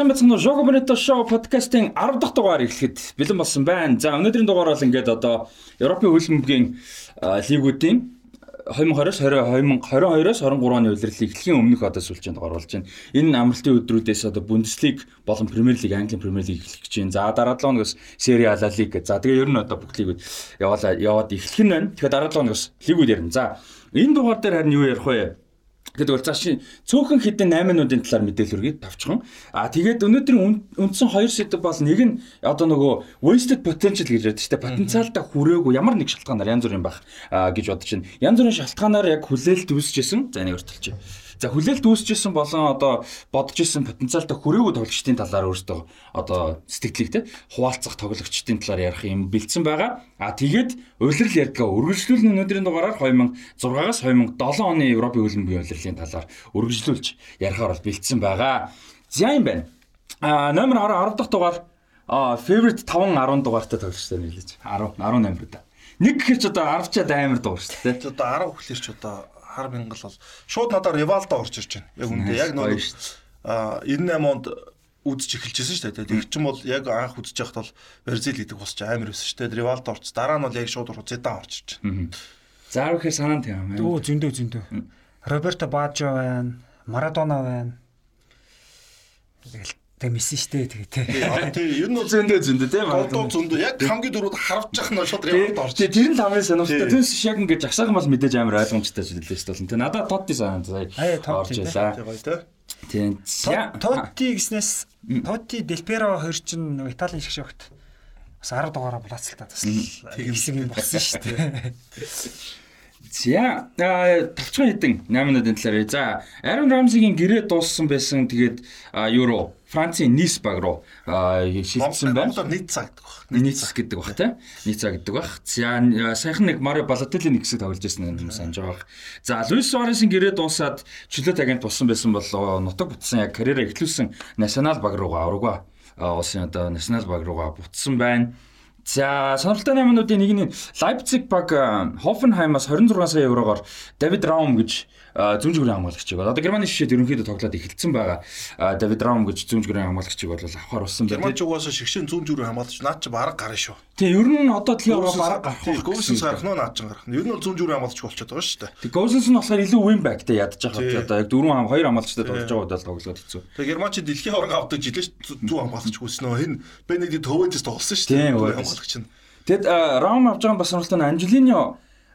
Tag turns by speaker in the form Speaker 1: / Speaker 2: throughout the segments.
Speaker 1: Сайн бацхан Жого Бонито шоу подкастын 10 дахь дугаар эхлэхэд бэлэн болсон байна. За өнөөдрийн дугаар бол ингээд одоо Европын хөлбөмбөгийн лигүүдийн 2020-оос 2022-оос 23 оны улирлыг эхлэхийн өмнөх одоо сүлжээнд болж байна. Энэ амралтын өдрүүдээс одоо Бундеслиг болон Премьер лиг, Английн Премьер лиг эхлэх гэж байна. За дараа 7 хоногоос Сери А лиг. За тэгээ ер нь одоо бүх лигүүд яваалаа яваад эхлэх нь байна. Тэгэхээр дараа 7 хоногоос лигүүд ярина. За энэ дугаар дээр харин юу ярих вэ? Тэгэд бол цааш цөөхөн хідэн 8 минутын талаар мэдээлэл өргөе тавчхан. А тэгээд өнөөдрийн үндсэн 2 сэдв бол нэг нь одоо нөгөө wasted potential гэж ярьдаг шүү дээ. Потенциалтай хүрээгүй ямар нэг шалтгаанаар янз бүрийн байх гэж бодож байна. Янз бүрийн шалтгаанаар яг хүлээлт үүсчихсэн. За нэг өртөлч. За хүлээлт үүсчихсэн болон одоо бодож исэн потенциалтай хүрээгүй тоглогчдын талаар өөртөө одоо сэтгэлийг те хуваалцах тоглогчдын талаар ярих юм бэлдсэн байгаа. А тэгээд улирал ярьдгаа үргэлжлүүлэн өнөөдрийн дугаараар 2006-аас 2007 оны Европын хөлбөмбөгийн улирлын талаар үргэлжлүүлж ярихаар бол бэлдсэн байгаа. За юм байна. А номер 10 10 дахь дугаар а favorite 5 10 дугаартай тоглогчтой нийлж 10 18 бид. Нэг гэхэр ч одоо 10 чад амар дугаар шүү дээ.
Speaker 2: Одоо 10 гэхэлэр ч одоо хар мянгал бол шууд надаар Ривалдо орж ирж байна. Яг үндэ яг нөө а 98 онд үзэж эхэлжсэн шүү дээ. Тэг чин бол яг анх үзэж байхад бол Бразил гэдэг босч амар байсан шүү дээ. Ривалдо орч дараа нь бол яг шууд Зидан орж ирж байна.
Speaker 1: За ихээр санаанд юм.
Speaker 3: Дөө зөндөө зөндөө. Роберто Бажо байна, Марадона байна. Тэгэл тэг месси штэ тэгээ тий.
Speaker 2: Тий, ер нь бол
Speaker 1: зөндөө зөндөө тий.
Speaker 2: Голдоо зөндөө яг хамгийн дөрөв харавж явах нь шууд Ривалдо орж.
Speaker 1: Тий, тэр нь хамгийн сонирхолтой. Тэрс яг ингээд жагсаахан бол мэдээж амар ойлгомжтой зүйлээ шүү дээ. Тий, надад Тотти сая орж
Speaker 2: ялаа.
Speaker 1: Тий.
Speaker 3: Тотти гэснээс Тотти Делперо хоёр чинь Италийн шиг шогт бас 10 дугаараа булаацалтаа бас хэсэг юм болсон шүү дээ.
Speaker 1: За тавчхан хэдэн 8 минутын талаар. За Aaron Ramsey-гийн гэрээ дууссан байсан. Тэгээд Euro Францын Ниц баг руу шилжсэн байна.
Speaker 2: Монголоор Ница гэдэг баг.
Speaker 1: Ниц гэдэг баг тийм. Ница гэдэг баг. За саяхан нэг Марио Балотелли нэг хэсэг тоглож байсан юм санаж байгаа. За Луис Суаресын гэрээ дуусаад чөлөөт агент болсон байсан бол нутаг бутсан яг карьераа эхлүүлсэн Национал баг руугаа аврагва. Улсын одоо Национал баг руугаа бутсан байна. За сонирхолтой наймнуудын нэг нь Leipzig баг Hoffenheim-аас 26 сая еврогоор David Raum гэж зүүн зүгрийн хамгаалагчийг бол одоо Германы шишээд ерөнхийдөө тоглоод эхэлсэн байгаа. Давид Раум гэж зүүн зүгрийн хамгаалагчийг бол авахар болсон
Speaker 2: байна. Герман ч угаасаа шигшэн зүүн зүгрийн хамгаалагч наад чи бараг гарна шүү.
Speaker 1: Тийм ер нь одоо дэлхийн аваа бараг
Speaker 2: гарах. Гоусенс гарах нь наад чи гарах. Ер нь бол зүүн зүгрийн хамгаалагч болчиход байгаа шүү дээ.
Speaker 1: Тэг Гоусенс нь болохоор илүү win back тэ ядаж байгаа. Одоо яг дөрвөн хам хоёр хамгаалагчтай тоглож байгаа удаа тоглоод хэцүү.
Speaker 2: Тэг Герман чи дэлхийн аваа авдаг жилээ зүүн хамгаалагч хүснэ. Энэ Бенедикт Хөвэжс тоглосон шүү дээ.
Speaker 1: Хамгаалагч нь. Тэгэд Раум авч байгаа бас сонирхолтой нь Анжелино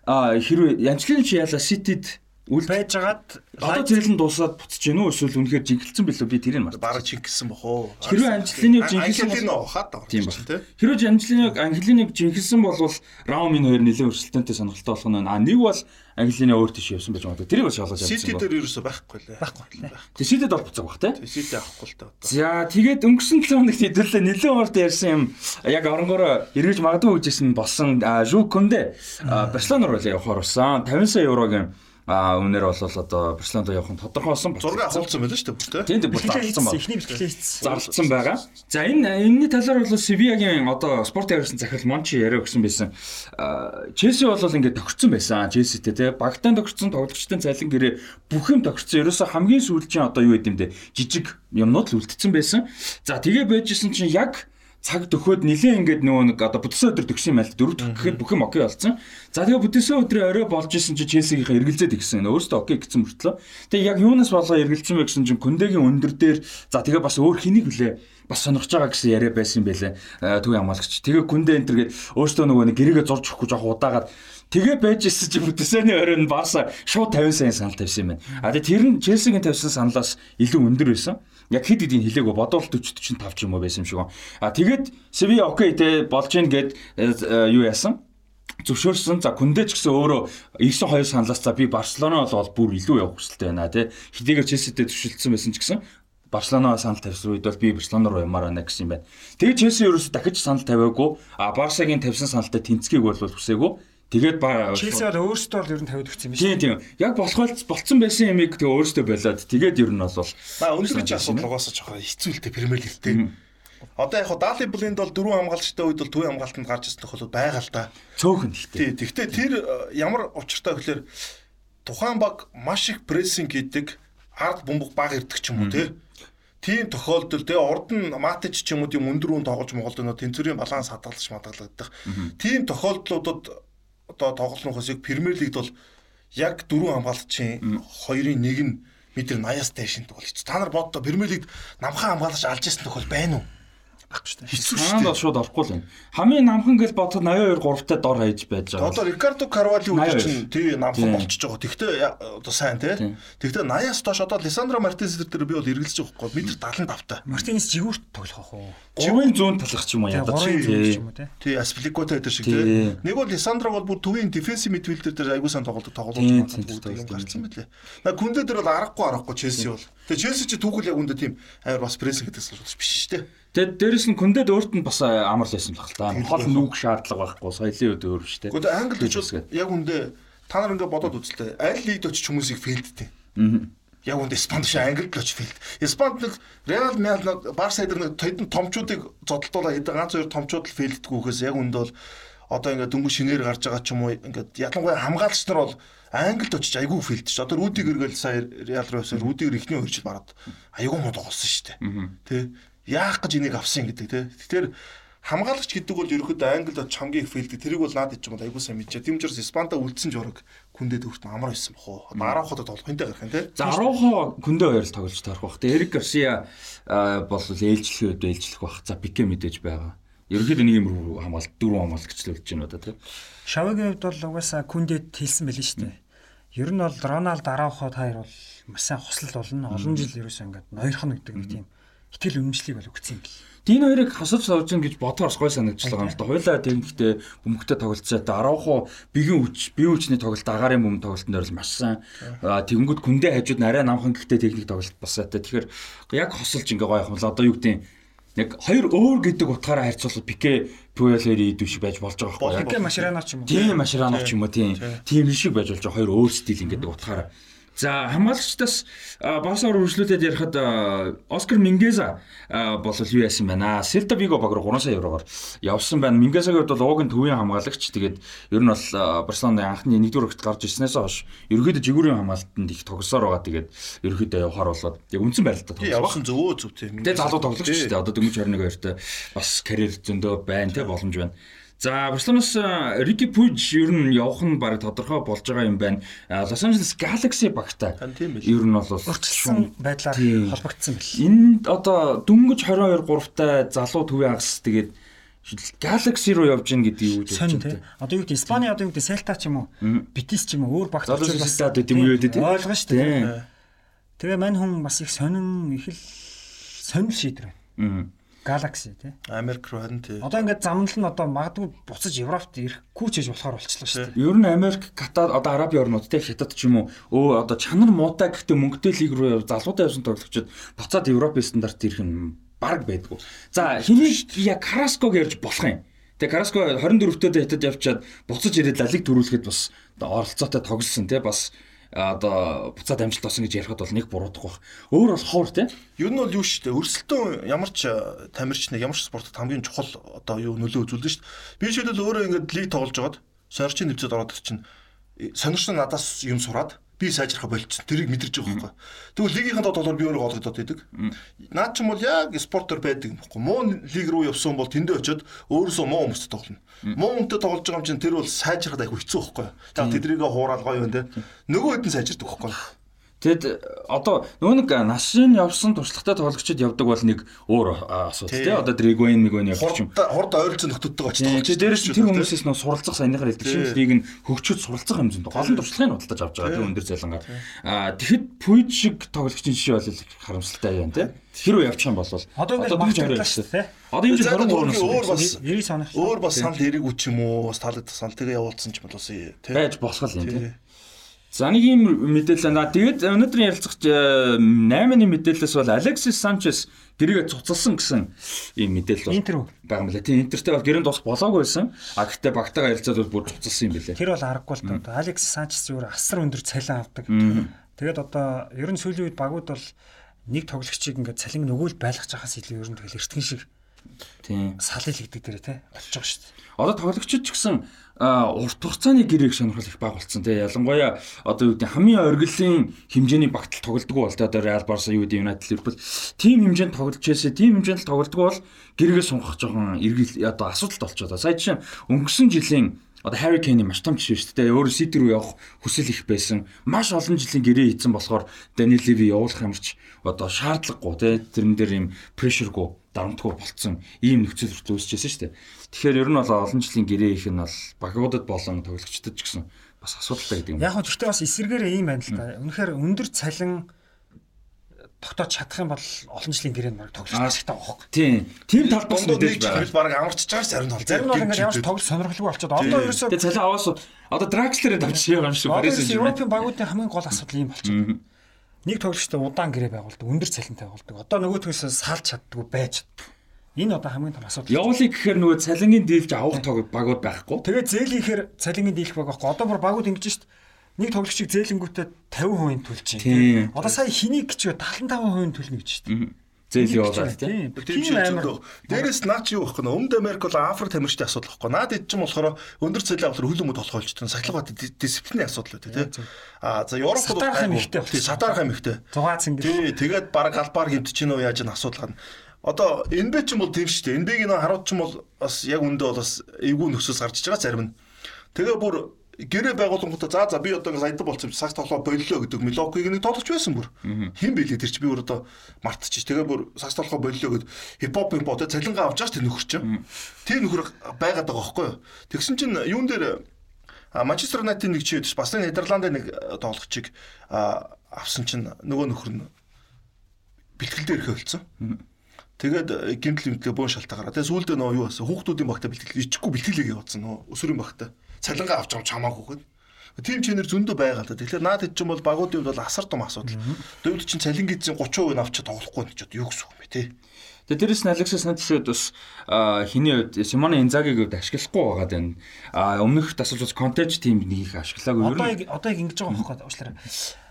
Speaker 1: хэрвээ Анжелино чи яла Ситид
Speaker 3: үл байж байгаад
Speaker 1: одоо зэрлэн дуусаад буцаж гин үү эсвэл үнэхээр жингэлсэн билүү би тэрийг мартаа.
Speaker 2: Бараг жингэлсэн бох уу.
Speaker 1: Хэрвээ Анжелиныг жингэлсэн
Speaker 2: бол хаад
Speaker 1: тийм ба тий. Хэрвээ Анжелиныг Анжелиныг жингэлсэн болвол Раум энэ хоёр нэлээд өрсөлдөөнтэй сонирхолтой болох нь а нэг бол Англины өөр тийш явсан байж магадгүй. Тэрийг бас шалгаж
Speaker 2: явсан. Сити дээр ерөөсөй байхгүй лээ.
Speaker 3: Байхгүй лээ.
Speaker 1: Тэг Ситид бол буцааг бах тий.
Speaker 2: Сити авахгүй л та.
Speaker 1: За тэгээд өнгөрсөн 7 хоногт хэдүүлээ нэлээд урд ярьсан юм яг оронгороо эргэж магадгүй үжсэн болсон Жу Конде Барселона руу явахаар болсон 50 сая еврогийн А үнээр бол одоо Барселонд явах нь тодорхой болсон.
Speaker 2: Зураг авуулсан байлаа шүү дээ.
Speaker 1: Тийм тийм бүр зарлцсан байна.
Speaker 3: Эхний бэлтгэлээ хийсэн.
Speaker 1: Зарлцсан байгаа. За энэ энэний талаар бол Севиагийн одоо спорт яригсан захирал Мончи яриа өгсөн байсан. Челси бол ингээд тохирцсон байсан. Челситэй тий багтаан тохирцсон тоглогчдын цалин гэрээ бүх юм тохирцсон. Ерөөсө хамгийн сүүлчийн одоо юу гэдэм бэ? Жижиг юмнууд л үлдсэн байсан. За тэгээ байжсэн чинь яг цаг төхөөд нилээ ингээд нөгөө нэг одоо бүтсэн өдөр төгсөн юм байл дөрөв дэх гэхэд бүх юм окей болсон. За тэгээ бүтсэн өдрөө орой болж исэн чи Челсигийнхаа эргэлзээд игсэн. Өөрөөсөө окей гэсэн мөртлөө. Тэгээ яг юунаас болоо эргэлзсэн бэ гэсэн чинь Күндэгийн өндөр дээр за тэгээ бас өөр хэнийг хүлээ бас сонирхож байгаа гэсэн яриа байсан юм байлээ. Төв хамгаалагч. Тэгээ Күндэ энтер гээд өөрөөсөө нөгөө нэг гэрээгээ зурж өгөхгүй жоох удаагаад Тэгээ байж ирсэн чи бүтээсэний оройн Барса шууд 50 сая санал тавьсан юм байна. А тэр нь Челсигийн тавьсан саналаас илүү өндөр байсан яг хэд хэдийн хэлээгөө бодвол 40 45 ч юм уу байсан юм шиг. А тэгээд Севи окей те болж гин гэд э, э, юу яасан? зөвшөөрсөн. За Күндэ ч гэсэн өөрөө 92 саналаас за би Барселона бол бүр илүү явах хүсэлтэй байна тий. Хэдийгээр Челситэй төвшөлдсөн байсан ч гэсэн Барселона санал тавьсан үед бол би Барселона руу ямаар байна гэсэн юм байна. Тэгээд Челси ерөөсө дахиж санал тавиагүй. А Барсагийн тавьсан саналтай тэнцгийг бол хүсээгүй. Тэгээд
Speaker 3: Челси бол өөрсдөө л ер нь тавиад өгсөн юм
Speaker 1: шиг. Тийм тийм. Яг болох болцсон байсан юмыг тэгээ өөрсдөө болоод тэгээд ер нь бол
Speaker 2: ба өнөөдөр ч асуудал угаасаа жоохон хэцүүлтэй Премьер лигтэй. Одоо яг Дали Блинд бол дөрвөн хамгаалагчтай үед бол төвийн хамгаалтанд гарч ирсэн тохиолдол байгаа л да.
Speaker 1: Цөөхөн л
Speaker 2: тий. Тэгвэл тэр э, ямар учиртай гэхээр тухайн баг маш их прессинг хийдэг ард бөмбөг баг ирдэг ч юм уу тий. тийм тохиолдолд тэгээ урд нь матч ч юм уу тийм өндөр үн тоглож моголд нөө тэнцвэрийн баланс хадгалж мадгалагдах. Тийм тохиолдлуудад одоо тоглохоос яг Премьер лигд бол яг дөрвөн хамгаалагчийн хоёрын нэг нь метр 80-аас дээш нь тоглож. Та нар боддоо Премьер лигд намхан хамгаалагч алж ирсэн тохиол байна уу?
Speaker 3: Байхгүй шүү дээ.
Speaker 1: Хэцүү шүү дээ. шууд орохгүй л байна. Хамгийн намхан гэж бодоход 82 3-тай дор хаяж байж байгаа.
Speaker 2: Одоо Рикардо Карвали үгүй чинь тий намхан болчихж байгаа. Тэгтээ одоо сайн тий. Тэгтээ 80-аас доош одоо Лисандро Мартинес дээр би бол эргэлзэж байгаа хгүй метр 75 та.
Speaker 3: Мартинес жигүүрт тоглох уу?
Speaker 1: Говийн зүүн талах ч юм уу ядаж
Speaker 2: тий. Тий Аспиликота дээр шиг тий. Нэг бол Лисандро бол бүр төвийн дефенсив мидфилдер дээр аягүй сан тоглолт тоглож байгаа юм гарсан мэлээ. На күндэ дээр бол аргагүй аргагүй Челси бол. Тэгээ Челси чи түүхэл яг үндэ тийм амар бас прессинг гэдэгс биш шүү дээ.
Speaker 1: Тэгээд дээрэс нь күндэд өөрт нь бас амар л байсан баг л та. Хол нүг шаардлага байхгүй соёлын үед өөр шүү дээ.
Speaker 2: Гэхдээ Англид очиж яг үндэ та нар ингээд бодоод үзлээ. Аль лигд очиж хүмүүсийг фейлдтэй. Аа. Яг үндэ Испанд биш Англид л очиж фейлд. Испанд нэг Реал Madrid Барса эдэр нэг тэдэн томчуудыг зодтолдуулаад эдгээр ганц хоёр томчууд л фейлддгүйхээс яг үндэ бол одоо ингээд дөнгөж шинээр гарч байгаа ч юм уу ингээд ялангуяа хамгаалагч нар бол Англид очиж айгүй филд ш. Одоо Рүдигэр гэл сая Реал руу явсан Рүдигэр ихний өрчил бараад айгүй мод голсон шүү дээ. Тэ яах гэж энийг авсан гэдэг те. Тэгэхээр хамгаалагч гэдэг бол ерөөхдөө англид хамгийн их фейлдэг. Тэрийг бол наад байгаа айгуу сайн мэдчихэ. Тийм учраас Испанта үлдсэн жураг күндээ төвхт амар байсан бах уу. Одоо 10 хот тоглох энэ гарах юм те.
Speaker 1: За 10 хоо күндээ хоёр л тоглож таарах бах. Тэгээ Эрик Гарсиа бол ээлжлэх үед ээлжлэх бах. За Пике мэдээж байгаа. Ерөнхийдөө нэг юм хамгаалт дөрөв хамгаалагч л үлдэж байна одоо тийм.
Speaker 3: Шавагийн хувьд бол угаасаа күндэд хэлсэн байл шүү дээ. Ер нь бол Роналд Араухо таар бол маш сайн хослол болно. Олон жил ерөөсөө ингээд ноёрхон гэдэг нэг тийм итгэл үнэмшлийг бол өгсөн юм бэл.
Speaker 1: Дин хоёрыг хасаж сууж ин гэж бодохоос гой санагдчихлаа юм л да. Хойлоо тэмдэгтээ бөмбөгтэй тоглолцоо та Араухо бигийн хүч, бие хүчний тоглолт агаарын бөмбөг тоглолтын дээр л маш сайн. Тэгэнгүүт күндээ хажууд нарай намхан гэхдээ техник тоглолт басаатай. Тэгэхээр яг хосолж ингээ гой юм л одоо юу гэдэг яг хоёр өөр гэдэг утгаараа харьцуулбал Пике Пуэлери идэв шиг байж болж байгаа
Speaker 3: байхгүй. Пике Машрано ч юм уу.
Speaker 1: Тийм Машрано ч юм уу тийм. Тийм шиг байж болж байгаа хоёр өөр стил ингээд утгаараа. За хамгаалагчдаас Барсаар үргэлжлүүлээд ярихад Оскар Мингеза бол юу яасан байна? Селта Виго баг руу 3 сая евроор явсан байна. Мингезагийн хувьд бол уугийн төвийн хамгаалагч. Тэгээд ер нь бол Барселоны анхны 1-р өгт гарч ирснээс хойш ерөөдөө жигүүрийн хамгаалтанд их тогсоор байгаа. Тэгээд ерөөдөө явахаар болоод яг үндсэн байралтаа
Speaker 2: тоглох. Явсан зөвөө зөв тийм.
Speaker 1: Тэгээд залуу тоглогч шүү дээ. Одоо дөнгөж 21 хоёртой бас карьер зөндөө байна те боломж байна. За Барселонаас Рики Пуйж ер нь явах нь баг тодорхой болж байгаа юм байна. Лос Анжелес Galaxy багтай. Ер нь бол
Speaker 3: урьдчилсан байдлаар холбогдсон бэл.
Speaker 1: Энд одоо дөнгөж 22 3-тай залуу төвийн агс тэгээд Galaxy руу явж гин гэдэг юу гэж
Speaker 3: байна те. Одоо юу гэдэг Испани одоо юу гэдэг Celta ч юм уу, Betis ч юм уу өөр багт
Speaker 1: очиж бас гэдэг юм юу гэдэг.
Speaker 3: Ойлгоо шүү дээ. Тэгээ мань хүн бас их сонин их л сонир шийдвэр байна. Galaxy тий.
Speaker 2: Америк руу харин тий.
Speaker 3: Одоо ингээд замнал нь одоо магадгүй буцаж Европт ирэхгүй ч гэж болохоор болчихлоо шүү дээ.
Speaker 1: Ер нь Америк, Катар, одоо Араб орнууд тий Хятад ч юм уу өө одоо чанар муутай гэхдээ мөнгөтэй лиг руу залуутай явсан тоглогчид буцаад Европын стандарт ирэх нь баг байдгүй. За хэнийг яг Караског ярьж болох юм. Тэгээ Караско 24-т хятад явчаад буцаж ирээд Лалиг төрүүлэхэд бас оролцоотой тоглосон тий бас одоо буцаад амжилт олсон гэж ярихад бол нэг буруудах байх. Өөр бол ховор тийм.
Speaker 2: Ер нь бол юу шүү дээ. Өрсөлдөөн ямар ч тамирч нэг ямар ч спортод хамгийн чухал одоо юу нөлөө үзүүлдэг шүү дээ. Би жишээлбэл өөрөө ингээд лиг тоглож байгаад сорчин нэвцээд ороод чинь сонирч надаас юм сураад би сайжрахаа болчихсон. Тэрийг мэдэрч байгаа байхгүй. Тэгвэл лигийнхэн тоглоор би өөрөө олгодод байдаг. Наад ч юм бол яг спортоор байдаг юм байхгүй. Муу лиг рүү явсан бол тэндээ очиод өөрөөсөө муу хүмүүстэй тоглоно. Муу хүнтэй тоглож байгаа юм чинь тэр бол сайжрахад айгүй хэцүү байхгүй. За тэдрийг хуураад гоё юм те. Нөгөө хэд нь сайжирдаг байхгүй.
Speaker 1: Тэгэд одоо нөгөө нэг нашин явсан туршлагатай тоглогчид явдаг бол нэг өөр асуудал тий. Одоо Дригвен нэг вэ явчих юм.
Speaker 2: Хурд ойролцоо нөхдөддөг очиж
Speaker 1: тоглож. Дээрээс тэр хүмүүсээс нөө суралцах саяныхаар хэлдэг шиг лиг нь хөгжөөд суралцах юм зөндөө. Гол туршлагыг худалдаж авч байгаа тий өндөр зайлангаар. Аа тэгэхэд Пуйд шиг тоглогчийн жишээ бол харамсалтай юм тий. Хэрвээ явчих юм бол
Speaker 3: одоо ингээд багтаалаа шүү тий.
Speaker 1: Одоо энэ 23 нас
Speaker 2: өөр бас 90 санах. Өөр бас санал эрэг үч юм уу? Бас таалагдах санал тэгээ явуулсан ч юм бол бас тий.
Speaker 1: Байж босгол юм тий. За нэг юм мэдээлэл байна. Тэгээд өнөөдрийн ярилцах 8-ны мэдээлэлээс бол Алексис Санчес гэрээгээ цуцалсан гэсэн ийм мэдээлэл
Speaker 3: бол Интер
Speaker 1: байгаа юм лээ. Тийм Интертэй бол гэрээнд тус болоогүй байсан. А гэхдээ багтаага ярилцаад бол бүр цуцалсан юм билээ.
Speaker 3: Тэр бол аргагүй л тоо. Алексис Санчес зүгээр асар өндөр цалин авдаг. Тэгээд одоо ерөн сүүлийн үед багууд бол нэг тоглогчийг ингээд цалин нөгөөл байлгах чахаас илүү ерөн тэгэл эртгэн шиг
Speaker 1: Тийм.
Speaker 3: Салил гэдэг дээр те олж байгаа шүү дээ.
Speaker 1: Одоо тоглогчид ч гэсэн урт хугацааны гэрээг сонирхол их баг болсон тий. Ялангуяа одоо юу гэдэг хамгийн оргилын хэмжээний багтал тоглодгоо бол одоо Real Barca юу гэдэг United Liverpool тим хэмжээнд тоглож байсан. Тим хэмжээнд тоглодгоо бол гэрээгээ сунгах жоохон эргэл одоо асуудалт болчиход. Сая жишээ өнгөрсөн жилийн одоо Harry Kane-ийн маш том жишээ шүү дээ. Өөрөө City руу явах хүсэл их байсан. Маш олон жилийн гэрээ хийцэн болохоор Daniel Levy явуулах юмч одоо шаардлагагүй тий. Тэрэн дээр юм pressureгүй дарамтгүй болцсон ийм нөхцөл хүртэл үүсчихсэн шүү дээ. Тэгэхээр ер нь бол олон жилийн гэрээ их нь бол багуудад болон тоглогчдод ч гэсэн бас асуудалтай гэдэг юм.
Speaker 3: Яг нь тэртээ бас эсэргээр ийм байна л да. Үнэхээр өндөр цалин тогтоож чадах юм бол олон жилийн гэрээнд баг хэрэгтэй байгаа хөөе.
Speaker 1: Тийм. Тим тал бас
Speaker 2: мэдээж байна. Баг амарчж байгаа зарим тал.
Speaker 3: Зарим нь ингээд ямар ч тоглох сонирхолгүй болчиход одоо ерөөсөө
Speaker 1: Тэгээ цалин аваас одоо тавьчих юм шиг
Speaker 3: Paris Saint-Germain Европын багуудын хамгийн гол асуудал ийм болчиход. Нэг тоглогчтой удаан гэрээ байгуулдаг, өндөр цалинтай байгуулдаг. Одоо нөгөө төгсөө салж чаддгүй байж чаддаг. Энэ одоо хамгийн том асуудал.
Speaker 1: Явуулыг гэхээр нөгөө цалингийн дийлж авах тог багууд байхгүй.
Speaker 3: Тэгээ зээлийнхээр цалингийн дийлэх баг байхгүй. Одоо бүр багууд ингэж шít нэг тоглогчийг зээлэнгүүтээ 50% төлж чинь. Одоо сая хэнийг гэж 75% төлнө гэж шít.
Speaker 1: Зээл явуулаад тийм.
Speaker 2: Тийм амар. Дээрээс наач юу байхгүй нэ? Өмнөд Америк бол Африк тамирчдын асуудал байхгүй. Наад ид ч юм болохоор өндөр цалин авахлаар хөл өмд толгойлж тань сахилгаат дисциплиний асуудал үү тийм. Аа за Европ бол
Speaker 3: сатарах юм ихтэй.
Speaker 2: Сатарах юм ихтэй.
Speaker 3: 6 цэнгэл.
Speaker 2: Тий, тэгээд баг албаар хэмтэж чинь уу яаж н асуудал гана. Одоо НБ ч юм бол тийм шүү дээ. НБ-гийн харууд ч юм бол бас яг үндэ бол бас эвгүй нөхцөөс гарч иж байгаа зарим нь. Тэгээ бүр гэрээ байгуулангуудаа за за би одоо ингэ саядан болсон сагс тоглоо боллоо гэдэг мелокиг нэг тоглож байсан бүр. Хин бэлээ тэр чи би бүр одоо мартчих. Тэгээ бүр сагс тоглоо боллоо гэд хипхоп юм боо цалингаа авч байгаа ч тэр нөхөр чинь. Тэр нөхөр байгаад байгаа байхгүй юу. Тэгсэн чинь юун дээр Манчестер Юнайтед нэг чи бас Нидерландын нэг тоглогчийг авсан чинь нөгөө нөхөр нь бэлтгэл дээр ирэх болсон. Тэгээд э, гимтэл имтлээ буун шалтаа гараа. Тэгээд сүүлдээ нөө юу болсон? Хүүхдүүдийн багтаа бэлтгэл ичгүй бэлтгэлээ явуулсан нөө өсвөрийн багтаа. Цалингаа авч байгаа чамаагүй гэд. Тим чинэр зөндөө байгаа л да. Тэгэхээр наад хэд ч юм бол багуудын хувьд бол асар том асуудал. Дэвд чинь цалин гэдзийн 30% нь авчиж тоглохгүй нь ч юу гэсэн юм бэ те.
Speaker 1: Тэгээ дээрэс нь Алексис Санчесд бас хиний хувьд Симоне Инзагийг хувьд ашиглахгүй байгаад байна. А өмнөх тасалж бас контеж тим нэг их ашиглаагүй.
Speaker 3: Одоо одоо яг ингэж байгаа байхгүй уучлаарай.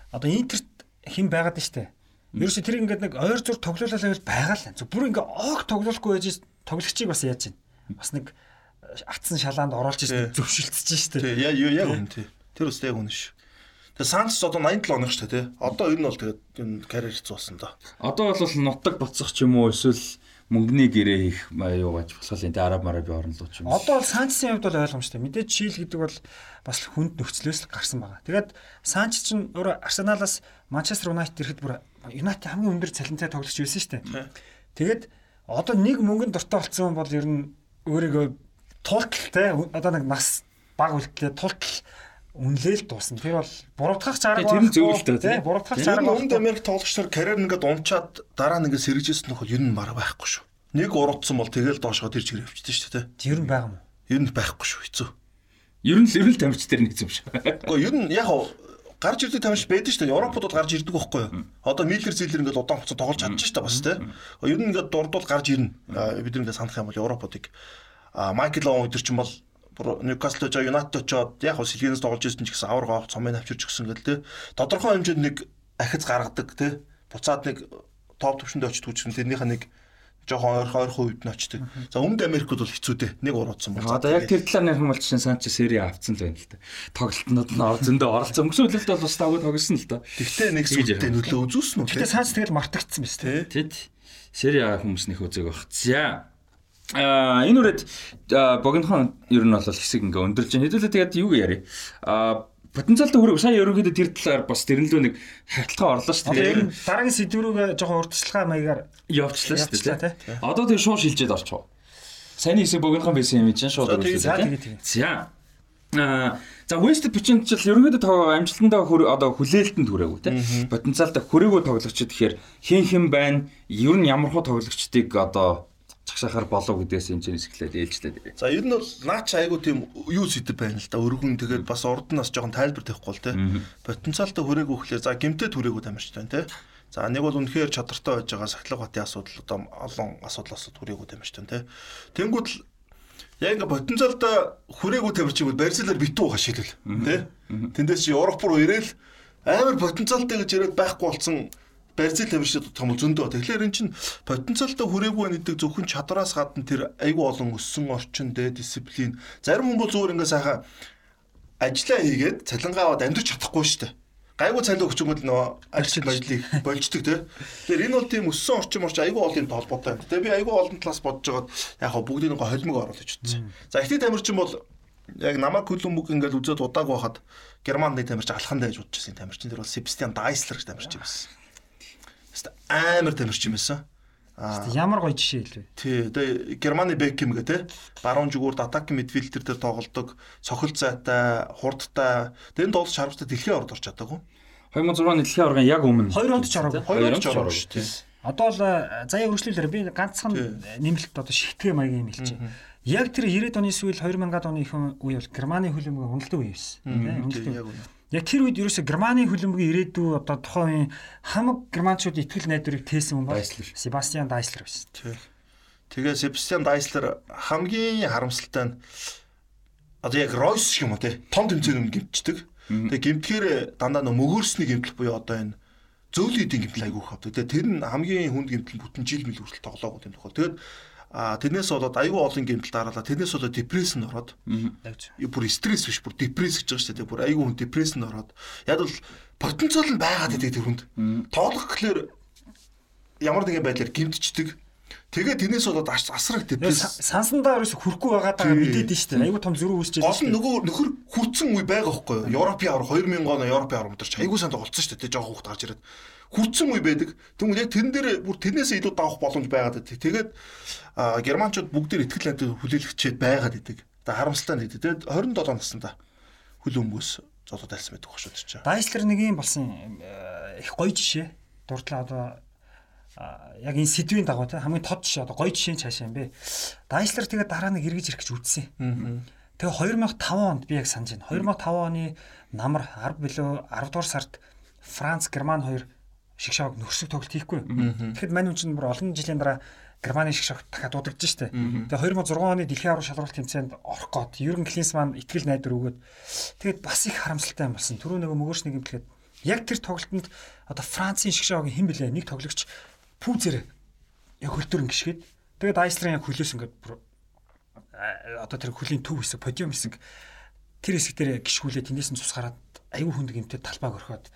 Speaker 3: Одоо Интерт хэн байгаад штэ. Ерөөсө тэр ингээд нэг ойр зур тоглоулаа байвал байгаа л. Зөв бүр ингээд ог тоглохгүй байж тоглогчийг бас яаж чинь. Бас нэг атсан шалаанд оруулж ирсэн зөвшөлтсөж штэ.
Speaker 2: Тий, яг яг үн тий. Тэр үстэй яг үн ш. Тэгээ Санчес одоо 87 оных штэ тий. Одоо энэ бол тэгээд энэ карьер хэцүүлсэн да.
Speaker 1: Одоо бол нутаг буцах ч юм уу эсвэл мөнгөний гэрээ хийх юу гэж босгол энэ араб мараб орнолоо ч юм.
Speaker 3: Одоо бол Санчесийн хувьд бол ойлгомжтой. Мэдээж Шил гэдэг бол бас хүнд нөхцлөөс гарсан байгаа. Тэгээд Санчес ч өөрөө Арсеналаас Манчестер Юнайтед ирэхэд бүр Юнайтед хамгийн өндөр цалинтай тоглогч байсан шүү дээ. Тэгээд одоо нэг мөнгөнд дуртай болсон бол ер нь өөрийгөө тултал те одоо нэг нас баг үлдлээ тултал үнлээл дуусна. Тэр бол буруутгах чарга
Speaker 1: тэр нь зөвлөлтөө
Speaker 3: тий. Буруутгах чарга.
Speaker 2: Өмнөд Америк тоглогчдор карьер нэгэд унчаад дараа нэгэ сэргэжсэн нөхөл ер нь мар байхгүй шүү. Нэг уруудсан бол тэгэл доошоо тэр чигээр явчихсан шүү дээ.
Speaker 3: Тэр нь байгаа юм уу?
Speaker 2: Ер нь байхгүй шүү хэцүү.
Speaker 1: Ер нь л тамирч дээр нэг юм шиг.
Speaker 2: Гэхдээ ер нь яг гарч ирдэг тамирч байдаг шүү дээ. Европод бол гарч ирдэг байхгүй юу? Одоо Миллер Зиллер ингээд удаан хугацаа тоглож чадчих шүү дээ бас тий. Ер нь ингээд дурдвал гарч ирнэ. Бид ингээд санах юм бол Европодыг Майкл Оуэн өдр чинь бол Ньюкасл очоо Юнайтед очоод яг хөө сэлгэнээс тоглож ирсэн ч гэсэн авар гоох цомыг авчирч гисэн гэл те. Тодорхой хэмжээнд нэг ахиц гаргадаг те. Буцаад нэг топ төвшөнд очиж түүчсэн тэрнийхээ нэг жоохон ойрхон ойрхон үед нь очдөг. За өмнөд Америкт бол хэцүү дээ. Нэг уруудсан
Speaker 1: бол. Одоо яг тэр талаар нэрхэн бол чинь Санчес сери авцсан л байна л да. Тоглолтнууд нь зөндөө оролцсон. Өнгөрсөн үлэлт бол бас тавгүй тоглосон л да.
Speaker 2: Тэгтээ нэг сүлтээ нөлөө үзүүлсэн үү?
Speaker 3: Тэгтээ Санчес тэгэл мартагдсан биз
Speaker 1: тээ. Тэд сери А хүмүүс нэх үзег баг. За Аа энэ үрээд богинохон ер нь бол хэсэг ингээ өндөрж байна. Хэдүүлээ тэгээд юу яарэ. Аа потенциалтай хүрээ сая ерөнхийдөө тэр талаар бас тэрнлөө нэг хавталгаа орлоо шүү
Speaker 3: дээ. Тэгээд дараагийн сэдврүүгээ жоохон урдчлага маягаар
Speaker 1: явуулчлаа шүү дээ. Одоо тэр шууд шилжээд орчихоо. Сайн хэсэг богинохон байсан юм чинь шууд
Speaker 3: үргэлжлээ.
Speaker 1: За. Аа за Pitch-д ч ерөнхийдөө амжилтандаа одоо хүлээлтэнд хүрээгүй те. Потенциалтай хүрээгүй тоглогчд тэгэхээр хэн хэн байна? Ер нь ямар хуу тоглогчдыг одоо чагсаахаар болов энэ чинь эхлээд ээлжлээд ирээ.
Speaker 2: За ер нь бол наач айгу тийм юу сэдв байна л да. Өргөн тэгээд бас урд нь бас жоохон тайлбар тавихгүй л те. Потенциалтай хүрээгүй хөлөө за гимтэд хүрээгүй тамирч тань те. За нэг бол үнэхээр чадртай байж байгаа сахилга батын асуудал одоо олон асуудлаас хүрээгүй тамирч тань те. Тэнгүүд л яг ингээ потенциалтай хүрээгүй тамирч юм бол барьцлаар битүү байгаа шийдэл те. Тэндээс чи Европ руу ирээл амар потенциалтай гэж яриад байхгүй болсон барьцал тамирчид том зөндөө. Тэгэхээр эн чинь потенциалтай хүрээгүй нэгдэг зөвхөн чадвараас гадна тэр айгүй олон өссөн орчин дээ дисциплин. Зарим хүмүүс зүгээр ингээ сайхан ажиллаа хийгээд цалингаа аваад амьдрч чадахгүй шүү дээ. Гайгүй цалин өгчөнгөд нөгөө ажил ажлыг болждаг тий. Тэгэхээр энэ бол тийм өссөн орчин орч айгүй олон толботой юм. Тэгээ би айгүй олон талаас бодож байгаад яг хаа бүгдийг нэг холимог оруулж утсан. За ихтэй тамирчин бол яг намайг хөлбөмбөг ингээд үзээд удааг байхад Германы тамирч алхан дэж бодчихсон тамирчин тэр бол Sebastian Daisler гэж тамирч юм байсан. Амар тамирч юм байсан.
Speaker 3: Аа ямар гоё жишээ хэлвэ.
Speaker 2: Тий, тэгээ Германы Beckham гэх те баруун зүгүүрд атак мидфилдер дээр тоглодог, цохил зайтай, хурдтай. Тэнд бол шарвтай дэлхийн орд орч чадаагүй.
Speaker 1: 2006 оны дэлхийн аваргын яг өмнө
Speaker 3: 2 онд ч ороогүй.
Speaker 2: 2 онд ч ороогүй шүү дээ.
Speaker 3: Одоо л заяа өргөжлөлөөр би ганцхан нэмэлт одоо шигтгэе маягийн юм хэлчихэ. Яг тэр 90-ад оны сүүл 2000-ад оны их үе бол Германы хөлбөмбөгийн хөндлөлт үе байсан. Хөндлөлт. Яг тэр үед ерөөсө Германы хөлбөмбөгийн ирээдүй одоо тухайн хамаг германчууд итгэл найдварыг тээсэн хүн бол Себастьян Дайслер байсан.
Speaker 2: Тэгээ Себастьян Дайслер хамгийн харамсалтай нь одоо яг Ройс шиг юм уу те том тэмцээнд гимтдэг. Тэгээ гимтгэхээр дандаа нөө мөгөөрсний гимтэл буюу одоо энэ зөөлөдийн гимтэл айгүйх авдаг. Тэгээ тэр нь хамгийн хүнд гимтэл бүтэн жил мэл хүртэл тоглоагүй юм тохиол. Тэгээд А тэрнээс болоод аюу олон гэмтэл дараалаа. Тэрнээс болоод депрессэн ороод. Бүр стресс биш, бүр депресс гэж байгаа шүү дээ. Бүр аюу хүн депрессэнд ороод. Яг бол потенциал нь байгаад идэг тэр хүнд. Тоглох гэхлээр ямар нэгэн байдлаар гэмтчихдэг. Тэгээд тэрнээс болоод асраг депресс.
Speaker 3: Сансандаа ерөөсө хүрхгүй байгаадаа мэдээд нь шүү дээ. Аюу том зөрүү үүсэж
Speaker 2: байгаа. Олон нөгөө нөхөр хүрцэн үе байгаа хөөхгүй юу? Европын авар 2000 оны Европын авар мөрч аюу санд голцсон шүү дээ. Жохоо хухт гарч ирээд хүрцэн үе байдаг. Тэгмээ яг тэрэн дээр бүр тэрнээсээ илүү давах боломж байгаад байдаг. Тэгээд германчууд бүгдээр ихтгэл найдад хүлээлгчээд байгаад байдаг. Тэгээ харамсалтай нэг. Тэгээд 27 наснда хөл өмгөөс золоод альсан байдаг шүү дээ.
Speaker 3: Дайслер нэг юм болсон их гоё жишээ. Дурдлаа одоо яг энэ сэдвийн дагуу те хамгийн тод жишээ одоо гоё жишээ цаашаа юм бэ. Дайслер тэгээд дараа нэг эргэж ирэх гэж үтсэн. Тэгээ 2005 онд би яг санаж байна. 2005 оны намар 10 билүү 10 дугаар сард Франц, Герман хоёр шигшааг нөхсөг тоглолт хийхгүй. Тэгэхэд мань хүн чинь бүр олон жилийн дараа Германы шигшааг дахиад дуудагдж штэ. Тэгээ 2006 оны дэлхийн аврал шалралт тэмцээнд орох гээд Юрген Клинсман ихтгэл найдвар өгөөд тэгээд бас их харамсалтай юм болсон. Түрүү нөгөө мөгөөс нэг юм хэлэхэд яг тэр тоглолтод одоо Францын шигшаагийн хэн блэ нэг тоглогч пүүзэр яг хөлтөр ингэшгээд тэгээд Айслерын яг хөлөөс ингээд одоо тэр хөлийн төв хэсэг подиум хэсэг тэр хэсэг дээр гიშгүүлээ тэндээс нь цус гараад аюу хүнд гэмтэй талбайг орхиод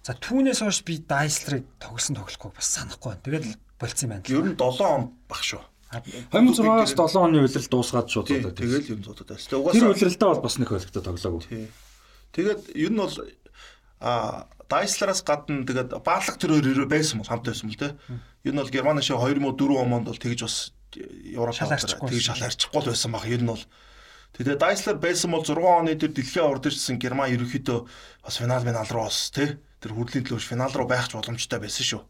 Speaker 3: За түүнээс хойш би Дайслерыг тогсон тоглохгүй бас санахгүй байна. Тэгэл болцсон юм байна.
Speaker 2: Ер нь 7 он баг шүү.
Speaker 1: 2006-аас 7 оны үеэрл дуусгаад шууд
Speaker 2: зодод. Тэгэл юм зодод байсан.
Speaker 1: Тэр үеэрэлдээ бол бас нэг хөлөгтэй тоглоогүй.
Speaker 2: Тэгээд ер нь бол а Дайслераас гадна тэгээд баалах хоёр байсан бол хамт байсан бол те. Ер нь бол Германы шиг 2004 онд бол тэгж бас Европ тэгж шал арчихгүй байсан баг. Ер нь бол Тэгээд Дайслер байсан бол 6 оны тэр дэлхийн авард ирсэн Герман ерөнхийдөө бас финал финал руу бас тий тэр хүрлийн төлөвш финал руу байх ч боломжтой байсан шүү.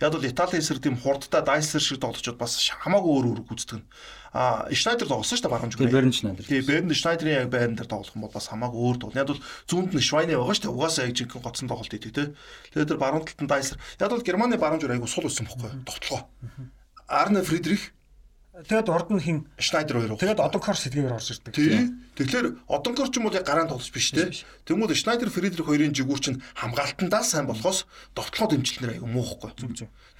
Speaker 2: Яг бол Италийн эсрэг тийм хурдтай Дайслер шиг тоглолчод бас хамаагүй өөр өөр гүйцэтгэн. А Шнайдер тоглосон шүү дээ баруун
Speaker 1: зүгээрээ. Берн Шнайдер.
Speaker 2: Тий, Берн Шнайдерийн яг байран дээр тоглох юм бол бас хамаагүй өөр тоглоно. Яг бол зүүнд нь Швайны байгаа шүү дээ. Угаасаа яг жинхэнэ гоцсон тоглолт хийдэг тий. Тэгээд тэр баруун талд нь Дайслер. Яг бол Германы баруун зүг айгу сул өссөн бохгүй. Тогтлогоо. Арне Фридрих
Speaker 3: Тэгээд урд нь хин
Speaker 2: Шнайдер хоёр.
Speaker 3: Тэгээд Одонкор сэтгээр орж ирдэг.
Speaker 2: Тий. Тэгэхээр Одонкор ч юм уу гараан тоглож биш те. Тэмүүл Шнайдер Фридрих хоёрын жигүүр чинь хамгаалтандаа сайн болохоос довтлогоо дэмжлэнээр аягүй муухгүй.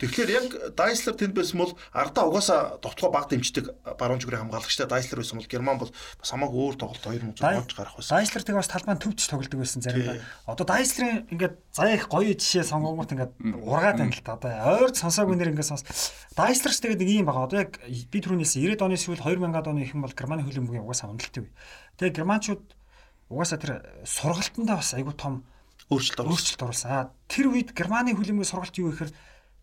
Speaker 2: Тэгэхээр яг Дайслер тэнд байсан бол ардаа угаасаа довтлогоо баг дэмждэг баруун жигүүрийн хамгаалагчтай Дайслер байсан бол Герман бол бас хамаагүй өөр тоглолт 2006 онд гарах байсан.
Speaker 3: Дайслер тэг бас талбайн төвч тоглодог байсан заримдаа. Одоо Дайслерын ингээд заяа их гоё жишээ сонгоомот ингээд ургаад байна л та. Одоо ойр сонсоогүй нэр ингээд сонс. Дайслерс тэгээд нэг юм байгаа. Одоо яг би түрүүнээс 90-ад оны сүүл 2000-ад оны их юм бол Германы хөлбөмбөгийн угаасаа хөндлөлт үе. Тэгээ германчууд угаасаа тэр сургалтандаа бас айгүй том
Speaker 2: өөрчлөлт
Speaker 3: өөрчлөлт оруулсан. Тэр үед Германы хөлбөмбөгийн сургалт юу гэхээр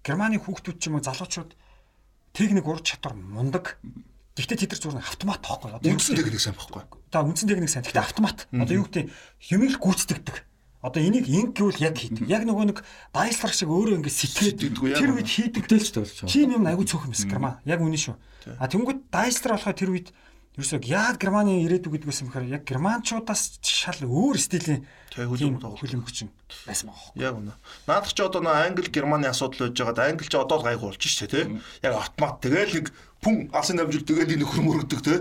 Speaker 3: Германы хүүхдүүд ч юм уу залуучууд техник ур чадвар мундаг. Гэхдээ тэд нар зүгээр автомат тоохгүй.
Speaker 2: Одоо үндсэн техник сайн байхгүй.
Speaker 3: За үндсэн техник сайн. Гэхдээ автомат. Одоо юу гэдэг юмыг л гүйцэтгэдэг. Одоо энийг инг гэвэл яг хийдэг. Яг нөгөө нэг дайслар шиг өөрөө ингэ сэтгээд тэр үед хийдэг
Speaker 1: дэлж тоглож байгаа.
Speaker 3: Тийм юм айгүй цөөхөн байсан Герман. Яг үнэн шүү. А тэнгууд дайслар болохоо тэр үед ерөөсөө яг Германы ирээдүг гэдгээс юм хэрэг яг германчуудаас шал өөр стилийн
Speaker 2: хөлбөмбөг
Speaker 3: хөлбөмбөгч байсан байгаа.
Speaker 2: Яг үнэ. Наадах ч одоо нөө англи германы асуудал байж байгаад англи ч одоо л гайгүй болж шээ тий. Яг автомат тэгэл нэг пүн алсын дамжуул тэгэл энэ нөхөр мөрөгдөг тий.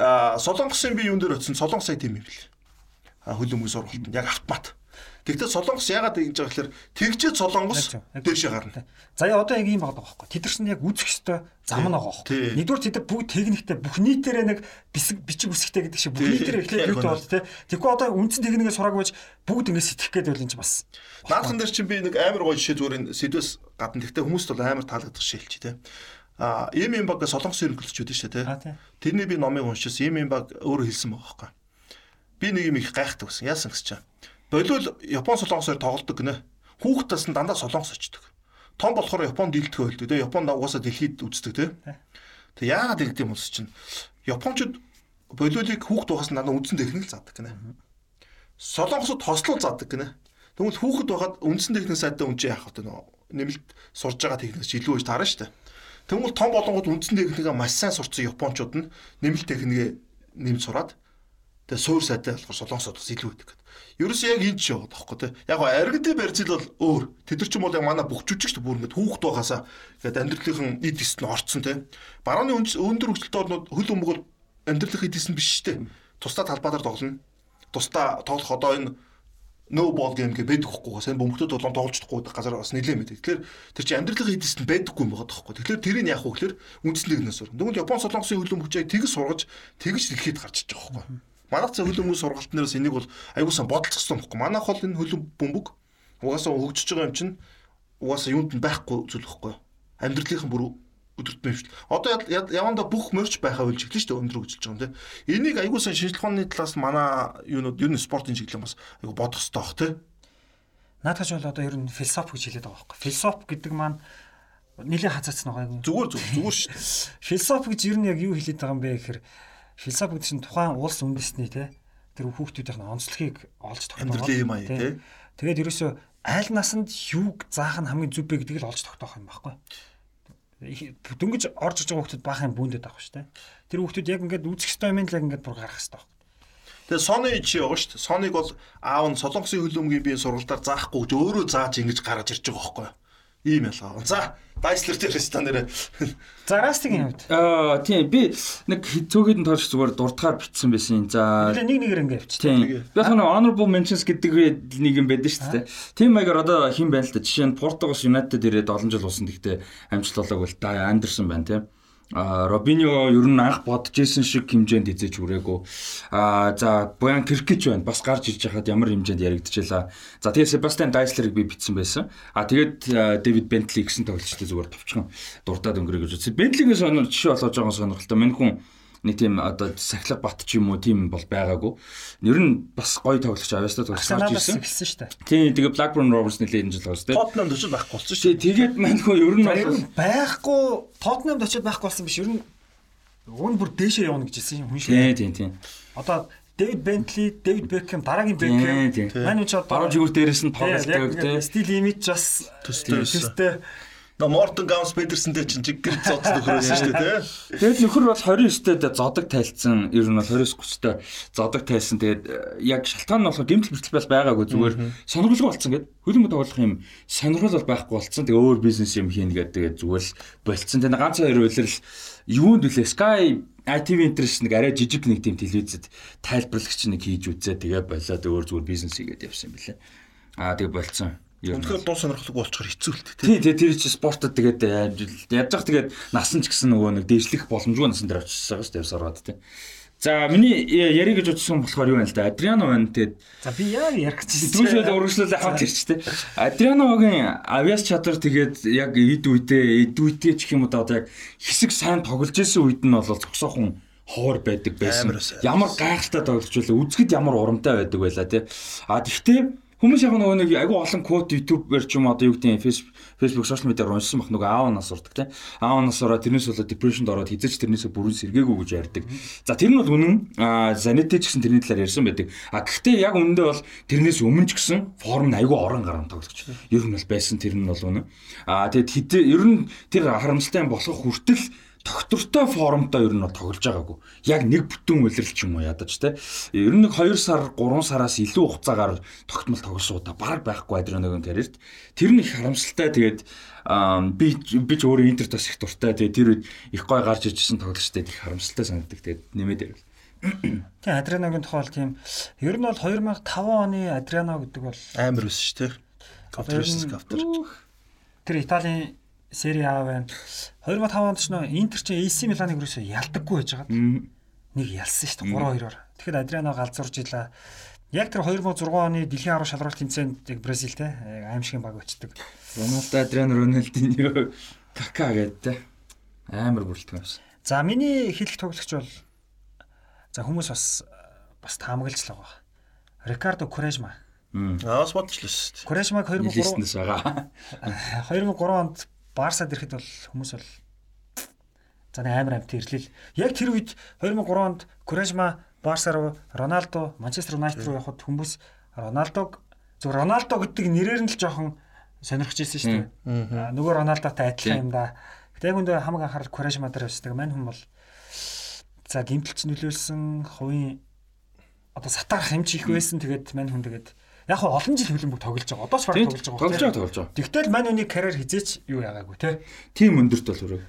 Speaker 2: А солонгосын би юун дээр очисон солонгос сая тийм юм бэл. А хөлбөмбөг сургалтанд яг автомат. Гэхдээ Солонгос яагаад ингэж байгаа гэхээр тэгжээ Солонгос дээшээ гарна.
Speaker 3: За яа одоо яг ийм байгаа байхгүй. Тэд нар чинь яг үзэх ёстой зам нь байгаа байхгүй. Нэгдүгээр тэд бүгд техниктэй бүх нийтээрээ нэг бисэг бичиг үсгтэй гэдэг шиг бүх нийтээр эхлээд юу бол тээ. Тэгэхгүй одоо үндсэн техникээ сураагүй байж бүгд ингэ сэтгэх гээд байл энэ ч бас.
Speaker 2: Наадхан дээр чинь би нэг амар гоё жишээ зүгээр сэдвээс гадна гэхдээ хүмүүст бол амар таалагдах шилж тээ. А ийм юм баг солонгос ерөнхийлөгч үүдэн шүү дээ. Тэрний би номыг уншиж ийм юм баг өөрөө хэлсэн байгаа байхгүй. Би нэг юм их гайхдаг байсан. Яасан гэж чам. Болиул Япон солонгосоор тоглолдог гинэ. Хүүхдээс нь дандаа солонгос очдог. Том болохоор Японд дийлдэхөө хэлдэг. Тэгээ Японд угаасаа дэлхийд үздэг те. Тэг яагаад ингэдэг юм бол чинь Япончууд болиулыг хүүхд байгаас нь дандаа үндсэн техник заадаг гинэ. Солонгосод хослол заадаг гинэ. Тэгвэл хүүхэд байхад үндсэн техник сайдаа үнчээ яах вэ нэмэлт сурж байгаа техникс илүү гэж таарна шүү дээ. Тэгвэл том болонгууд үндсэн техникээ маш сайн сурцсан японочууд нь нэмэлт техникээ нэмж сураад тэгээ суур сайтай болохоор солонгосод бас илүү байдаг. Ерөөс яг энэ ч яваад байхгүй тий. Яг гоо аригдээ барьцил бол өөр. Тэд нар ч юм бол яг манай бүх жүжигч бүр ингээд хүүхд байхасаа ингээд амьдралынхан эд эст нь орцсон тий. Барууны өндөр хөгжилтэй орнууд хөл өмг бол амьдралын эд эст нь биш дээ. Тусдаа талбайдаар тоглоно. Тусдаа тоглох одоо энэ no ball game гэ байдаг хөхгүй. Сайн бөмбөгтөд болон тоглож чадахгүй газар бас нэлээд мэд. Тэгэхээр тэр чинь амьдралын хэдийст нь байдаггүй юм байгаа тоххой. Тэгэхээр тэрийг яах вэ гэхээр үндсэндээ гнээс сур. Тэгвэл Япон солонгосын хөлөө мөчийг тэгж сургаж тэгж дэлхийд гарч иж байгаа хөхгүй. Манайх цаа хөлөө мөс сургалтнараас энийг бол аягуулсан бодолцсон хөхгүй. Манайх бол энэ хөлөө бөмбөг угаасаа хөгжиж байгаа юм чинь угаасаа юунд нь байхгүй зүйл хөхгүй. Амьдралынхан бүр өдөртмөө шүү дээ. Одоо яванда бүх мөрч байхаа үлж эхэлнэ шүү дээ өндөр хөгжилж байгаа юм тийм. Энийг аягүй сан шинжилгээ ухааны талаас манай юунууд ер нь спортын чиглэл бас аягүй бодох хэрэгтэй бах тийм.
Speaker 3: Наадах бол одоо ер нь философи гэж хэлээд байгаа байхгүй. Философи гэдэг маань нэлээд хазаацсан байгаа юм.
Speaker 2: Зүгээр зүгээр зүгээр шүү дээ.
Speaker 3: Философи гэж ер нь яг юу хэлээд байгаа юм бэ гэхээр философи гэдэг чинь тухайн улс үндэсний тийм тэр хүүхдүүдийн онцлогийг олж
Speaker 2: тогтоох. Юм аа тийм.
Speaker 3: Тэгээд ерөөсөө аль насанд юуг заах нь хамгийн зүв бэ гэдгийг л олж тогтоох юм байхгүй дөнгөж орж иж байгаа хүмүүс баахан бүүндэд авах шүү дээ. Тэр хүмүүс яг ингээд үүсэх ёстой юм л яг ингээд бүр гарах ёстой.
Speaker 2: Тэгээ Sony чи яваа шүү дээ. Sony-г бол аав нь Солонгосын хөлөмгийн би сургалтаар заахгүй гэж өөрөө зааж ингэж гаргаж ирж байгаа байхгүй? Ийм ялгаа. За, Дайслер дээр ста нэрэ.
Speaker 3: За, Растигийн хувьд.
Speaker 1: Аа, тийм би нэг цөөхөд нь тоолж зүгээр дуртахаар бичсэн байсан. За.
Speaker 3: Нэг нэгээр ингэ авчих.
Speaker 1: Тийм. Би нэг honorable mentions гэдэг нэг юм байдаг шүү дээ. Тийм маягаар одоо хэн байна л да. Жишээ нь Португалс United ирээд олон жил болсон. Гэхдээ амжилт болоог бол да Андерсон байна тийм. Робиньо ер нь анх бодож исэн шиг хэмжээнд эзэж хүрээгүй. А за Буян Киркич байна. Бас гарч ирж хахад ямар хэмжээнд яригдчихлаа. За тэгээ Себастьян Дайслерыг би битсэн байсан. А тэгээд Дэвид Бентли гэсэн тоглолчтой зүгээр товчхон дуртаад өнгөрөө гэж үзсэн. Бентлигийн сонор жишээ болгож байгаа сонирхолтой. Мань хүн нэг тийм одоо сахилга бат ч юм уу тийм бол байгаагүй. Ер нь бас гоё тоглогч авьяастай тоглож
Speaker 3: ирсэн. Хэлсэн шүү дээ.
Speaker 1: Тийм тэгээ Blackburn Rovers нэлээд энэ жил байгаа шүү дээ.
Speaker 2: Tottenham очиж байхгүй болсон шүү.
Speaker 1: Тэгээд мань хөө ер нь
Speaker 3: байхгүй Tottenham очиж байхгүй болсон биш. Ер нь уун бүр дээшээ явна гэж хэлсэн хүн
Speaker 1: шүү. Тийм тийм тийм.
Speaker 3: Одоо Дэвид Бентли, Дэвид Бекхэм, дараагийн Бекхэм.
Speaker 1: Манай ч одоо баруун жигүүр дээрээс нь тоглолдог
Speaker 3: тийм. Стил имиж бас төстэй.
Speaker 2: Но Мортон Гаунс Педерсэндээ чинь чиггэр цоц нөхрөөсөн шүү дээ тий.
Speaker 1: Тэгээд нөхөр бол 29-т зодог тайлцсан. Ер нь бол 29-30-т зодог тайлсан. Тэгээд э, яг шалтгаан нь болохоор гэмтэл бэртэл бас байгаагүй зүгээр сонирхолтой болцсон гэдэг. Хөлбөмбө тоглох юм сонирхол бол байхгүй болцсон. Тэгээд өөр бизнес юм хийн гэдэг зүгээр болцсон. Тэгээд ганц хоёр үйлрэл юунд үлээ Sky ITV интерес нэг арай жижиг нэг тийм телевизэд тайлбарлагч нэг хийж үзээ тэгээ болоод өөр зүгээр бизнес хийгээд явсан юм билээ. Аа тэгээ болцсон.
Speaker 2: Үнэхээр дуу сонирхолтой болчихоор хэцүү л
Speaker 1: тээ. Тий, тий, тэр чи спортод тэгээд яаж зах тэгээд насан ч гэсэн нөгөө нэг дээшлэх боломжгүй насан дээр очиж байгаа шүү дээ явсараад тий. За миний ярих гэж утсан болохоор юу байна л да. Адриано байна тэгээд
Speaker 3: За би яа ярих гэж
Speaker 1: Түүшэл урагшлал аваад ирч тий. Адрианогийн авиас чадвар тэгээд яг эд үедээ эд үедээ ч юм уу одоо яг хэсэг сайн тоглож исэн үед нь бол зогсоохон хоор байдаг байсан. Ямар гайхалтай тоглож байлаа. Үзэхэд ямар урамтай байдаг байлаа тий. А тэгвэл Хүмүүс яг нөгөө нэг айгүй олон код YouTube-ээр ч юм одоо юу гэдэг Facebook Facebook social media руу уншсан бах нөгөө аав нас урдаг тийм. Аав нас ураа тэрнээс болоод depression-д ороод хизэж тэрнээсээ бүрэн сэргээгүй гэж ярьдаг. За тэр нь бол үнэн. Zanetti ч гэсэн тэрний талаар ярьсан байдаг. А гэхдээ яг үнэндээ бол тэрнээс өмнө ч гэсэн форм нь айгүй орон гарan тоглогч. Ер нь бол байсан тэр нь бол үнэн. А тэгэд хитэ ер нь тэр харамсалтай болох хүртэл доктортой формтой ер нь тоглож байгаагүй. Яг нэг бүтэн үлрэл ч юм уу ядаж те. Ер нь 2 сар 3 сараас илүү хугацаагаар тогтмол тоглосуудаа баг байхгүй Адрианогийн карьерт. Тэр нь их харамсалтай. Тэгээд би би ч өөрөө интерт бас их дуртай. Тэгээд тэр үед их гой гарч ижсэн тоглолчтой их харамсалтай санагддаг. Тэгээд нэмээд ярил.
Speaker 3: Тийм Адрианогийн тухай бол тийм ер нь бол 2005 оны Адриано гэдэг бол
Speaker 2: амар өс шүү versus каптер.
Speaker 3: Тэр Италийн Сери А байна. 2005 онд ч нөө Интер чи AC Миланыг өрөөсөө ялдаггүй байж байгаа. Нэг ялсан шүү дээ 3-2-оор. Тэгэхээр Адриано галзуурж илаа. Яг тэр 2006 оны дэлхийн арга шалралт тэмцээнд яг Бразил те аимшигын баг өчтдөг.
Speaker 1: Роналдо Адриано Роналдиньо Кака гэдэг амар бүрэлдэхүүн байсан.
Speaker 3: За миний хэлэх тоглогч бол за хүмүүс бас бас таамаглаж л байгаа. Рикардо Курэжма.
Speaker 2: Аа бас бодлоо шүү дээ.
Speaker 3: Курэжмаг 2003
Speaker 1: Листнес байгаа.
Speaker 3: 2003 онд Барсад ирэхэд бол хүмүүс бол за амар амт ирлээ. Яг тэр үед 2003 онд Курэжма Барса руу Роналдо Манчестер Юнайтед руу явхад хүмүүс Роналдог зөв Роналдо гэдэг нэрээр нь л жоохон сонирхож ирсэн шүү дээ. Нөгөө Роналдотой адилхан юм да. Гэтэ яг үндэ хамаг анхаарал Курэжма дээр өсдөг. Мань хүн бол за гимтэлч нөлөөлсөн хувийн одоо сатарах хэмж их байсан. Тэгээд мань хүн тэгээд яг хоо олон жил хөлбөмбөг тоглож байгаа. Одоос баг тоглож байгаа.
Speaker 1: Тоглож байгаа, тоглож байгаа.
Speaker 3: Тэгтэл мань хүний карьер хизээч юу яагаагүй те.
Speaker 1: Тим өндөрт бол хүрээ.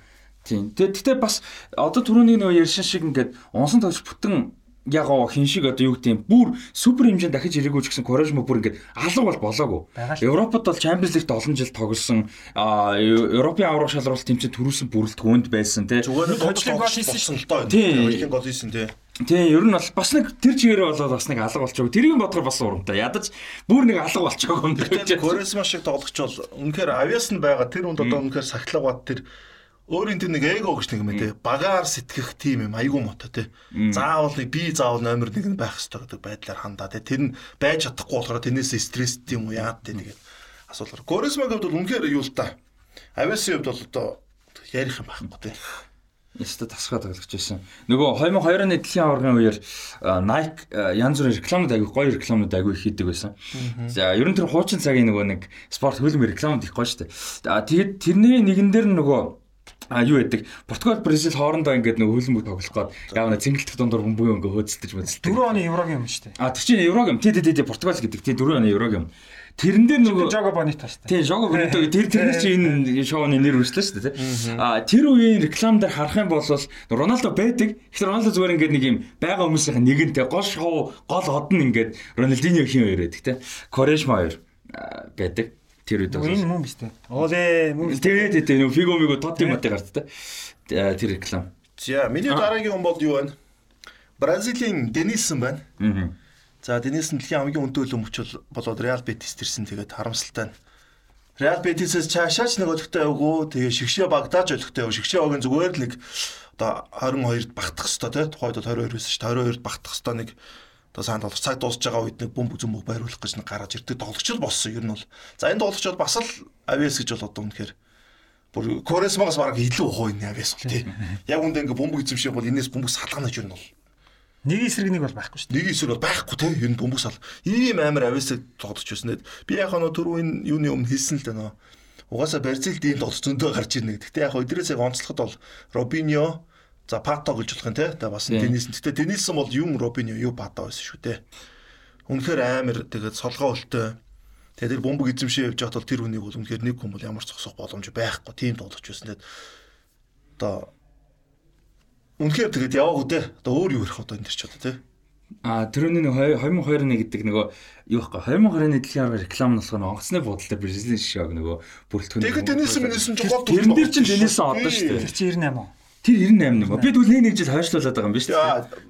Speaker 1: Тийм. Тэгтээ бас одоо түрүүний нөгөө ярьшин шиг ингээд унсан тоглож бүтэн яг оо хин шиг одоо юу гэдэг юм бүр супер хэмжээнд дахиж ирээгүй ч гэсэн Корежмо бүр ингээд алга бол болоогүй. Европод бол Champions League-т олон жил тоглосон Европын аврах шалралт тэмцээнд төрүүлсэн бүрэлдэхүүнд байсан тий.
Speaker 2: Зүгээр гол хийсэн шүү дээ.
Speaker 1: Тийм.
Speaker 2: Хожлын гол хийсэн тий.
Speaker 1: Тийм, ер нь бол бас нэг тэр чигээрээ болоод бас нэг алга болчихоо. Тэрийг бодохоор бас урамтай. Ядаж бүр нэг алга болчихоо юм
Speaker 2: даа. Коресма шиг тоглогч бол үнэхээр авиас нь байгаа. Тэр үнд одоо үнэхээр сахилга бат тэр өөрийн тэр нэг эго гэж нэг юм те. Багаар сэтгэх тим юм айгүй мото те. Заавал би заавал номер 1 нь байх хэрэгтэй гэдэг байдлаар хандаа те. Тэр нь байж чадахгүй болохоор тэрнээс стресс тийм үү яад те тэгээд асуулаар. Горисмаг хувьд бол үнэхээр юу л та. Авиасын хувьд бол одоо ярих юм байхгүй те
Speaker 1: Яста тасгаа тоглож байсан. Нөгөө 2002 оны дэлхийн аваргын үеэр Nike янз бүрийн рекламууд аягүй гоё рекламууд аягүй их хийдэг байсан. За ер нь тэр хуучин цагийн нөгөө нэг спорт хөлбөмбө рекламууд их гоё шүү дээ. Тэгээд тэрний нэгэн дээр нөгөө А юу яадаг? Португал Бразил хоорондоо ингээд нэг хөлбөмбөг тоглох гээд яав нэг цэнгэлдэх дундор бөмбөг ингээ хөөцөлдөж мэдлээ.
Speaker 3: 4 оны еврогийн юм шүү дээ.
Speaker 1: А тэр чинь еврог юм. Тий, тий, тий, Португал гэдэг. Тий, 4 оны еврог юм. Тэрэн дээр нөгөө
Speaker 3: Жого Бонито шүү дээ.
Speaker 1: Тий, Жого Бонито тэр тэрнээс чи энэ шоуны нэр үргэлжлээ шүү дээ, тий. А тэр үеийн реклам дээр харах юм бол Роналдо байдаг. Тэгэхээр Роналдо зүгээр ингээд нэг юм байгаа хүмүүсийн нэгэнтэй гол шоу, гол одон ингээд Роналдиньо хин хоёр байдаг, тий. Корешма хоёр байдаг тэр үед
Speaker 3: бол энэ мөн биз дээ. Оолээ мөн.
Speaker 1: Тэгээ тэгээ тэгээ фиго миго тоти мати гарт та. Тэр реклам.
Speaker 2: За миний дараагийн хүн бол юу байна? Бразилийн Денилсон байна. Аа. За Денилсон дэлхийн хамгийн өндөр хөлбөмбөч болоод Реал Бетис төрсэн тэгээд харамсалтай нь. Реал Бетисээс чаашаач нэг олигтой явгүй. Тэгээ шигшээ багтааж олигтой яв. Шигшээ огийн зүгээр л нэг одоо 22-д багтах хэвээр тий. Тухайд 22 байсан шүү дээ. 22-д багтах хэвээр нэг одоо сайн тоглож цаг дуусж байгаа үед нэг бөмбөг зөмбөг байруулах гэж нэг гараад ирдэг тоглогч л болсон ер нь бол. За энэ тоглогч бол бас л авиас гэж бол одоо үнэхээр бүр Коресмагаас бараг илүү энэ авиас бол тий. Яг үндэ ингээ бөмбөг эзэмших бол энэс бөмбөг салгана гэж ер нь бол.
Speaker 3: Нэг эсрэг нэг бол байхгүй шүү
Speaker 2: дээ. Нэг эсрэг бол байхгүй. Ер нь бөмбөг сал. Ийм амар авиасыг тоглож байсан. Би яг нөө түрүү энэ юуны өмнө хэлсэн л дээ нөө. Угаасаа Барцилд ийм тоглож зөндөө гарч ирнэ. Гэхдээ яг өдрөөс яг онцлоход бол Робиньо За Пато гэж болох юм те. Тэгээ бас Денис. Гэтэ Денисэн бол юм Робин юу Пато байсан шүү те. Үнэхээр амар тэгээд солгоо өлтөө. Тэгээд тэр бомбог эзэмшээ явж байхад бол тэр хүнийг бол үнэхээр нэг хүн бол ямар ч зогсох боломж байхгүй. Тийм тоглож байсан. Тэгээд одоо үнэхээр тэгээд яваагүй те. Одоо өөр юу ярих одоо энэ төр ч одоо те.
Speaker 1: А тэрний 2021 гэдэг нөгөө юу вэ? 2020-ны дэлхийн арга реклам нь болохоор онгоцны буудалтай Бразилийн шишээг нөгөө бүрэлдэхүүн.
Speaker 2: Тэгээд Денис минийсэн ч гол
Speaker 1: төрсөн. Тэрэн дээр чинь Денис одоо шүү дээ.
Speaker 3: Тэр чинь 98 уу?
Speaker 1: Тэр 98 нэг. Би тэгвэл нэг жил хойшлуулад байгаа юм биш үү?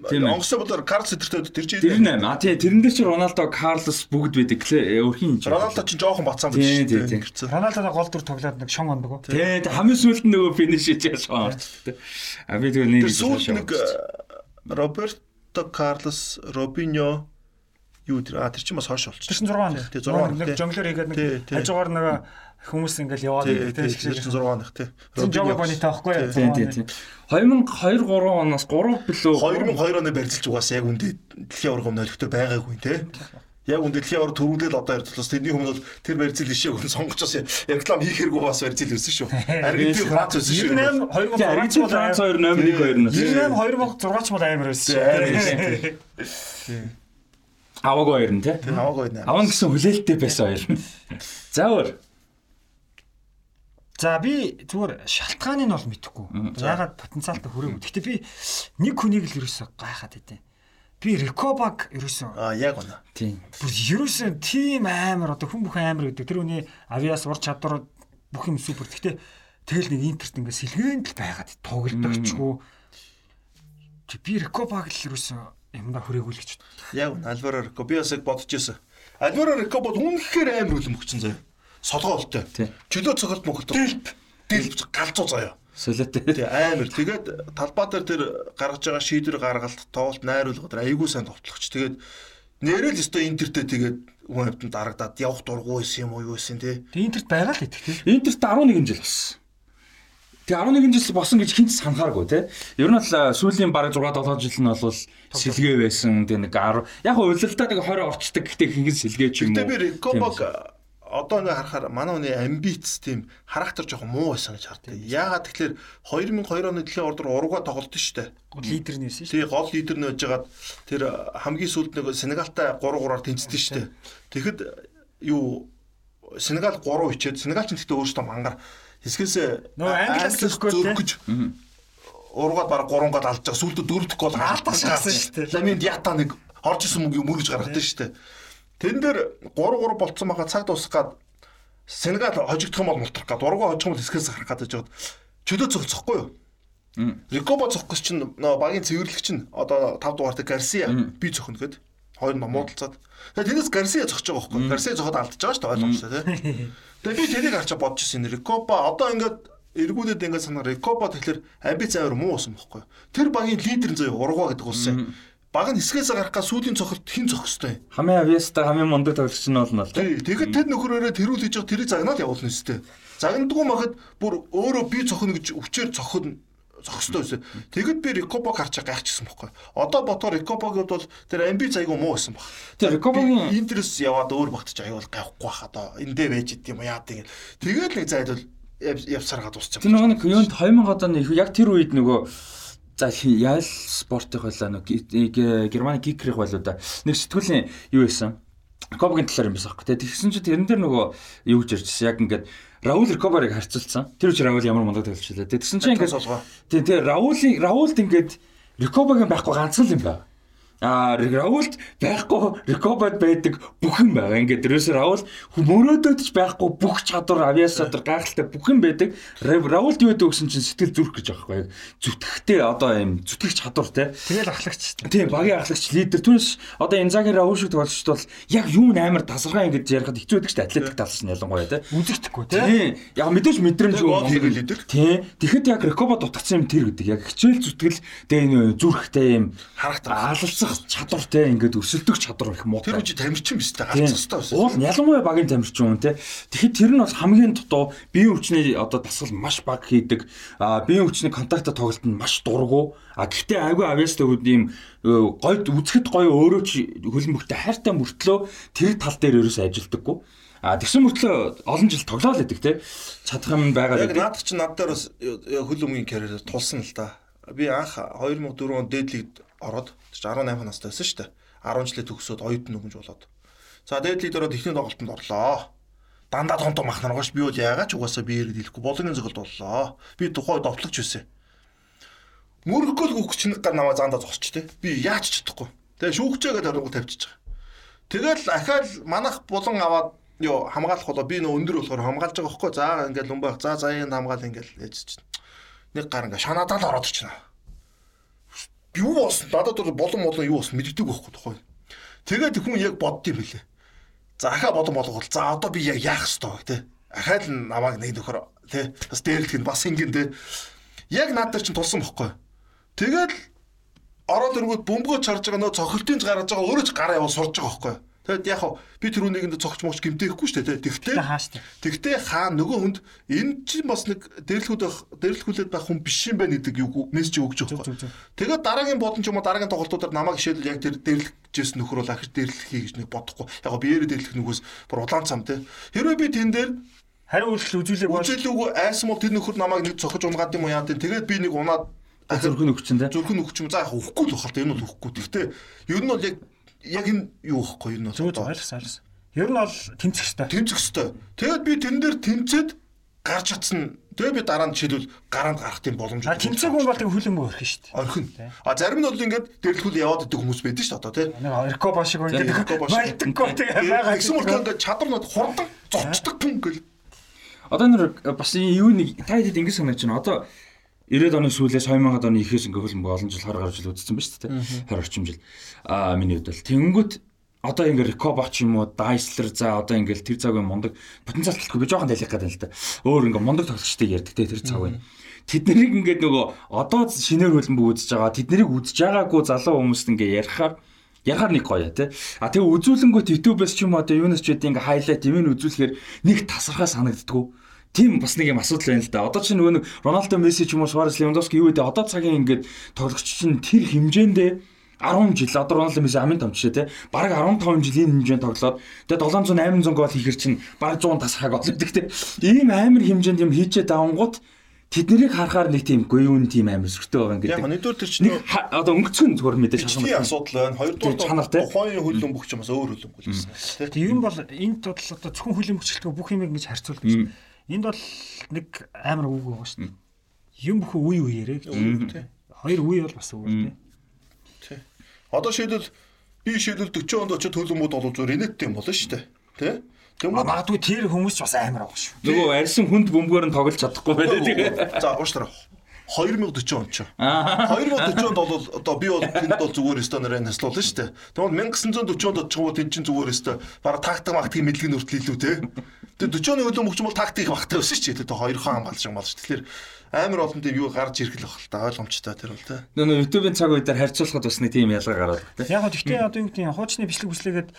Speaker 2: Тийм. Онгоцны бодоор Карлс өдөртөө тэр чинь
Speaker 1: 98. А тий тэрэн дээр чи Роналдо, Карлос бүгд байдаг. Өөрхийн
Speaker 2: юм. Роналдо чинь жоохон бацаан биш
Speaker 1: үү? Тийм.
Speaker 3: Роналдо гол дүр тоглоод нэг шон ондог.
Speaker 1: Тий. Хамгийн сүүлд нөгөө финиш хийж шон орчихсон. А би тэгвэл нэг
Speaker 2: жил сүүлд нэг Роберто Карлос, Робиньо юу тэр а тэр чинь бас хойш болчих.
Speaker 3: Тэр чинь 6 онд.
Speaker 2: Тий 6 онд.
Speaker 3: Нэг жонглер хийгээд нэг хажуугаар нэг хүмүүс ингээл яваад
Speaker 2: тий 6 оных тий.
Speaker 3: Жого бонитой аахгүй юу?
Speaker 1: Тий тий тий. 2002 3 оноос 3 билүү
Speaker 2: 2002 оны барьцалж угаас яг үндэ дэлхийн өмнө олигтой байгаагүй тий. Яг үндэ дэлхийн аварга төрүүлэл одоо ярьдлаас тэрний хүмүүс бол тэр барьцал ишээ хүн сонгочоос реклам хийхэргүй бас барьцал өссөн шүү. Аргентин Франц өссөн шүү.
Speaker 3: 98 2006
Speaker 1: Франц 2 8 1 2
Speaker 3: нь. 98 2006 ч бол амар өссөн шүү.
Speaker 1: Аваагүй хоёр нь тий.
Speaker 2: Аваагүй нэ.
Speaker 1: Аван гэсэн хүлээлттэй байсан хоёр. За өөр.
Speaker 3: За би зүгээр шалтгааныг нь бол мэдэхгүй. Ягаад потенциалтай хүрээгүй. Гэхдээ би нэг хүнийг л ерөөсө гайхаад байдیں۔ би Рикобаг ерөөсөн
Speaker 2: Аа яг үнэ.
Speaker 1: Тийм.
Speaker 3: бүр ерөөсөн тим амар одоо хүн бүхэн амар гэдэг. Тэр үний авиас ур чадвар бүх юм супер. Гэхдээ тэгэл нэг интерт ингээ сэлгээнд л байгаад тоглодогчгүй. Би Рикобаг л ерөөсөн юмда хүрээгүүлэгч.
Speaker 2: Яг үнэ. Альваро Рико би бас яг бодож ирсэн. Альваро Рико бод үнэхээр амар хөлбөмбөгчин заяа. Солгоолтой.
Speaker 1: Тий.
Speaker 2: Чөлөө цогцолт мөхөлт. Дэлб. Дэлб галзуу заяа.
Speaker 1: Солиотой.
Speaker 2: Тий амар. Тэгээд талбай дээр тэр гаргаж байгаа шийдвэр гаргалт тоглолт найруулга дээр айгүй сайн товтлогч. Тэгээд нэрэл өстой интертэй тэгээд хүн амтанд дарагдаад явах дурггүй байсан юм уу юу байсан тий.
Speaker 3: Тэг интерт байгаа л идэх тий.
Speaker 1: Интерт 11 жил болсон. Тэгээ 11 жил босон гэж хинт санахааргүй те. Ер нь бол сүүлийн бараг 6 7 жил нь бол сэлгээ байсан. Тэгээ нэг 10 яг удирдалтаа нэг 20 орчдөг гэхдээ хинхэн сэлгээ ч юм уу.
Speaker 2: Гэтэ би Рикобог одоо ингээ харахаар манай хүний амбиц тийм характер жоохон муу байсан гэж харддаг. Яагаад тэгэхээр 2002 оны дэлхийн ордор урууга тоглолт нь штэ.
Speaker 3: Лидер нь байсан шүү.
Speaker 2: Тэгээ гол лидер нь байжгаад тэр хамгийн сүүлд нэг Сенегалтай 3-3-аар тэнцсэн штэ. Тэгэхэд юу Сенегал 3 ичээд Сенегалч нь гэхдээ өөрөөсөө мангар хэсгээс
Speaker 3: Нөө Англиас
Speaker 2: зөрөх гэж уруугаад баг 3 гол алж байгаа сүүлдээ 4 гол
Speaker 3: Алдчихсан штэ.
Speaker 2: Ламин Диата нэг орж исэн мөнгө мөрөж гаргадаг штэ. Тэн дээр 3-3 болцсон байгаа цаг дуусах гад Сенегал хожигдох юм бол мултрах гад уруугаа хожих юм бол хэсгээс гарах гадаж жоод чөлөө цогцохгүй юу? Рикобо цохгос чинь нөө багийн цэвэрлэгч чинь одоо 5 дугаартай Гарсиа би цохно гэд хоёр ном муудалцаад. Тэгээ тэрнээс Гарсиа зогсож байгаа байхгүй. Гарсиа зохоод алдчихж байгаа шүү дээ ойлгомжтой тий. Тэгээ би тэрийг харчаа бодож ирсэн. Рикобо одоо ингээд эргүүлээд ингээд санаа Рикобо тэгэхээр амбиц авир муу уусан байхгүй. Тэр багийн лидер нь заяа ургаа гэдэг улсын. Баг нь хэсгээс гарах га сүүлийн цохолт хэн зохистой.
Speaker 1: Хамгийн авьяастай хамгийн мундаг тоглогч нь бол нь л
Speaker 2: Тий. Тэгэхэд тэр нөхрөөрөө тэрүүл хийж байгаа тэрийг загнаад явуулна өстэй. Загнадгүй махад бүр өөрөө би цохно гэж өвчээр цохно зохистой байсан. Тэгэд би Рикобо харчаа гайхчихсан байхгүй. Одоо ботоор Рикобогод бол тэр амби зайгүй муу байсан баг.
Speaker 1: Тэр Рикобогийн-
Speaker 2: интерес яваад өөр багтаж аюул гайхгүй бах одоо эндээ байж идэм юм яа тийм. Тэгээд нэг зайд бол явсараад усчих.
Speaker 1: Тэр нөгөө нэг юунд 2000 оны яг тэр үед нөгөө за ял спортын хойлоо нэг Германы кикрих байлуу да. Нэг сэтгүүлийн юу байсан? Кобгийн талаар юм байсан аахгүй. Тэгээ тэгсэн чинь тэрэн дээр нөгөө юу гэж ярьжсэн. Яг ингээд Раул Рикобарыг харьцуулсан. Тэр үчир Раул ямар мундаг тоглож байлаа. Тэгсэн чинь ингээд
Speaker 2: солгоо.
Speaker 1: тий тий Раулын Раулд ингээд Рикобагийн байхгүй ганцхан л юм байна. А Раулд байхгүй Рикобад байдаг бүх юм байгаа. Ингээд ерөөсөө Раул мөрөөдөөд ч байхгүй бүх чадвар, авиас чадвар, гайхалтай бүх юм байдаг. Раулд юу гэдэг өгсөн чинь сэтгэл зүрх гэж байгаа байхгүй. Зүтгэхтэй одоо юм зүтгэх чадвар те.
Speaker 3: Тэгэл ахлагч.
Speaker 1: Тийм багийн ахлагч лидер түүнээс одоо Инзаги Раул шиг тоглогчд бол яг юу нээр тасархаа ингэж ярихад хэцүү байдаг дээ. Атлетик талс нь ялангуяа те.
Speaker 3: Үзэгдэхгүй те.
Speaker 1: Тийм. Яг мэдээж мэдрэмж
Speaker 2: гол хэлдэг.
Speaker 1: Тийм. Тэгэхэд яг Рикобо дутагдсан юм тэр гэдэг. Яг хичээл зүтгэл тэгээ зүрхтэй юм
Speaker 2: Характер.
Speaker 1: Алалцах чадвартай ингээд өсөлдөх чадвар их муу.
Speaker 2: Тэр үчи тамирчин дээ.
Speaker 1: Тийм.
Speaker 2: Гарцах хэрэгтэй байсан.
Speaker 1: Уул ялангуяа багийн тамирчин хүн те. Тэгэхэд тэр нь бас хамгийн дутуу биеийн хүчний одоо дасгал маш бага хийдэг. А биеийн хүчний контактаа тоглолт нь маш дургу. А гэхдээ айгүй авьяастай үд ийм гойд үзэхэд гоё өөрөө ч хөлбөмбөгтэй хайртай мөртлөө тэр тал дээр ерөөсөө ажилдаггүй. А тэгсэн мөртлөө олон жил тоглоал байдаг те. Чадах юм байгаа
Speaker 2: Яг наад чи над дээр бас хөл өмгийн карьерээр тулсан л да. Би анх 2004 он дээдлигд ороод 18 настай байсан шүү дээ. 10 жилээ төгсөөд оюутан нөгөж болоод. За дээдлигд ороод техник тоглолтод орлоо. Дандаа тонтоо мах наргаш би бол яагаад ч угаасаа би яриад хэлэхгүй болгоны зөвлөлд боллоо. Би тухай довтлогч байсан. Мөрөхгүй л үхч нэг гар намаа заандаа зогсч тээ. Би яаж ч чадахгүй. Тэгээ шүүгчээгээд оройгоо тавьчих. Тэгэл ахаал манах булан аваад ёо хамгаалах болоо би нөө өндөр болохоор хамгаалж байгаа хөөхгүй. За ингээл юм байх. За заяанд хамгаал ингээл яаж чинь. Нэг гар ингээ шанаадаа л ороод ирчихнэ. Юу болсон? Надад бол болон болон юу болсон мэддэг байхгүй тухай. Тэгээд хүн яг бодд юм хэлээ. За ахаа бодон болгол. За одоо би яг яах ёстой те. Ахаал нь намайг нэг нөхөр те. Бас дээрлэх нь бас ингэн те. Яг над дээр чинь тулсан бохгүй. Тэгээд ороод ирэнгүүт бөмбөгөө чарж байгаа нөө цохилтын гаргаж байгаа өөрөө ч гараа яваа сурж байгаа байхгүй. Тэгэд яг хав би тэр үнэгэнд цогч могч гимтэхгүй шүү дээ. Тэгтээ тэгтээ хаа нөгөө хүнд энэ чинь бас нэг дээрлэхүүд байх дээрлэхүүлээд байх хүн биш юм байна гэдэг юу мессеж өгч байгаа.
Speaker 3: зүг.
Speaker 2: Тэгээд дараагийн бодон ч юм уу дараагийн тоглолтуудаар намайг жишээлбэл яг тэр дээрлэхжсэн нөхөр бол ахиж дээрлэхий гэж нэг бодохгүй. Яг гоо биеэрээ дээрлэх нүгөөс бүр улаан цам те. Хэрвээ би тэн дээр
Speaker 3: Хариу үйлчлэл үзүүлэг бол
Speaker 2: үжилүүг айсан бол тэр нөхөр намайг нэг цохиж унгаад юм уу яа тийм. Тэгээд би нэг унаад
Speaker 1: Зүрхэн өгчин те.
Speaker 2: зүрхэн өгч юм. За яг өгөхгүй л бахал та энэ бол өгөхгүй. Гэхдээ ер нь бол яг яг энэ юу ихгүй
Speaker 3: зүг
Speaker 2: одоо
Speaker 3: ойлгосон ойлгосон. Ер нь бол тэмцэх хэрэгтэй.
Speaker 2: тэмцэх хэвээр. Тэгээд би тэн дээр тэмцээд гарч чадсан. Тэгээ би дараа нь жишээлбэл гараанд гарах тийм боломж.
Speaker 3: А тэмцээгүй бол тэг хөлөмбө орхин шүү дээ.
Speaker 2: Орхин. А зарим нь бол ингээд дэрлэхүүл яваад идэг хүмүүс байдаг шүү дээ одоо тий.
Speaker 3: Нэг Эрко башиг байдаг.
Speaker 2: Малтггүй тэгээ байгаа. Гэсэн бол ингээд чадвар нь хурдан зочдог пүн гэл.
Speaker 1: Одоо нэр бас юу нэг та хэд ингэ санаж байна. Одоо 90-ад оны сүүлээс 2000-ад оны ихээс ингээ хөлбөмбөг олон жил хар гарч л үзсэн ба шүү дээ. 20 орчим жил. Аа миний хувьд л тэнгүүт одоо ингээ Рикоба ч юм уу Дайслер за одоо ингээл тэр цагийн мундаг потенциал талгүй би жоохон тайлах гэдэг л да. Өөр ингээ мундаг тоглогчдыг ярьдаг те тэр цагийн. Тэд нарыг ингээд нөгөө одоо шинээр хөлбөмбөг үзэж байгаа тэд нарыг үзэж байгаагүй залуу хүмүүст ингээ ярихаар ярахаар нэг гоё те. А тэгээ үзүүлэнгүүт YouTube-с ч юм уу одоо юунаас ч үгүй ингээ хайлайт юм үзүүлэхээр нэг тасархаа санагддггүй. Тийм бас нэг юм асуудал байна л да. Одоо чинь нөгөө нэг Роналдо Месси ч юм уу Суарес Левандовски юу гэдэг одоо цагийн ингээд тоглогч чинь тэр хэмжээндээ 10 жил одоо Рональдо Месси амын томч те бараг 15 жилийн хэмжээнд тоглоод тэгээ 700 800 гол хийхэр чинь бараг 100 тасхаг гол өгдөг те ийм амар хэмжээнд юм хийчээ давангууд тэднийг харахаар нэг тийм гоёун тийм амар сүртэй байгаа гэдэг.
Speaker 2: Яг нэгдүгээр тэр чинь
Speaker 1: одоо өнгөцгөн зүгээр мэдээж
Speaker 2: шалгах асуудал байна. Хоёрдугаар чанар те тухайн хөлөн бүх ч юм бас өөр хөлөн болсон.
Speaker 3: Тэгээ юм бол энд бол одоо зөвхөн хөлөн бөчлөлтөө бүх юм ингэж харьцуулдаг. Энд бол нэг амар үг байгаа шүү. Юм бүхэн үе үеэрээ гэж. Хоёр үе бол бас өөр те.
Speaker 2: Одоо шийдэл би шийдэл 40 онд очиж төлөмөд бол зүгээр инээдтэй юм болно шүү дээ. Тэ?
Speaker 3: Тэгмээ магадгүй тэр хүмүүс ч бас амар байгаа шүү.
Speaker 1: Нөгөө арьсан хүнд бөмбөгөөр нь тоглож чадахгүй байлаа тэгээ.
Speaker 2: За уушлаа. 2040 он ч. 2040 онд бол одоо би бол тэнд бол зүгээр стандараар наслуулна шүү дээ. Тэгвэл 1940 онд очих юм бол тэн чинь зүгээр өстой. Бараг тактик мактик мэдлэг нүртэл илүү те. Тэгээ 40 оны хөлөө мөгч бол тактик багтай өссөн ч гэдэг. Тэгээ хоёр хаан хамгаалж байгаа юм болж. Тэгэхээр амар олон тийм юу гарч ирэх л баг та ойлгомжтой тэр бол тэ.
Speaker 1: Нөө YouTube-ийн цаг үе дээр харьцуулахад бас нэг тийм ялгаа гараад
Speaker 3: байна. Яг гоо гэхдээ одоо юу гэдэг нь хуучны бичлэг бүслэгээд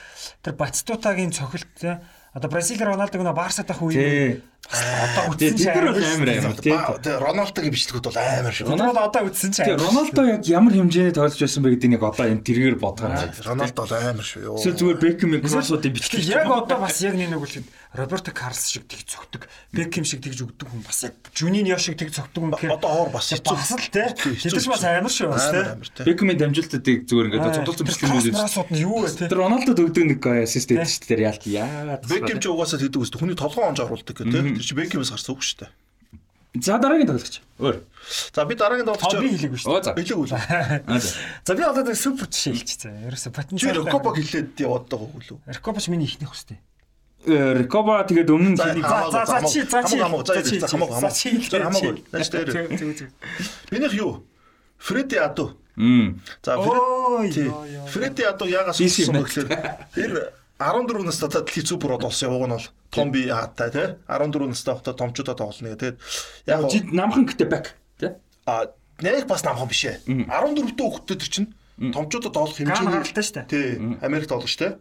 Speaker 3: тэр Батстутагийн цохилт тэ одоо Бразил Роналдог нөө Барсад ах үе
Speaker 1: Одоо үтсэн чинь амар амар
Speaker 2: тийм. Роналдогийн бичлэгүүд бол амар шүү.
Speaker 3: Рональдо одоо үтсэн чинь.
Speaker 1: Тийм Роналдо яг ямар хэмжээний тоглож байсан бэ гэдэг нэг одоо энэ тэргээр бодгоо.
Speaker 2: Роналдо бол амар шүү.
Speaker 1: Эсвэл зүгээр Бекхэм кроссуудын бичлэг.
Speaker 3: Яг одоо бас яг нэг үл Роберто Карлс шиг тэг цогтөг, Бекхэм шиг тэгж өгдөг хүн бас яг Жунинио шиг тэг цогтөг хүн
Speaker 2: гэхээр одоо оор бас
Speaker 3: хэцүү. Бас л те. Тэдэрч бас амар шүү бас
Speaker 1: те. Бекхэмийн дамжуултыг зүгээр ингээд цогтолцсон бичлэг
Speaker 3: үү. Юу вэ те.
Speaker 1: Тэр Роналдо өгдөг нэг ассист гэдэг шүү дээ. Яалт яа.
Speaker 2: Бекхэм ч угаасаа тэгдэг үст. Хүний толгой онж оруулдаг гэх те. Тэр чи Бекхэмээс гарсан үг шүү дээ.
Speaker 1: За дараагийн тоглогч. Өөр.
Speaker 2: За би дараагийн тоглогч
Speaker 3: би хэлээгүй шүү.
Speaker 1: За
Speaker 2: хэлээгүй л.
Speaker 3: За би одоо супер жишээ хэлчихсэн. Ерөөсө потенциал.
Speaker 2: Рокоба хэлээд яваад байгаа хөө лөө.
Speaker 3: Рокоба ч миний ихнийх хөстэй.
Speaker 1: Рикоба тэгээд өмнө нь
Speaker 3: за за за чи за чи
Speaker 2: за хамаагүй хамаагүй хамаагүй минийх юу Фредди Аду за Фредди Аду яагаас болсон бэ гэхээр энэ 14 настай дэлхийн супер болсон яваг нь бол том би хаатай тий 14 настай байхдаа томчуудаа тоглоно тэгээд
Speaker 1: яг намхан гэдэг бак тий
Speaker 2: а нэг бас намхан биш ээ. 14 дэх хүүхдтэй тэр чинь томчуудад тоглох хэмжээний
Speaker 3: гаралтай шүү дээ
Speaker 2: тий Америкт тоглож тий.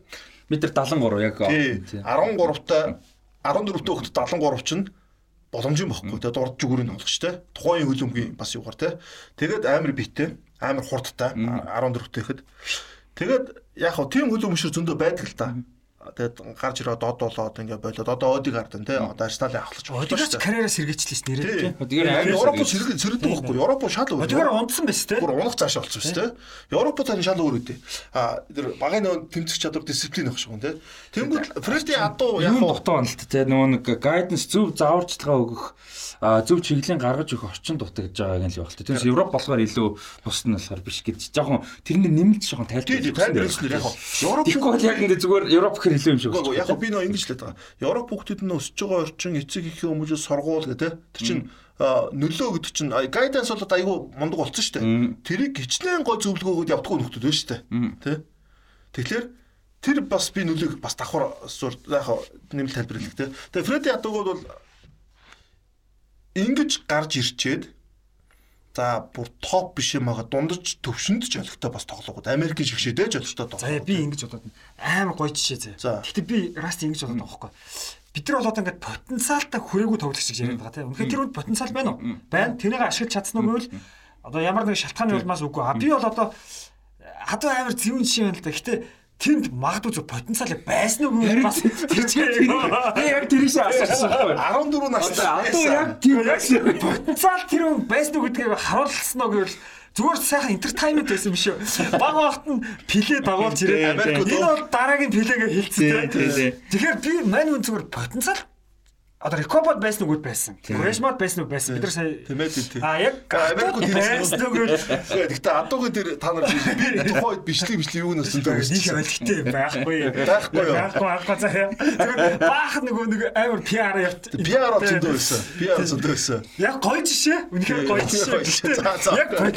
Speaker 1: метр 73 яг
Speaker 2: 13-та 14-т өгт 73 чинь боломжийн бохгүй. Тэгээд дурд жүгүүрийг олгоч те. Тухайн хөлөмгийн бас юугаар те. Тэгээд амар биттэй, амар хурдтай 14-т ихэд. Тэгээд яг хөө тийм хөлөмшөр зөндөө байдаг л та тэгээд гарч ирээд дод болоод ингээ болоод одоо Одиг гардан тий одоо Арсеналыг авахлаж
Speaker 3: байгаа. Одигаас карьераа сэргээчлээ ш нэрээ тий.
Speaker 2: Одигаар Европ сэргээ сэрдэг байхгүй. Европ шал өөр.
Speaker 3: Одигаар унтсан байс тий.
Speaker 2: Гур унах цааш болсон ш тий. Европ тань шал өөр үдээ. А тэр багын нөө тэмцэх чадвар дисциплин ах шиг юм тий. Тэнгүүд Фрести адуу
Speaker 1: яг дутаа байна л тий. Нөгөө нэг гайденс зөв зааварчилгаа өгөх зөв чиглэлийн гаргаж өгөх орчин дутагдж байгааг нь л байна. Тэрс Европ болохоор илүү бус нь болохоор биш гэж жоохон тэрний нэмэлт жоохон тайлбар.
Speaker 2: Тий, тайлбарлсан яг
Speaker 1: Европ яг ингэ зүгээр Европ гэхэр илүү юм шиг
Speaker 2: байна. Яг би нөө ингэж л байгаа. Европ хүүхдүүд нь өсөж байгаа орчин эцэг эхийн хүмүүжил сургуул гэдэг тэр чинь нөлөө гэдэг чинь гайданс бол айгүй мундаг болсон шүү дээ. Тэрийг хичнээн гой зөвлөгөөгөд явдггүй нөхдөд байна шүү дээ. Тэ? Тэгэхээр тэр бас би нөлөөг бас давхар яг нэмэлт тайлбарлах тэ. Тэгээ Фредди Адугод бол ингэж гарч ирчээд за бүр топ биш юм байгаа дундаж төвшөнд ч олигтой бас тоглоогод Америкийн шиг шидэж олигтой
Speaker 3: тоглоо. За би ингэж бодоод амар гоё жишээ зэ. Гэтэ би раст ингэж бодоод байгаа байхгүй. Бид нар бол одоо ингээд потенциалтай хүрээгүй тоглогч гэж яриад байгаа тийм. Үнэхээр тэр үед потенциал байна уу? Байна. Тэрийг ашиглаж чадсан уу гэвэл одоо ямар нэг шалтгааны улмаас үгүй. А би бол одоо хадуу амар зөвүүн жишээ байна л да. Гэтэ тэнд магадгүй зөв потенциал байсан уу? Гэж бас тэр чинь яг тэр шиг асуусан байхгүй
Speaker 2: 14 настай.
Speaker 3: Одоо яг тэр потенциал тэр байсан уу гэдгийг харуулсан уу гэвэл зүгээр сайхан entertainment байсан биш үү баг багт нь плей дагуулж ирээд энэ бол дараагийн плейгээ хэлцээ. Тэгэхээр би мань хүн зүгээр потенциал одоо Рекобод байсан үгүүд байсан. Решмод байсан үг байсан. Бид нар сая
Speaker 2: Тэмээ тийм.
Speaker 3: А яг
Speaker 2: Америкт
Speaker 3: байсан үгүүд
Speaker 2: Гэхдээ адуугийн тэр та нар би тухайн үед бичлэг бичлэг юу нөсөн дөө
Speaker 3: нэг ойлголттой байхгүй.
Speaker 2: Байхгүй юу?
Speaker 3: Байхгүй байхгүй заяа. Баах нөгөө нэг амар PR явт.
Speaker 2: PR зөндөө байсан. PR зөндөө байсан.
Speaker 3: Яг гоё жишээ. Үнэхээр гоё жишээ. Яг гоё.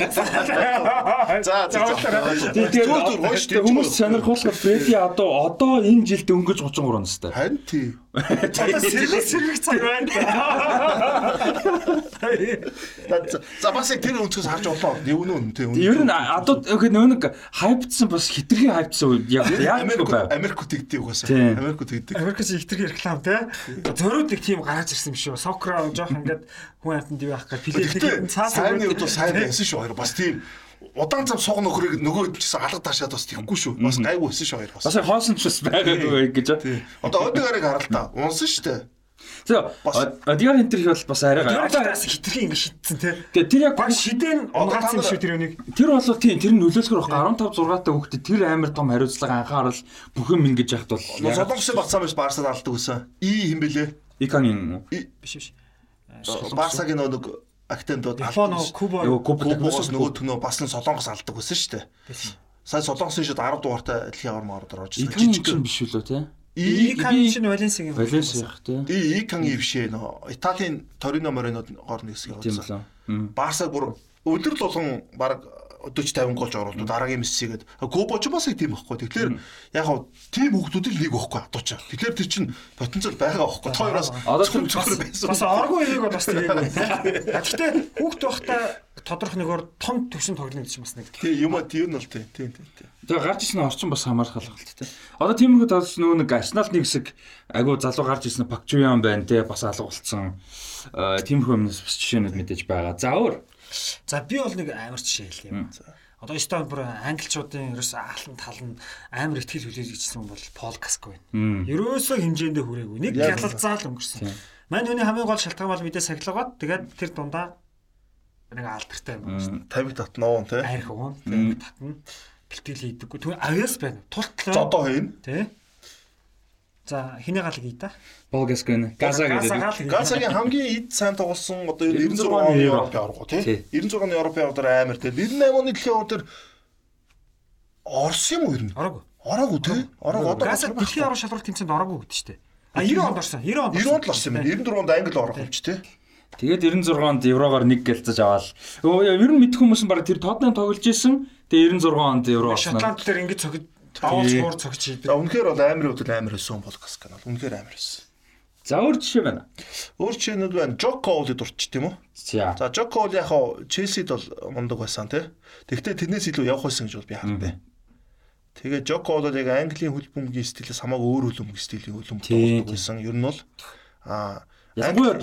Speaker 2: За за.
Speaker 1: Тэгээд хүмүүс сонирхолтой Фреди адуу одоо энэ жилд өнгөж 33 настай.
Speaker 2: Харин тий.
Speaker 3: Сэрэг сэрэг цаг байна.
Speaker 2: За бас яг тэр өнцгөөс харж болоо. Юу нүүн тий.
Speaker 1: Ер нь адуу нөө нэг хайпдсан бас хитрхи хайпдсан үед яг яг
Speaker 2: Америк
Speaker 1: байв.
Speaker 2: Америк тэгдэг угаасаа. Америк тэгдэг.
Speaker 3: Америкс ихтер реклам те. Зөрүүд нэг тийм гараад ирсэн юм шүү. Сокро жоох ингээд хүн амтанд юу ах гэ
Speaker 2: Гэхдээ
Speaker 3: плей цаас
Speaker 2: сайнны үед бол сайн байсан шүү. Бас тийм удаан зам суг нөхрийг нөгөө чигсэн алга ташаад бас тийхгүй шүү. Бас гайгүй байсан шүү хоёр бас.
Speaker 1: Бас хоосон ч бас байгаагүй гэж.
Speaker 2: Тий. Одоо одоогаарыг харалтаа. Унсан шүү дээ.
Speaker 1: Тэгээ одиар энэ төр бол бас арай
Speaker 3: Одоогоос хитрхи ингэ шидсэн те.
Speaker 1: Тэгээ тэр яг
Speaker 3: Баг шидэн угаацсан юм шүү тэр үнийг.
Speaker 1: тэр бол тийм тэр нь нөлөөлөхөр байхгүй 15 6 та хүүхдэд тэр амар том хариуцлага анхаарал бүх юм ингэж яхад бол
Speaker 2: Нөө Солонгосын бацсан биш Барсад алдаг гэсэн. И хэм бэлээ.
Speaker 1: икагийн
Speaker 3: Биш биш.
Speaker 2: Барсагийн нөгөө нэг актентууд
Speaker 1: нөгөө куб
Speaker 2: Кубоос нөгөө төнөө бас нь Солонгос алдаг гэсэн шүү дээ. Сая Солонгосын шууд 10 дугаартай адилхан явар маар орж ирсэн.
Speaker 1: чинь биш үлээ те
Speaker 3: И кан чинь Валенсигийн.
Speaker 1: Валенс яах те
Speaker 2: И Икангийн бишээ нөө. Италийн Торино Моринод гоор нэг хэсэг явуулсан.
Speaker 1: лээ
Speaker 2: Барсаг бүр өдөр болгон баг 40 50 голж оруулдаг дараагийн мессигээд Кубо ч бас их тийм байхгүй. Тэгэхээр яг хав тийм хүмүүсүүд л нэг байхгүй адууч. Тэгэхээр тэр чинь потенциал байгаа байхгүй. Тоороос
Speaker 1: Одоо ч
Speaker 2: зөвхөн байсан.
Speaker 3: Бас оргоо ирэх бол бас тийм байна. Гэхдээ хүүхд байхдаа тодорхой нэгөр том төвшин тоглоно гэж бас нэг.
Speaker 2: Тий юм а тийм нь бол тий. Тийм тийм тийм.
Speaker 1: Тэгээ гарч ирсэн орчин бас хамаарах хаалгалт те. Одоо тиймэрхүү талс нөгөө нэг Арсенал нэг хэсэг агуу залуу гарч ирсэн Пакчуян байна те бас алга болцсон. Тиймэрхүү юмнаас бас жишээнүүд мэдээж байгаа. За өөр
Speaker 3: За би бол нэг амар жишээ хэлье юм. Одоо Стон бүр англичуудын ерөөс аалан талан амар ихтгэл хүлээж ичсэн бол Пол Каско байна. Ерөөсөө хэмжээндээ хүрээгүй. Нэг гялалцаал өнгөрсөн. Мань хүний хамгийн гол шалтгаан бол мэдээ сахилгаат. Тэгээд тэр дундаа нэг алдартай юм байна шүү дээ.
Speaker 2: 50 татнаа тий.
Speaker 3: Айрх уун. Тэгээд татна. Бэлтгэл хийдэггүй. Түн авьяас байна. Тултлаа.
Speaker 2: Зодоо хийн.
Speaker 3: Тий. За хэний гал гий та?
Speaker 1: Болгасгэн Газа гэдэг.
Speaker 2: Газагийн хамгийн эд сайн тоглосон одоо 96 оны Европын аварга тий. 96 оны Европын аваргаар амар тий. 98 оны дэлхийн аваргаар Орс юм уу ер нь?
Speaker 3: Ороогүй.
Speaker 2: Ороогүй тий. Ороо одоо
Speaker 3: Газа дэлхийн аврал шалралт тэмцээнд ороогүй гэдэг чинь. А 90 онд орсон. 90 онд
Speaker 2: 90 онд л орсон юм байна. 94 онд Англи орох юм чи тий.
Speaker 1: Тэгээд 96 онд еврогоор нэг гэлцэж аваад. Өө ер нь мэдэх хүмүүс нь баг тэр Тотнам тоглож исэн. Тэгээд 96 онд евро орсон.
Speaker 3: Шотланд дээр ингэж цогт давуулж муур цогч
Speaker 2: За
Speaker 3: хийдэг.
Speaker 2: үнэхээр бол амар хөдөл амар өсөн бол Каскан бол үнэхээр амар өсөн.
Speaker 1: За өөр жишээ байна.
Speaker 2: Өөр чинүүд байна. Жоко Оли дурч тийм үү?
Speaker 1: За.
Speaker 2: За Жоко Оли яг хаа Челсид бол мундаг байсан тий. Тэгвэл тэрнээс илүү явах байсан гэж бол би хардаг. Тэгээ Жоко Оли яг Английн хөлбөмбөгийн стилээс хамаагүй өөр хөлбөмбөгийн стилийн хөлбөмбөг байсан. Ер нь бол аа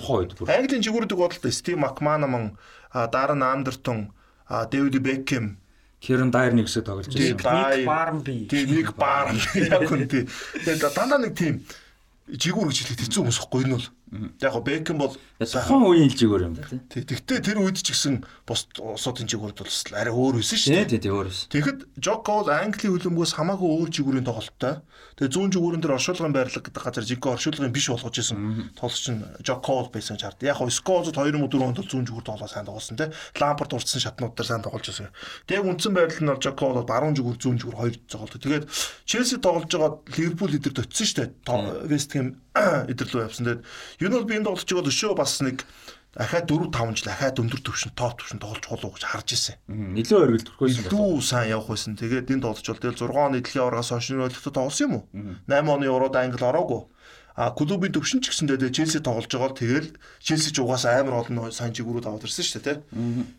Speaker 1: тухайн үед бүр.
Speaker 2: Английн жигүүрдэг бодолтой Стив Макманаман, Даррен Андертон, Дэвид Бекхэм
Speaker 1: Кирен Дайер нэг хэсэг тоглож
Speaker 2: Тийм,
Speaker 1: байсан.
Speaker 3: Ник Барнби.
Speaker 2: тийм нэг баар яг үнтэй. Тэгээд дандаа нэг тийм жигүүр гэж хэлээд хэцүү хүмүүс ихгүй энэ бол. Яг го Бекхэм бол
Speaker 1: Тухайн үеийн жигүүр юм тий.
Speaker 2: Тий, Тэгтээ тэр үед ч гэсэн бус усуудын жигүүрд бол арай өөр байсан шүү
Speaker 1: Тий,
Speaker 2: дээ.
Speaker 1: тий, тий өөрөөс.
Speaker 2: Тэгэхэд Жоко бол Английн хөлбөмбөгөөс хамаагүй өөр жигүүрийн тоглолттой. Тэгээ зүүн жигүүрэн дээр оршуулгын байрлал гэдэг газар жиго оршуулгын биш болгож исэн. Тоглолч нь Жоко бол байсан гэж хард. Яг хоо Скоз 2 4 онд бол зүүн жигүүр тоглоо сайн тоглосон те. Лампарт урдсан шатнууд дээр сайн тоглож байсан. Тэгээ үндсэн байрлал нь бол Жоко бол баруун жигүүр зүүн жигүүр хоёр тоглолт. Тэгээд Челси тоглож байгаа Ливерпул эдэр төцсөн шүү дээ. Вест Лөө явсан. Тэгээд юу нь бол би энэ тоглож байгаа өшөө бас нэг ахаа 4 5 жил ахаа өндөр төвшин топ төвшин тоглож болов гэж харж ирсэн.
Speaker 1: Нилээ өргөл төрхөөсөн байна.
Speaker 2: Илүү сайн явах байсан. Тэгээд энэ тоглож бол тэгэл 6 оны дэлхийн аваргаас хойш нөлөөлөлтөд тоглосон юм уу? 8 оны Еврод Англи ороогүй. А клубын төвшин ч гэсэндээ Челси тоглож байгаа бол тэгэл Челси ч угаасаа амар олон сайн жигүүрүүд аваад ирсэн шүү дээ, тэ.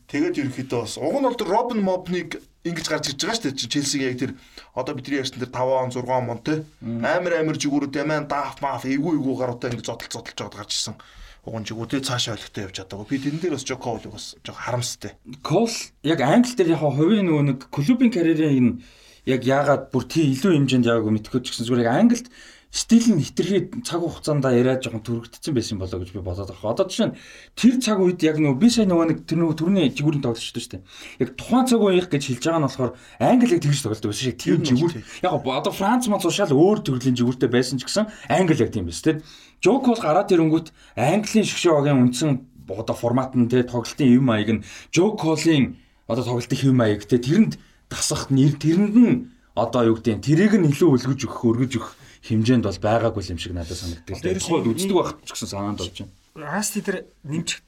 Speaker 2: Тэгээд ерөөхдөө бас уг нь бол Робин Мобныг ингэж гарч ирж байгаа шүү дээ. Челсигийн яг тэр одоо бидний ярьсан тэр 5 он 6 он тэ. Амар амар жигүүрүүд ямаа даф маф эйгүү эйгүү гаруудаа ингэж зодтол зодтолж жоод гарч ирсэн. Уг нь жигүүрдээ цаашаа ойлгохтой явж чадаагүй. Би тэрэн дээр бас Жоко Олиг бас жоо харамстай.
Speaker 1: Кол яг англи дээр яг хувийн нөгөө нэг клубын карьерийн яг яагаад бүр тий илүү хэмжээнд яваагүй мэдхгүй ч гэсэн зүгээр яг англид стил нь хитрхи цаг хугацаанд яриад жоохон төрөгдсөн байсан болоо гэж би бодоод байгаа. Одоо жишээ нь тэр цаг үед яг нөгөө би сая нөгөө нэг тэр нөгөө төрний жигүүрийн тоглож шүү дээ. Яг тухайн цаг үеийнх гэж хэлж байгаа нь болохоор англи яг тэгж тоглодог байсан шиг тийм жигүүр. Яг одоо Франц ман уушаал өөр төрлийн жигүүртэй байсан ч гэсэн англи яг тийм байсан тийм. Жок бол гараад ирэнгүүт английн шгшөөгийн үндсэн одоо формат нь тийм тоглолтын юм маяг нь Жок Колын одоо тоглолтын хэм маяг тийм тэрэнд тасах нэр тэрэнд нь одоо юу гэдэг тэрийг нь илүү өлгөж өгөх өргөж өгөх хэмжээнд бол байгаагүй юм шиг надад санагддаг. Тухайд үздэг байх ч гэсэн санаанд болж байна.
Speaker 3: Расти тэр нэмчихт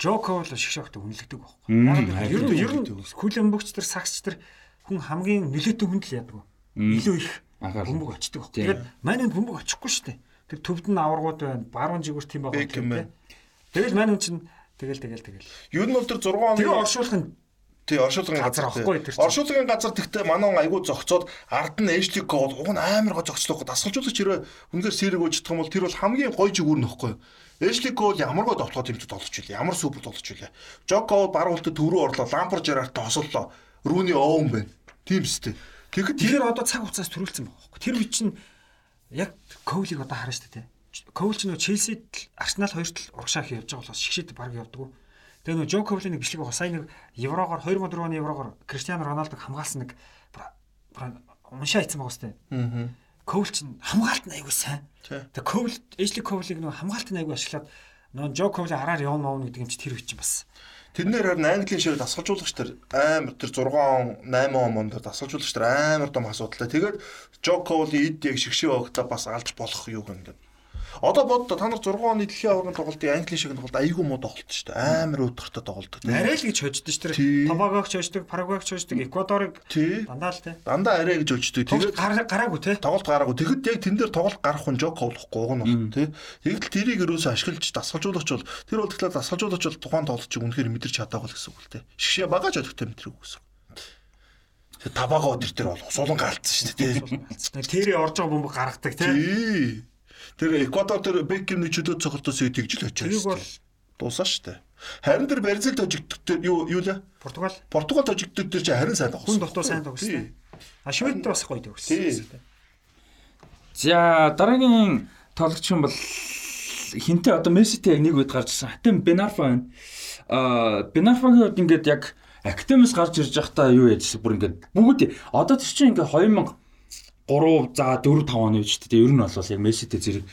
Speaker 3: Жоко бол шгшөөхтэй үнэлэгдэг байхгүй. Ер нь ер нь хүлэмбөгч тэр сагсч тэр хүн хамгийн нөлөөтэй хүнд л яадаг. Илүү их бөмбөг очдөг байхгүй. Тэгээд маань бөмбөг очихгүй шүү дээ. Тэр төвд нь аваргууд байна. Баруун жигүүр тийм байгаа юм. Тэгэл маань чинь тэгэл тэгэл тэгэл.
Speaker 2: Ер нь бол тэр 6 оны
Speaker 3: Тэгээ оршуулах нь
Speaker 2: Тий, оршуулгын газар
Speaker 3: авахгүй тэр.
Speaker 2: Оршуулгын газар тэгтээ манаа айгүй зогцоод ард нь Эшли Кол уг нь амар гоо зогцлоо. Дасгалжуулагч хэрэг үнээр сэрэг өждөх юм бол тэр бол хамгийн гоё жигүүр нөхгүй. Эшли Кол ямар гоо довтлоо тэмцээд олж илээ. Ямар супер олж илээ. Жоко баруултад төрөө орлоо. Лампар Жерартай хосоллоо. Рүүний оон байна. Тийм үстэй.
Speaker 3: Тэгэхэд тэр одоо цаг хугацаас төрүүлсэн байгаа байхгүй. Тэр үе чинь яг Коулийг одоо харна шүү дээ. Коул ч нөө Челсид Арсенал хоёрт урагшаа хийж байгаа болохоос шигшээд баг явдаг. Тэгээ нөө Жо Ковлиний бичлэг байгаа. Сая нэг еврогоор 2004 оны еврогоор Криштиану Роналдог хамгаалсан нэг уншаа хийсэн байгаа сте. Аа. Ковл чинь хамгаалт нь айгүй сайн. Тэгээ Ковл Эшли Ковлиг нөө хамгаалт нь айгүй ашиглаад нөө Жо Ковли хараар явна мөн гэдэг юм чи тэр чинь бас.
Speaker 2: Тэднэр харин Английн ширээ дасгалжуулагч тэр амар тэр 6 он 8 он монд дасгалжуулагч тэр амар том асуудалтай. Тэгээд Жо Ковли эд яг шигшээ өгдөө бас алж болох юу гэнэ Одоо боддоо та нар 6 оны дэлхийн аваргын тоглолтын Англи шиг тоглолт айгүй муу тоглолт шүү дээ. Амар өдөртөө тоглолдог.
Speaker 3: Арай л гэж хождсон шүү дээ. Тобагогч хождог, Парагвайч хождог, Эквадорыг дандаа л те.
Speaker 2: Дандаа арай гэж хождог.
Speaker 3: Тэгээд гараагүй те.
Speaker 2: Тоглолт гараагүй. Тэгэхэд яг тэн дээр тоглолт гарах хүн жог ховлохгүй уг нь бол те. Тэгэхдээ тэрийг ерөөсөө ашиглаж дасгалжуулагч бол тэр бол тэгэхээр дасгалжуулагч бол тухайн тоглолтыг үнэхээр мэдэрч чадаагүй л гэсэн үг л те. Шгшээ багаж өдөртөө мэдрэг үгүйсэн табаага өдөр төр бол усуулан гаалцсан шүү дээ.
Speaker 3: Тэрий орж байгаа бөмбөг гаргадаг
Speaker 2: тий. Тэр Эквадор тэр Беккемний чөлөө цогцолтоос тэгж л очиж.
Speaker 3: Тэрийг бол
Speaker 2: дуусаа штэ. Харин тэр Бразил тожигддаг тэр юу юу лээ?
Speaker 3: Португал.
Speaker 2: Португал тожигддаг тэр чинь харин сайн
Speaker 3: тоглосон. Хүн дотоо сайн тоглосон. А Швед дээр бас гоё
Speaker 1: тоглосон. За дараагийн тоглогч юм бол хинтээ одоо Месситэй нэг үед гарч ирсэн. Хатан Бенарфа байна. Аа Бенарфагийн үед ингээд яг Актемис гарч ирж байхдаа юу яжсэн бүр ингээд бүгд одоо тэр чинь ингээд 2000 3 за 4 5 оны үед шүү дээ. Ер нь бол яг мессежтэй зэрэг.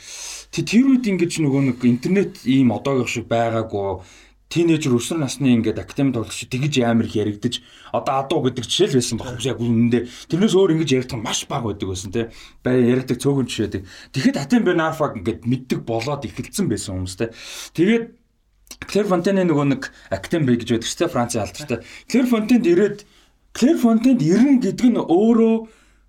Speaker 1: Тэ тэр үед ингэж нөгөө нэг интернет ийм одоогийнх шиг байгаагүй тинейжер өсвөр насны ингээд академи тоглогч тэгж амар их яригдаж одоо адуу гэдэг жишээ л байсан баг. Яг үнэндээ тэрнээс өөр ингэж яригдах маш бага байдаг байсан тий. Бай яригдаг цөөхөн жишээдэг. Тэгэхэд Атен Бенарфаг ингээд мэддэг болоод ихэлсэн байсан хүмүүс тий. Тэгээд Клэр Фонтены нөгөө нэг академи гэж байдаг шүү дээ Францын алдартай. Клэр Фонтенд ирээд Клэр Фонтенд ирнэ гэдэг нь өөрөө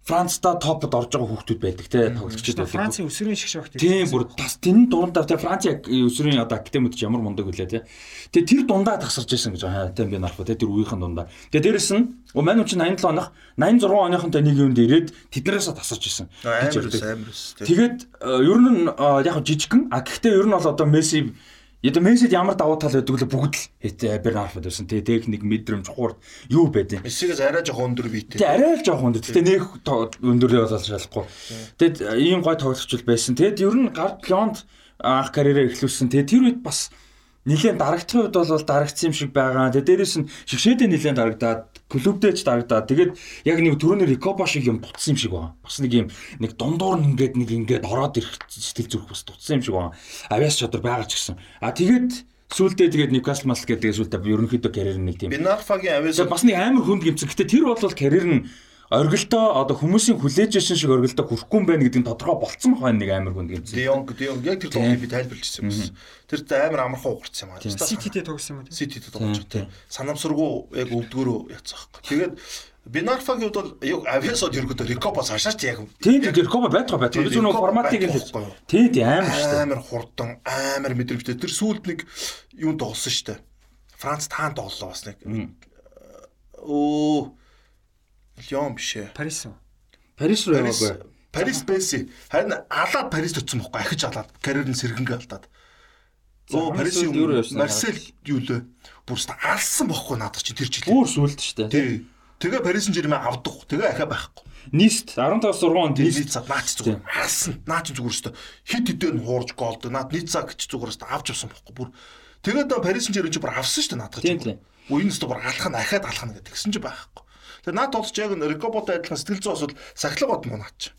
Speaker 1: Францда топод орж байгаа хүүхдүүд байдаг те тоглогчид байдаг.
Speaker 3: Францын өсвөрийн шиг шогт.
Speaker 1: Тийм бүр бас тэн дундаа те Франц яг өсвөрийн одоо академид ч ямар мундаг үлээ те. Тэгээ тэр дундаа тасарч байсан гэж байна. Тийм би нарах те тэр үеийнхэн дундаа. Тэгээ дээрэс нь Мань ч 87 оных 86 оныхонтой нэг юунд ирээд тэднээс тасарч исэн. Тэгээд ер нь яг жижигхэн а гэхдээ ер нь бол одоо Месси Яда Мессид ямар давуу тал байдаг вэ бүгд л Бернарфд байсан. Тэгээ техник, мэдрэмж, хурд юу байдیں۔
Speaker 2: Мессигээс арай жоохон өндөр биетэй.
Speaker 1: Тэгээ арай л жоохон өндөр. Гэтэ нэг өндөрлөө болол шалахгүй. Тэгээд ийм гой тоглогч байсан. Тэгэд ер нь гард Леонд анх карьераа эхлүүлсэн. Тэгээ тэр үед бас Нилээн дарагдсан үед бол дарагдсан юм шиг байгаа. Тэгээ дээрэс нь шигшээдээ нилээн дарагдаад клубдээч дарагдаад тэгээд яг нэг түрүүний Рикоба шиг юм дутсан юм шиг байна. Бас нэг юм нэг дундуур нь ингээд нэг ингээд ороод ирэх сэтгэл зүрх бас дутсан юм шиг байна. Авиас чадвар байгаа ч гэсэн. А тэгээд Сүүлдээ тэгээд Ньюкасл мас гэдэг сүүлдээ ерөнхийдөө карьер нь нэг тийм.
Speaker 2: Бинарфагийн авиас
Speaker 1: бас нэг амар хүнд гимцэн. Гэтэ тэр бол карьер нь оргилдоо одоо хүмүүсийн хүлээж яшин шиг оргилдоо хүрхгүй юм байна гэдэг нь тодорхой болцсон байна нэг амар хүнд гэмсэн.
Speaker 2: Дионг Дионг яг тэр тоглолтыг би тайлбарлажсэн юм. Тэр амар амархан угарсан юм
Speaker 3: аа. Сититэй тогсон юм уу?
Speaker 2: Сититэй тоглож байгаа. Санамсаргуу яг өвдгөрөө яцсан. Тэгээд Бинарфагийн хувьд бол авиасод ерөөдөө Рикопос хашаач яг.
Speaker 1: Тийм тийм Рикопо байдаг байдаг. Би зөвхөн форматыг л тийм тийм амар шүү дээ.
Speaker 2: Амар хурдан, амар мэдрэмжтэй. Тэр сүүлд нэг юу тоглосон шүү дээ. Франц таан тоглолоо бас нэг. Оо Лион биш ээ.
Speaker 3: Парис уу?
Speaker 1: Парис руу яваагүй.
Speaker 2: Парис Бэси. Харин алаад Парис төцсөн бохгүй ахиж алаад карьер нь сэргэнгээ алдаад. Оо Парисын Марсель юу лээ? Бүр алсан бохгүй надад чи тэр жил.
Speaker 1: Бүр сүлд штэ.
Speaker 2: Тий. Тэгээ Paris Saint-Germain авдаг. Тэгээ ахаа байхгүй.
Speaker 1: Нист 15-6 онд
Speaker 2: Ницца наач зүгээр хаасан. Наач зүгээр өстө хит хитээр нь хуурж голд. Наад Ницца гэж зүгээр өстө авч авсан байхгүй. Бүр тэгээд Paris Saint-Germain чи бүр авсан шүү дээ наадах чинь. Үеийн өстө бүр алхах нь ахаад алхах нь гэдэг. Тэгсэн чи байхгүй. Тэгээ наад болж яг Рикоботой адилхан сэтгэл зүйн асуудал сахилга бод муу наач.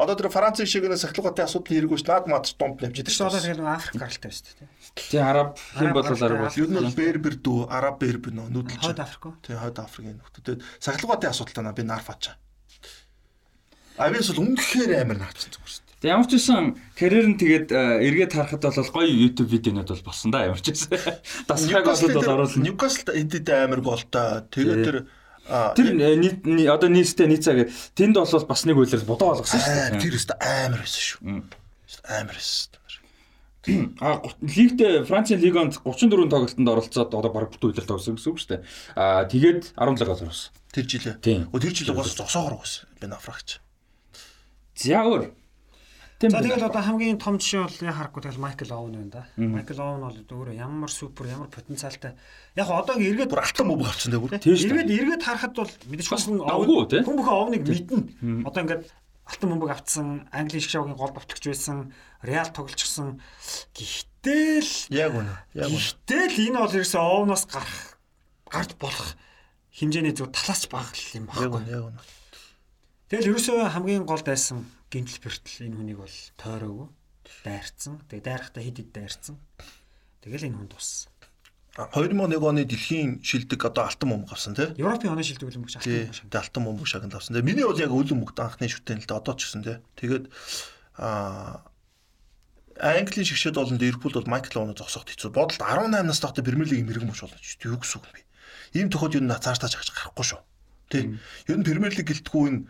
Speaker 2: Одоо тэр Франц шиг нэг сахилгаатай асуудал хэрэггүй ш наад мад дунд нэмж идэг.
Speaker 3: Тэр одоо тэгэл Африк гаралтай байж тээ.
Speaker 1: Тий араб хэм бол араб бол.
Speaker 2: Ер нь бербер дүү араб бербер нөө нүүдэлж.
Speaker 3: Хойд Африк уу?
Speaker 2: Тий хойд Африкийн нөхдөд сахилгаатай асуудалтай наа би нарфаач. Авиас бол үнэхээр амар наачсан зүгээр шүү дээ.
Speaker 1: Тэг ямар ч үсэн карьер нь тэгээд эргээд харахад бол гоё YouTube видеонууд бол болсон да ямар ч. Дасгай голод бол оруулсан.
Speaker 2: Ньюкасл эдэд амар голтой. Тэгээд тэр
Speaker 1: Тэр одоо нийтдээ нийцаагээ тэнд бол бас нэг үйлээс бодоо болгосон шүү
Speaker 2: дээ. Тэр өстө амар байсан шүү. Амар байсан.
Speaker 1: А лигтээ Францын лигонд 34 тоглолтод оролцоод одоо баг бүтэн үйлрэлт авсан гэсэн үг шүү дээ. А тэгээд 17 гол оруулсан.
Speaker 2: Тэр жилээ. Өө тэр жилээ бас зогсоогоор байсан. Би нафрагч.
Speaker 1: За өөр.
Speaker 3: За тэгэл одоо хамгийн том жишээ бол яа харахгүй тэгэл Майкл Оуэн байна да. Майкл Оуэн бол өөрөө ямар супер ямар потенциалтай. Яг одоо эргээд
Speaker 2: бүр алтан мөв авчихсан дээ бүр.
Speaker 3: Эргээд эргээд харахад бол мэдээж хүн
Speaker 1: Оуэн
Speaker 3: хүн бүхэн Оуэныг мэднэ. Одоо ингээд алтан мөмбөг авцсан, Англи шиг шавгийн гол давтагч байсан, Реал тоглолцсон. Гэхдээ л
Speaker 2: яг үнэ. Яг үнэ.
Speaker 3: Гэхдээ л энэ бол ерөөсөө Оуэнаас гарах гарч болох хэмжээний зөв талаас баг юм байна.
Speaker 2: Яг үнэ, яг үнэ.
Speaker 3: Тэгэл ерөөсөө хамгийн гол дайсан гинтл бэртэл энэ хүнийг бол тойроогүй дайрцсан. Тэгээ дайрахтаа хэд хэд дайрцсан. Тэгэл энэ хүн туссан.
Speaker 2: 2001 оны дэлхийн шилдэг одоо алтан бөмбөг авсан тий.
Speaker 3: Европын оны шилдэг үлэмбэг
Speaker 2: алтан бөмбөг. Алтан бөмбөг шагнал авсан. Тэгээ миний бол яг үлэмбэгт анхны шүтэн л дээ одоо ч гэсэн тий. Тэгээд аа Английн шигшэд болон Ливерпул бол Майкл Оуны зогсоход хэцүү. Бодолд 18 настай хата Премьер лигийн мэрэгэн мууч болно шүү. Юу гэсэн үг юм бэ? Ийм тохиолдолд юу нацааш тааж гарахгүй шүү. Тий. Ер нь Премьер лиг гэлтгүй энэ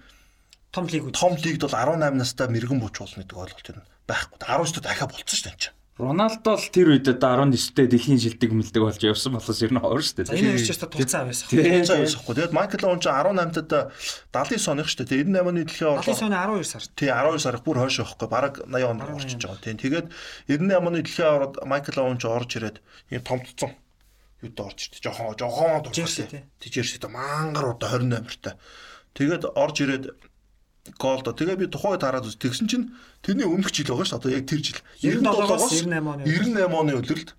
Speaker 3: том лигүүд
Speaker 2: том лигд бол 18 настай мэрэгэн бууч болно гэдэг ойлголт юм байхгүй. 19 дэх дахиад болцсон шүү дээ.
Speaker 1: Роналдо л тэр үед одоо 19-тэй дэлхийн шилдэг мэлдэг болж явсан болохоос ер нь хоор шүү дээ.
Speaker 3: Энэ хоёр ч яста туцаа байсан.
Speaker 2: Туцаа байсахгүй. Тэгээд Майкл Оун ч 18-нд 79 оных шүү дээ. 98 оны дэлхийн
Speaker 3: орлого 79 оны 12 сар.
Speaker 2: Тий 12 сарх бүр хойш байхгүй. Бараг 80 онд орчиж байгаа. Тийм. Тэгээд 98 оны дэлхийн ороод Майкл Оун ч орж ирээд ийм томдцсон юуд орж ирдэ. Жохон жохон
Speaker 3: дуртай.
Speaker 2: Тижэрстэй мангар удаа 28 та. Тэгээд орж ирээд гол доо. Тэгээ би тухайд хараад үз. Тэгсэн чинь тэрний өмнөх жил байгаа шүү. Одоо яг тэр жил
Speaker 3: 97-оос 98 оны
Speaker 2: 98 оны үлрэлт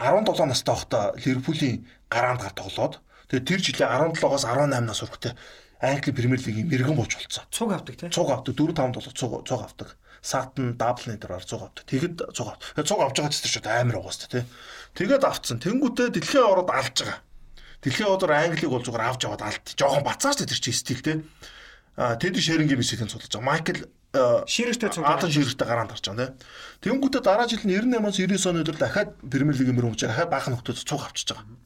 Speaker 2: 17 настай байхдаа Ливерпулийн гараанд гар тоглоод тэгээ тэр жилээ 17-оос 18 нас хүртэл Англи Премьер лигийн мэрэгэн бууч болцсон.
Speaker 3: Цуг авдаг тий.
Speaker 2: Цуг авдаг 4 5 долоо цуг цуг авдаг. Сатн даблны дөрөөр цуг авдаг. Тэгэд цуг авдаг. Тэгээ цуг авч байгаа ч тэр амар угаастай тий. Тэгээд авцсан. Тэнгүүтээ дэлхийн ороод алж байгаа. Дэлхийн ороор Англиг бол зүгээр авч аваад алд. Жохон бацааш тэр чи стил тий. Тэд шэрингийн мисэлийн судалж байгаа. Майкл
Speaker 3: ширэгтэй цуг
Speaker 2: Адан ширэгтэй гараанд гарч байгаа тийм. Тэнгүүтээ дараа жил нь 98-аас 99 оны өдөр дахиад Премьер лигийн мөрөмж дахиад баахан нөхдөөд цуг авчиж байгаа.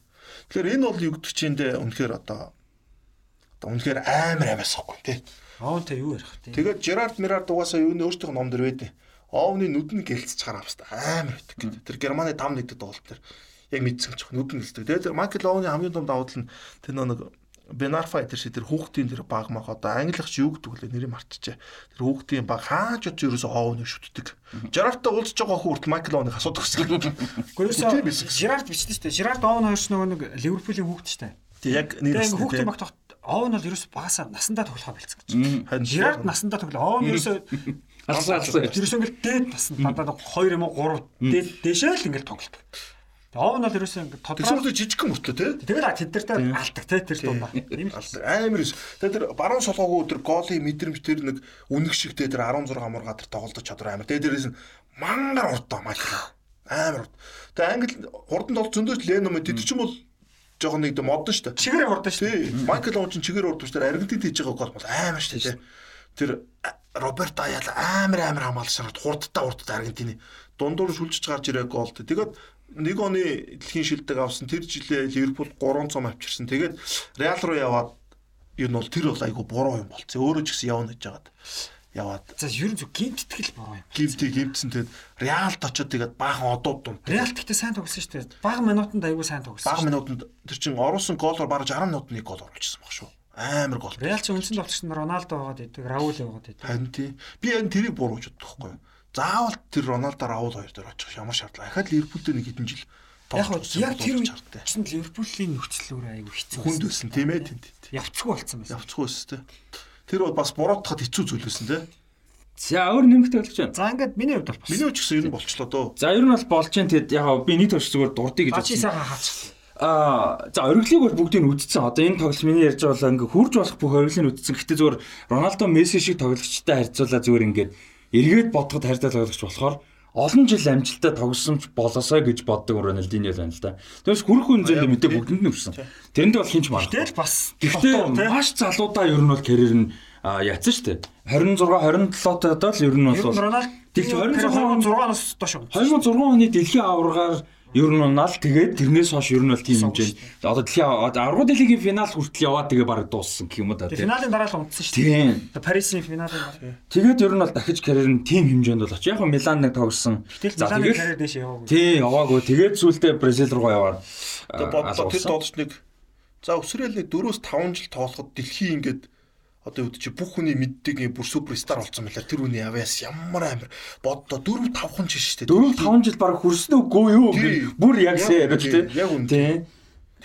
Speaker 2: Тэгэхээр энэ бол гэдэг чиндээ үнэхээр одоо одоо үнэхээр амар амаас ихгүй тийм.
Speaker 3: Оонтой юу ярих тийм.
Speaker 2: Тэгээд Жерард Мирард угаасаа юу нэ өөртөө ном дэр байдیں۔ Оовны нүдэн гэлцэж хараа баста амар байдаг. Тэр Германы дам нэгдэд тоглолт тэр яг мэдсэн ч нүдэн гэлцдэг. Тэгээд Майкл Оовны хамгийн том давуу тал нь тэр нэг Бенарфа тэр шиг тэр хүүхдийн тэр баг мах одоо англиахч юу гэдэг вэ нэрийг мартчихэ. Тэр хүүхдийн баг хаач ч ерөөсөө оовны шүтдэг. Жерартай уулзж байгаа хүүхд Майкл Ооныг асуудаг гэсэн.
Speaker 3: Гэхдээ Жерард бичсэн шүү дээ. Жерард Оон хоёр ч нөгөө нэг Ливерпулийн хүүхд шүү дээ.
Speaker 2: Тэг яг нэр
Speaker 3: нь хүүхдийн багт Оон бол ерөөсөө багасаа насандаа тоглохоо бэлцэн гэж. Жерард насандаа тоглоо. Оон ерөөсөө
Speaker 1: алсаа алсаа.
Speaker 3: Ерөөсөө ингээл дээд насанд дандаа 2 юм уу 3 дээд дэшээ л ингээл тоглолт. Оов нь бол ерөөсөө ингэ
Speaker 2: тодорхой тэгсүрдээ жижигхэн мөртлөө тий.
Speaker 3: Тэгэл тэдэртэй алдаг тий тэр дундаа.
Speaker 2: Ийм л амар ус. Тэгээ тэр баруун солгоогүй тэр голын мэдрэмж тэр нэг үнэг шиг тий тэр 16 мурга тэр тоглож чадвар амар. Тэгээ дээрээс нь мангар урдаа маяг. Амар урд. Тэгээ англи хурдан тол зөндөөч Леном тэд чинь бол жоохон нэг модон шүү дээ.
Speaker 3: Чигээр хурдан шүү
Speaker 2: дээ. Майкл чинь чигээр хурдан шүү дээ. Аргентин хийж байгаа гол бол амар шүү дээ. Тэр Роберт Аял амар амар хамгаалж шаргад хурдтай хурдтай Аргентины дундуур шүлжиж гарч ирээ голд. Тэгээд нэг оны дэлхийн шилдэг авсан тэр жилээ Ливерпул 3 цом авчирсан. Тэгээд Реал руу яваад юу нь бол тэр бол айгу буруу юм болцсон. Өөрөө ч гэсэн явна гэж жагаад яваад.
Speaker 3: За ер нь зөв гимттгэл буруу юм.
Speaker 2: Гимтээ гимтсэн тэгээд Реалд очоод тэгээд баахан одууд дунд.
Speaker 3: Реалд гэхдээ сайн тоглосон шүү дээ. Бага минутанд айгу сайн тоглосон.
Speaker 2: Бага минутанд тэр чин оруулсан голоор бараг 60 минутанд нэг гол оруулчихсан баг шүү. Амар гол.
Speaker 3: Реал ч үндсэн тоглогч нар Роналдо байгаад идэг, Раул байгаад идэг.
Speaker 2: Харин тий. Би энэ тэрийг буруу ч юу? Заавал тэр Роналдо Раул хоёр дээр очих ямар шаардлага. Ахад Ливерпултэй нэг хэдэн жил
Speaker 3: Яг яг тэр үед чинь Ливерпулийн нөхцөл өөр айгүй хэцүү.
Speaker 2: Хүнд байсан тийм ээ тэнд.
Speaker 3: Явцгүй болсон байсан.
Speaker 2: Явцгүй байсан те. Тэр бол бас буруутахад хэцүү зүйл байсан те.
Speaker 1: За өөр нэмэгтэй болж байна.
Speaker 3: За ингээд миний хувьд бол.
Speaker 2: Миний хувьд ч гэсэн ер нь болчлоо дөө.
Speaker 1: За ер нь бол болж जैन тэгэд яг би нэг төрч зүгээр дурдъя гэж
Speaker 3: бодсон. Сайхан хаач.
Speaker 1: Аа за ориглыг бол бүгдийг үтцсэн. Одоо энэ тоглолт миний ярьж байгаа ингээ хурж болох бүх ориглыг үтцсэн. Гэтэ зүгээр Роналдо Месси шиг тоглогчтой харьцуулаа зүгээр ингээд эргээд бодоход хайртай тоглогч болохоор олон жил амжилттай тогсон ч болосоо гэж боддог Рональдиньо байна л да. Тэгээс хүрх үнзэнд мэдээ бүгдэнд нь өвсөн. Тэрэнд бол хинч маа.
Speaker 3: Тэгэл бас
Speaker 1: гэхдээ маш залуудаа ер нь бол карьер нь яатсан шүү дээ. 26 27 таад л ер нь бол
Speaker 3: Тэгж 26 6-аас доош.
Speaker 1: 2006 оны дэлхийн аваргаар ер нь унаад тэгээд тэрнээс хойш ер нь бол тийм хэмжээнд одоо дэлхийн аргуу дэлхийн финал хүртэл яваад тэгээ бараг дууссан гэх юм уу да
Speaker 3: тийм финалийн дараа л унтсан шүү дээ. Парисын финалын
Speaker 1: тэгээд ер нь бол дахиж карьер нь тийм хэмжээнд бол очив. Яг Милан нэг тоглосон
Speaker 3: за тэгээд карьер дэш яваагүй.
Speaker 1: Тий яваагүй. Тэгээд сүултээ Бразил руу яваад
Speaker 2: одоо бодлоо тэр тоглож нэг за өсрөөл нэг 4-5 жил тоглоход дэлхийн ингээд одоо үүд чи бүх хүний мэддэг бүр суперстар болсон байлаа. Тэр үний авяас ямар амир боддоо 4 5 хон жил шүү
Speaker 1: дээ. 4 5 жил баг хүрсэн үгүй юу? Бүр яг сэ яриад тий.
Speaker 2: Яг үн.
Speaker 1: Тий.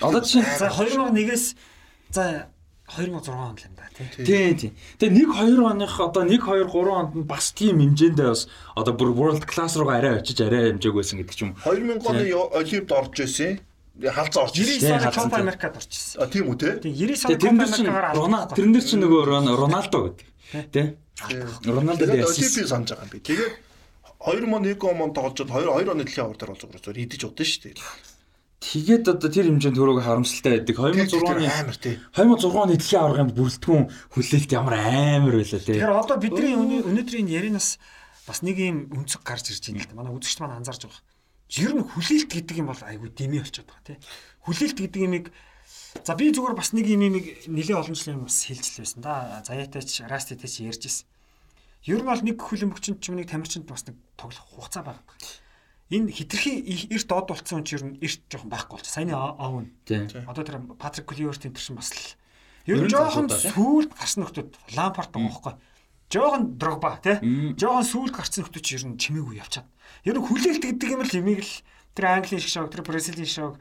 Speaker 1: Одоо чинь
Speaker 3: за 2001-ээс за 2006 он л юм да тий.
Speaker 1: Тий, тий. Тэгээ 1 2 оных одоо 1 2 3 онд нь бас тийм хэмжээндээ бас одоо бүр world class руугаа арай очиж арай хэмжээг байсан гэдэг ч юм.
Speaker 2: 2000 оны Олимпиад орж ирсэн халзаа орж
Speaker 3: ирсэн. 90 сарын Копа Америкад орчихсон.
Speaker 2: А тийм үү те?
Speaker 3: Тийм 90 сарын Копа Америкаар
Speaker 1: Рональдо тэрэн дээр чинь нөгөө Роналдо гэдэг. Тэ? Роналдо
Speaker 2: дээр Олимпик санаж байгаа юм би. Тэгээд 2001 он тоглож 2 2 оны дэлхийн авар дээр байгаа зүгээр идэж удаа шүү дээ.
Speaker 1: Тэгээд одоо тэр хэмжээнд төрөг харамсалтай байдаг. 2006 оны
Speaker 2: амар тий.
Speaker 1: 2006 оны дэлхийн аварганд бүрэлдэхүүн хүлээлт ямар амар байлаа тий.
Speaker 3: Тэгэхээр одоо бидний өнөөдрийн ярианаас бас нэг юм өнцөг гарч ирж байна л да. Манай үзэгчд маань анзаарж байгаа ер нь хүлээлт гэдэг юм бол айгүй дэмий болчиход байгаа тий. Хүлээлт гэдэг юмыг за би зүгээр бас нэг юм нэг нэлээ олон жилийн бас хэлж л байсан да. Заяатайч, раститэй ч ярьж ирсэн. Ер нь бол нэг хүлэмжчэнд ч юм нэг тамирчинд бас нэг тоглох хугацаа байгаа. Энэ хитрхи эрт дод болцсон ч ер нь эрт жоохон байхгүй болчих. Саяны нь. Одоо тэр Патрик Кливерт энэ чинь бас л ер нь жоохон сүүлд гарсан нөхдүүд лампарт байгаа байхгүй. Жоохон дрогба тий. Жоохон сүүлд гарсан нөхдүүд ч ер нь чимээгүй явчаад Ер нь хүлээлт гэдэг юм л юмыг л тэр Английн шиг шог, тэр Бразилийн шог,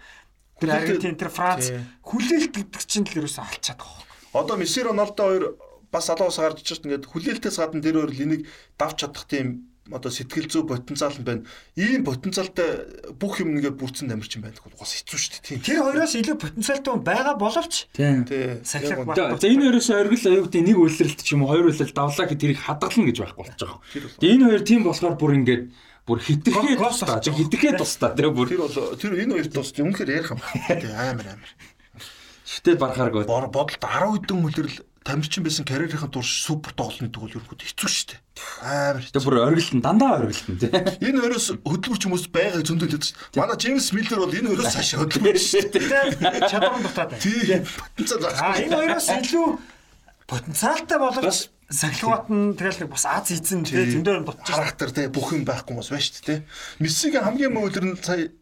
Speaker 3: тэр Аргентин, тэр Франц хүлээлт гэдэг чинь л ерөөсөө алчаад байгаа.
Speaker 2: Одоо Месси Роналдо хоёр бас алуус гарч чирт ингээд хүлээлтээс гадна тэр хоёр л энийг давч чадах тийм одоо сэтгэл зүй потенциал нь байна. Ийм потенциалтай бүх юм нэгэ бүрдсэн тамирчин байна гэвэл бас хэцүү шүү дээ. Тийм.
Speaker 3: Тэр хоёроос илүү потенциалтай хүн байгаа боловч
Speaker 1: тийм.
Speaker 3: Сахилах
Speaker 1: байна. За энэ хоёроос оргил аюултай нэг үйлрэлт ч юм уу хоёр үйлрэлт давлаа гэхэд тэрийг хадгална гэж байхгүй болж байгаа. Энэ хоёр тийм болохоор бүр ингээд бүр хитрхээ тусдаа хитрхээ тусдаа тэр бүр
Speaker 2: тэр бол тэр энэ хоёр тус үнэхээр ярих юм амар амар
Speaker 1: Шитэл барахааргүй.
Speaker 2: Бодолд 10 хэдэн үлрэл тамирчин байсан карьерийнхэн турш супер тоглоно гэдэг бол ерөөд хэцүү шүү дээ. Амар
Speaker 1: тэр бүр оргилтон дандаа оргилтон тий.
Speaker 2: Энэ хоёроос хөдөлмөрч хүмүүс байгааг зөндөлөд шүү дээ манай Джеймс Миллер бол энэ хоёроос цааш хөдөлмөр шүү
Speaker 3: дээ. Чадвар дутаад байна.
Speaker 2: Тий
Speaker 3: а энэ хоёроос илүү потенциалтай боловч Сахилгат нь тэгэл бас Аз эзэн тий. зөндөө
Speaker 2: дутчих. Характер тий бүх юм байхгүй хүмүүс байна шүү дээ тий. Мессигийн хамгийн муу үлэр нь сая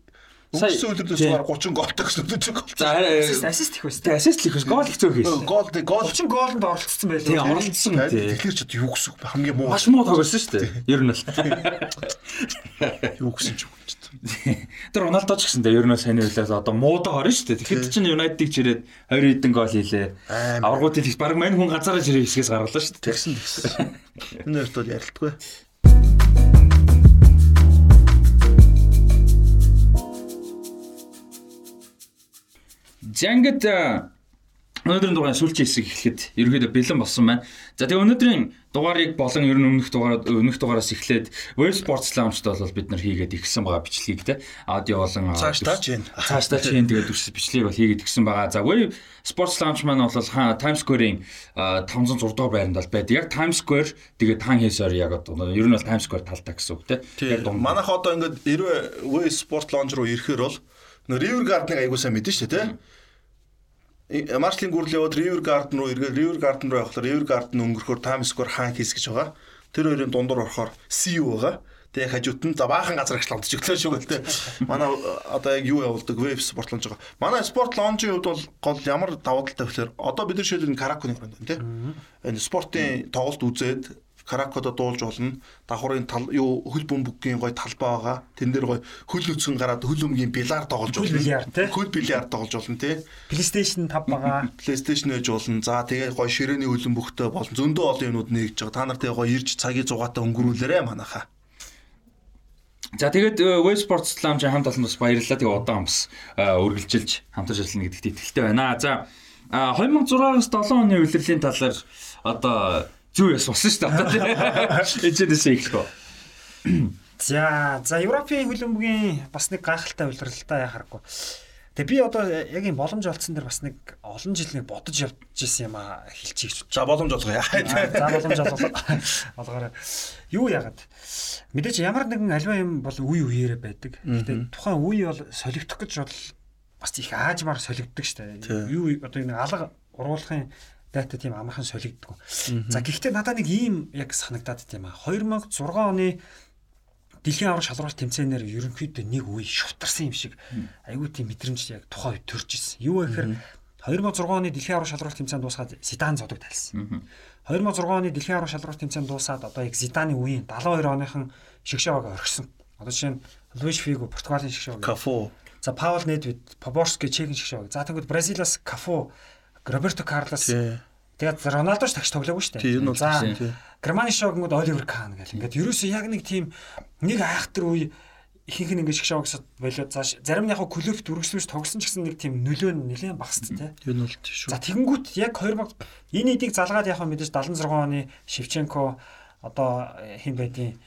Speaker 2: Өнгөрсөн үлрээс баг 30 голтой гэсэн үг гол.
Speaker 1: За
Speaker 3: ассист их байсан.
Speaker 1: Ассист их байсан. Гол их зөөх хийсэн.
Speaker 2: Гол гол
Speaker 3: 30 гоолд оролцсон байлаа.
Speaker 1: Тийм оролцсон.
Speaker 2: Тэгэхээр ч юу гэсэн үг хамгийн муу.
Speaker 1: Маш муу тоглосон шүү дээ. Ер нь л.
Speaker 2: Юу гэсэн ч үг ч.
Speaker 1: Тэр Роналдо ч гэсэн дээ ер нь сайн үйлээс одоо муудаа орно шүү дээ. Тэгэхэд чинь Юнайтед чирээд 20 хэдэн гол хийлээ. Аврагуудыг баг мань хүн ганцаараа жирээ хэсгээс гаргалаа шүү дээ.
Speaker 2: Тэгсэн тэгсэн. Энэ хоёрт бол ярилтгүй.
Speaker 1: За ингээд өнөөдрийн дугаар сүүлчийн хэсэг эхлэхэд ерөөдөө бэлэн болсон байна. За тэгээ өнөөдрийн дугаарыг болон ер нь өмнөх дугаар өмнөх дугаараас эхлээд Web Sports Lounge-д бол бид нар хийгээд ихсэн байгаа бичлэгийг те аудио болон
Speaker 2: цаашдаа ч юм.
Speaker 1: Цаашдаа ч юм тэгээд үс бичлэгийг бол хийгээд ихсэн байгаа. За Web Sports Lounge маань бол Times Square-ийн 506 дугаар байранд бол байдаг. Яг Times Square тэгээд таан хийсээр яг одоо ер нь бол Times Square талтай гэсэн үг те.
Speaker 2: Яг манайх одоо ингээд 90 Web Sports Lounge руу ирэхээр бол River Garden-ыг аягүй сайн мэдэн шүү дээ те Маршлийн гүрэл яваад River Garden руу эргээд River Garden руу явхлаар River Garden өнгөрөхөөр Times Square хаан хийс гэж байгаа. Тэр хоёрын дундуур орохоор CU байгаа. Тэгээ хажууд нь за баахан газар агш лонч өглөө шүү гэлтэй. Манай одоо яг юу явуулдаг веб спорт лонж байгаа. Манай спорт лонжийн хувьд бол гол ямар давуу талтай вэ гэхээр одоо бид нар шилэн каракуны хүрээнд байна тийм. Энэ спортын тоглолт үзээд Каракодо дуулж болно. Давхрын тал юу хөл бөмбөгийн гой талбай байгаа. Тэн дээр гой хөл нүцгэн гараад хөл өмгийн бильярд тоглож болно. Хөл бильярд тоглож болно тий.
Speaker 3: PlayStation 5 байгаа.
Speaker 2: PlayStation ээж болно. За тэгээ гой ширээний хөлн бөхтөө болно. Зөндөө олон юмнууд нэгж байгаа. Та нар тэгээ гой ирж цагийн зугаатай өнгөрүүлээрэ манайхаа.
Speaker 1: За тэгээд Web Sports Lounge хамт олон бас баярлалаа. Тэгээ удаан бас үргэлжилж хамтарч ажиллана гэдэгт итгэлтэй байна. За 2006-аас 7 оны улирлын талаар одоо зүү яс болсон шүү дээ. Эцэдээс эхлэх үү.
Speaker 3: За за Европын хөлбөмбөгийн бас нэг гайхалтай улиралтай яхахгүй. Тэгээ би одоо яг юм боломж олцсон дээр бас нэг олон жил нэг бодож явж исэн юм а хэлчихье.
Speaker 2: За боломж олгоё.
Speaker 3: За боломж олгоо. Олгоорой. Юу яагаад? Мэдээч ямар нэгэн альва юм бол үе үеэрээ байдаг. Гэтэ тухайн үе бол солигдох гэж бол бас их аажмаар солигддог штэ. Юу одоо энэ алга уруулахын дата тийм амархан солигддог. За гэхдээ надад нэг ийм яг санагдаад тийм а 2006 оны дэлхийн аврах шалралт тэмцээнээр ерөнхийдөө нэг үе шутарсан юм шиг айгүй тийм мэдрэмж яг тухайн үед төрж ирсэн. Юу гэхээр 2006 оны дэлхийн аврах шалралт тэмцээн дуусгаад Зидан зодог тайлсан. 2006 оны дэлхийн аврах шалралт тэмцээн дуусаад одоо яг Зиданы үеийн 72 оныхон шигшаваг орхисон. Одоо жишээ нь Луиш Фиго Португалийн шигшаваг.
Speaker 2: Кафу
Speaker 3: За Паул Недвид, Поборски чехийн шиг шав. За тэгвэл Бразилиас Кафу, Роберто Карлос. Тэгээд Роналдоч тагч тоглоогүй шүү дээ. За Германы шогнгууд Оливер Кан гэл. Ингээд ерөөсөө яг нэг тийм нэг айхтар үе ихэнх нь ингээд шиг шавгсад болоод за зарим нь яг клубт үргэлжлүүлж тогсон ч гэсэн нэг тийм нөлөө нь нэлээд багассан тий.
Speaker 2: Энэ бол тийм шүү.
Speaker 3: За тэгэнгүүт яг 2000 энэ эдийг залгаад яг мэдээж 76 оны Шевченко одоо хин байдیں۔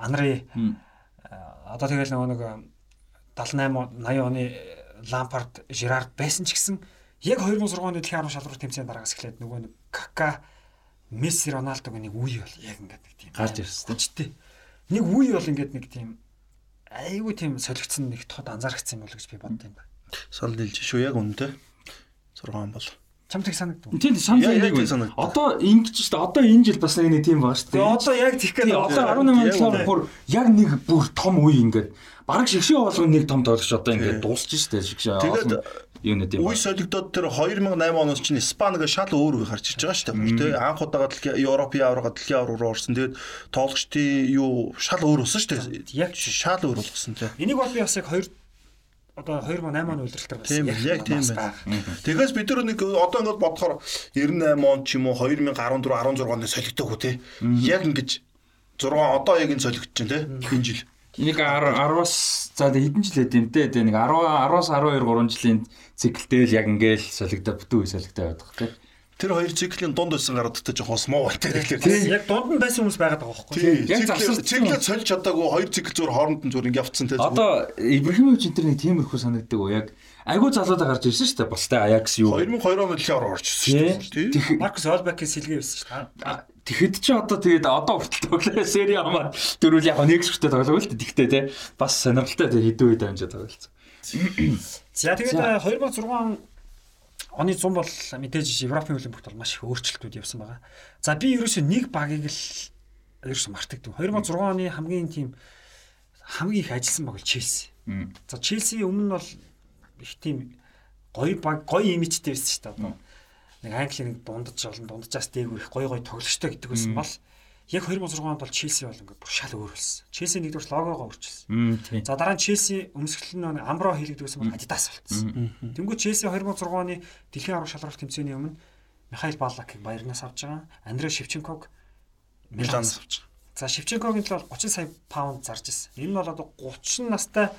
Speaker 3: Анри одоо тэгэл нөгөө 78 80 оны Лампард, Жирард байсан ч гэсэн яг 2006 оны дэлхийн 10 шалралт тэмцээн дараагаас эхлээд нөгөө нэг Кака, Месси, Роналдог нэг үе бол яг ингээд нэг тийм
Speaker 1: гарч ирсэн
Speaker 3: тийм. Нэг үе бол ингээд нэг тийм айгүй тийм солигдсон нэг тод анзаарчихсан юм бол гэж би боддог юм байна.
Speaker 2: Санал нийлж шүү яг үнэтэй. 6 он бол
Speaker 3: Чамд их санагдав.
Speaker 1: Тийм санал нэг. Одоо ингэж шүү дээ. Одоо энэ жил бас нэг тийм байна шүү дээ.
Speaker 3: Одоо яг гээд
Speaker 1: одоо 18 оноос бүр яг нэг бүр том үе ингээд бараг шигшээ болгоно нэг том тоглогч одоо ингээд дуусч штэ шигшээ.
Speaker 2: Тэгээд юу нэ тийм. Үе солигдоод тэр 2008 оноос чинь Испаниг шал өөр үе гарч ирж байгаа штэ. Тэ анх удаага дэлхийн Европын аврага дэлхийн авраг руу орсон. Тэгээд тоглогчдын юу шал өөр болсон штэ. Яг шал өөр болгосон тэ.
Speaker 3: Энийг бол би бас яг 2 одоо 2008 оны үйлрэлтэр
Speaker 2: байсан. Тийм яг тийм байна. Тэгээс бид нар нэг одоо ингээд бодохоор 98 он ч юм уу 2014 16 оны солигдоог үү те. Яг ингэж 6 одоо яг энэ солигдож байна те. Энэ жил.
Speaker 1: Нэг 10-аас за хэдэн жил хэдэм те нэг 10 10-аас 12 3 жилийн циклтэй л яг ингээл солигдоо бүтэн үе солигдоо байдаг те.
Speaker 2: Тэр хоёр циклийн дунд байсан гаруудтай жоох осмоо байтай
Speaker 3: тэгэхээр яг дунд нь байсан хүмүүс байгаад байгаа байхгүй
Speaker 2: яг завсар циклээ сольж чадаагүй хоёр цикл зур хооронд нь зур ингэ явцсан те
Speaker 1: одоо Ибрахимович энэ нэг тиймэрхүү санагддаг уу? Яг айгуу залуудаа гарч ирсэн шүү дээ бас те Аякс юу?
Speaker 2: 2002 онд дэлхийн авраг орж ирсэн шүү
Speaker 3: дээ Маркус Олбекийн сэлгээ байсан шүү дээ.
Speaker 1: Тэгэхэд чи одоо тэгээд одоо хүртэл тоглоо сери хамаа дөрүүл яг нэг шүртээ тоглоо л тэгтээ те. Бас сонирхолтой хэдэн үед амжаа тоглолцсон.
Speaker 3: За тэгээд 2006 оны 100 бол мэдээж Европын хөлбөмбөгт бол маш их өөрчлөлтүүд явсан байгаа. За би ерөөсөө нэг багийг л ерөөсөө мартагдав. 2006 оны хамгийн тийм хамгийн их ажилласан баг бол Челси. За Челси өмнө нь бол их тийм гоё баг гоё имижтэй байсан шүү дээ одоо. Нэг Англи нэг дундаж олон дунджаас дээгүүр их гоё гоё тоглогчтой гэдэг байсан бол яг 2006 онд бол Челси бол ингээд бүр шал өөр болсон. Челси нэгдүгээр логогоо өөрчилсөн. За дараа нь Челси өмсгөл нь Амбро хийлэгдсэн бол Adidas болсон. Тэнгүү Челси 2006 оны дэлхийн аврах шалралт тэмцээний өмнө Михаил Баллакийг Баярнаас авч байгаа. Андре Шевченког Миланаас авч байгаа. За Шевченкогийн төлөө 30 сая паунд зарж ирсэн. Энэ нь бол одоо 30 настай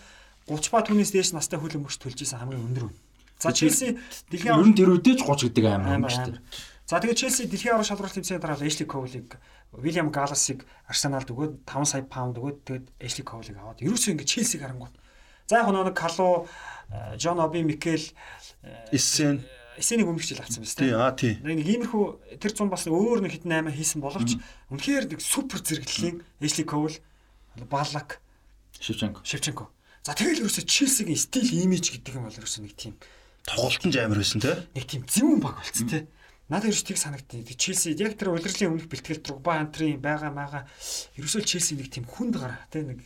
Speaker 3: 30 ба түүнээс дээш настай хөлбөмбөгч төлж исэн хамгийн өндөр үн. За Челси
Speaker 1: дэлхийн ер нь ч 30 гэдэг аймаг юм шүү дээ.
Speaker 3: За тэгээд Челси дэлхийн аврах шалралт тэмцээний дараа Эшли Ковлиг Вильям Галасыг Арсеналд өгөөд 5 сая паунд өгөөд тэгээд Эшли Ковлиг аваад ерөөсөө ингэ Челсиг харангуут. За яг нэг Калу, Жон Оби, Микел,
Speaker 2: Иссен
Speaker 3: Эсэнийг өмнөх жил авсан
Speaker 2: байсан тийм. Аа тийм.
Speaker 3: Нэг иймэрхүү тэр зун бас өөр нэг хитэн 8 хийсэн боловч үнэхээр нэг супер зэрэглэлийн Эшли Ковл, Баллак,
Speaker 1: Шевченко.
Speaker 3: Шевченко. За тэгэл ерөөсөө Челсигийн стил имиж гэдэг юм бол ерөөсөө нэг тийм
Speaker 2: тоглолтын амар байсан те.
Speaker 3: Нэг тийм зөвүүн баг болсон те. Надад ерөөс тийг санагдтыг. Челси яг тэр удирдлын өмнөх бэлтгэл Дрогба антрын байгаа мага ерөөсөө Челси нэг тийм хүнд гараа тий нэг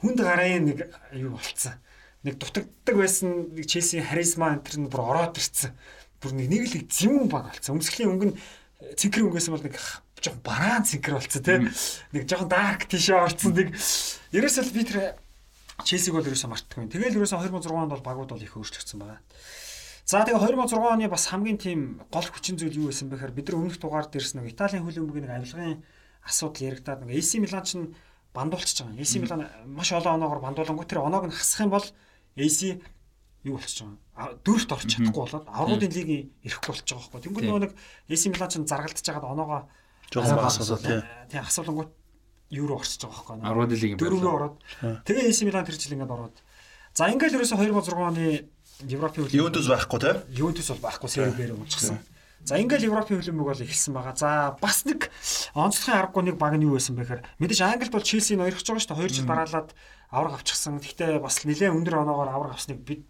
Speaker 3: хүнд гарааны нэг юу болцсон. Нэг дутагддаг байсан нэг Челси харизма антер нь бүр ороод ирсэн. Бүр нэг нэг л зэвүүн баг болцсон. Өмсглийн өнгө нь цэнхэр өнгөөсөн бол нэг жоохон бараан цэнхэр болцсон тий. Нэг жоохон dark тийшээ орцсон нэг ерөөсөө би тэр Челсиг бол ерөөсөө мартахгүй. Тэгэл ерөөсөө 2006 онд бол багууд бол их өөрчлөгдсөн байна. За тэгээ 2006 оны бас хамгийн тийм гол хүчин зүйл юу байсан бэхээр бид нар өмнөх дугаар дээрс нэг Италийн хөлбөмбөгийн нэг авилгын асуудал яригадаад нэг AC Milan ч бандуулчихж байгаа. AC Milan маш олон оноогоор бандуулангууд тэр оноог нь хасах юм бол AC юу болчихж байгаа. Дөрөвт орч чадахгүй болоод аврагын лигийн ирэхгүй болчихж байгаа байхгүй. Тэнгүүд нөгөө нэг AC Milan ч заргалдаж байгаад оноогоо
Speaker 2: жоохон багасаа тий.
Speaker 3: Юу руу орчиж байгаа байхгүй.
Speaker 1: Аврагын лигийн
Speaker 3: дөрөвөө ороод. Тэгээ AC Milan тэр жил ингээд ороод. За ингээл ерөөсө 2006 оны Европын
Speaker 2: хөлбөмбөг Ювентус байхгүй тий.
Speaker 3: Ювентус бол байхгүй Сербээр уулзсан. За ингээл Европын хөлбөмбөг бол эхэлсэн байгаа. За бас нэг онцлогийн аргагүй нэг баг нь юу байсан бэхээр мэдээж Англид бол Челси ноёрхож байгаа шүү дээ. 2 жил дараалаад авраг авчихсан. Гэхдээ бас нэлээд өндөр оноогоор авраг авсныг бид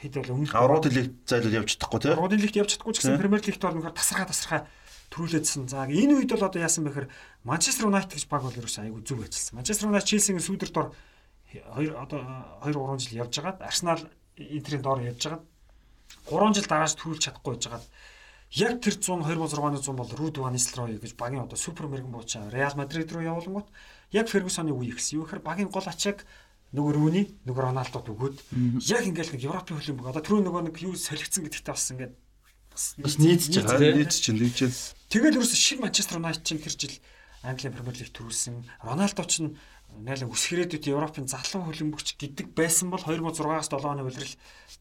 Speaker 3: хэд бол өмнөх
Speaker 2: аврагын лиг зайлууд явж чадахгүй тий.
Speaker 3: Аврагын лигт явж чадахгүй ч гэсэн Премьер лигт бол нөхөр тасархаа тасархаа төрүүлээдсэн. За энэ үед бол одоо яасан бэхээр Манчестер Юнайтед гэж баг бол ерөөсөө айгүй зүг ажилласан. Манчестер Юнайтед Челсигийн сүүдэр дор 2 одоо 2 3 жил явж байгаад Арсенал Интерийн дор явж байгаад 3 жил дарааж төрүүлж чадахгүй байж байгаад яг тэр 100 2006 оны 100 бол Руд Ван Нистелрой гэж багийн одоо супер мэрэгэн буучаа Реал Мадрид руу явуулангууд яг Фергюсоны үе ихсэн. Юу гэхээр багийн гол ачааг нөгөө Рүүни нөгөө Роналдод өгөөд яг ингээл нэг Европын хөлбөмбөг одоо түрүү нөгөө нэг юу солигдсон гэдэгтээ бас ингээд
Speaker 1: бас нийцж байгаа
Speaker 2: нийцж чинь нийцж.
Speaker 3: Тэгэл ерөөсө шиг Манчестер Юнайтед чинь тэр жил Английн Премьер Лиг төрүүлсэн. Роналдо ч найлаа үсгэрээдүйд Европын залуу хөлбөмбөгч гэдэг байсан бол 2006-аас 7 оны улирал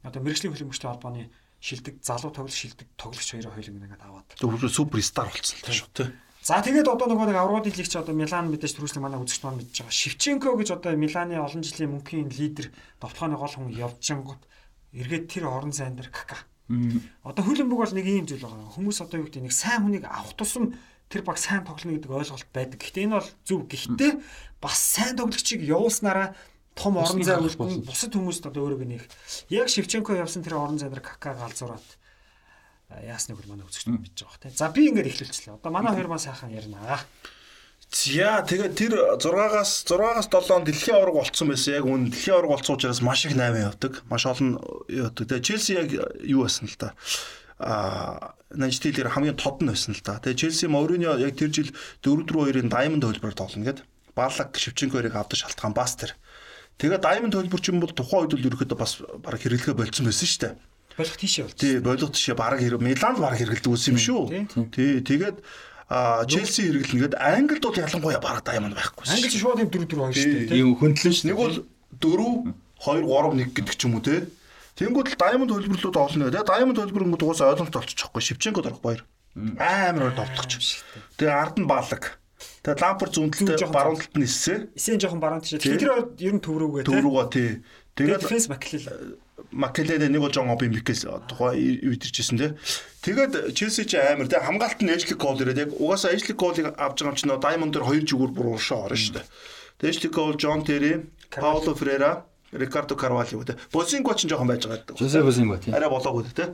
Speaker 3: одоо мэрэгжлийн хөлбөмбөгчтэй холбооны шилдэг залуу тоглох шилдэг тоглогч хоёроо хоёуланг ингээд аваад.
Speaker 2: Зөвхөн супер стар болсон л шүү дээ.
Speaker 3: За тэгээд одоо нөгөө нэг аврагын лигч одоо Милан мэдээж төрүүлсэн манай үзэгч маань мэдж байгаа. Шевченко гэж одоо Миланы олон жилийн мөнхийн лидер товтгооны гол хүн явжингууд эргээд тэр орон зайн дээр кака Одоо хөлбөмбөг бол нэг ийм зүйл байгаа. Хүмүүс одоо юу гэдэг нэг сайн хүнийг авах тусам тэр баг сайн тоглоно гэдэг ойлголт байдаг. Гэхдээ энэ бол зөв. Гэхдээ бас сайн тоглогчийг явуулснараа том орон зай үлдэн бусад хүмүүст одоо өөрөг нэх. Яг Шевченко явсан тэр орон зай дээр кака галзуураад яасныг бол манай үзэгч мэдж байгаа хэрэг. За би ингээд эхлүүлчихлээ. Одоо манай хоёр маань сайхан ярина.
Speaker 2: За тэгээд тэр 6-аас 6-аас 7 дэлхийн аварга болцсон байсан. Яг үн дэлхийн аварга болцсон учраас маш их 8 явдаг. Маш олон явдаг. Тэгээд Челси яг юу байсан л да. А Нажтилэр хамгийн тод нь байсан л да. Тэгээд Челси Мориньо яг тэр жил 4-4-2-ын Diamond хөлбөрөөр тоглоно гэд. Баллаг Шевченко-ыг авдаг шалтгаан бас тэр. Тэгээд Diamond хөлбөр чинь бол тухайн үед л ерөөхдөө бас баг хэрэглэгээ болцсон байсан шүү дээ.
Speaker 3: Болох тийшээ бол.
Speaker 2: Тий, болох тийшээ баг Миланд баг хэрэглэдэг үс юм шүү. Тий, тэгээд а Челси хэрэглэнгээд Англид бол ялангуяа бараг дайман байхгүй.
Speaker 3: Англи шууд юм 4 4 2 шүү дээ.
Speaker 1: Ийм хөндлөн шүү.
Speaker 2: Нэг бол 4 2 3 1 гэдэг ч юм уу те. Тэнгүүд л даймонд хөлбөрлүүд олно те. Даймонд хөлбөрөнгүүд угаасаа ойлголт олчихгүй. Шивченко дөрөх баяр. Амар тоглох. Тэгээ ард нь балаг. Тэгээ лампер зүүнтэлтэй баруун талд нь эссэн.
Speaker 3: Эссэн жоохон баруун тийш. Тэр ер нь төв рүүгээ те.
Speaker 2: Төв рүүгээ тий.
Speaker 3: Тэгээд дефенс маклил.
Speaker 2: Макеледэ нэг бол Жон Оби Микес тухай үдирчсэн те. Тэгээд Челси чи амар те хамгаалт нь Эжлик гол ирээд яг угаасаа Эжлик голыг авч байгаа юм чи нөө Даймонд дээр хоёр зүгүүр бүр уршаа орно шүү дээ. Тэгээд Эжлик гол Жон Терри, Пауло Фрера, Рикардо Карвалио те. Босинго ч жоохон байж байгаа гэдэг.
Speaker 1: Жосе Босинго тий.
Speaker 2: Арай болоогүй те.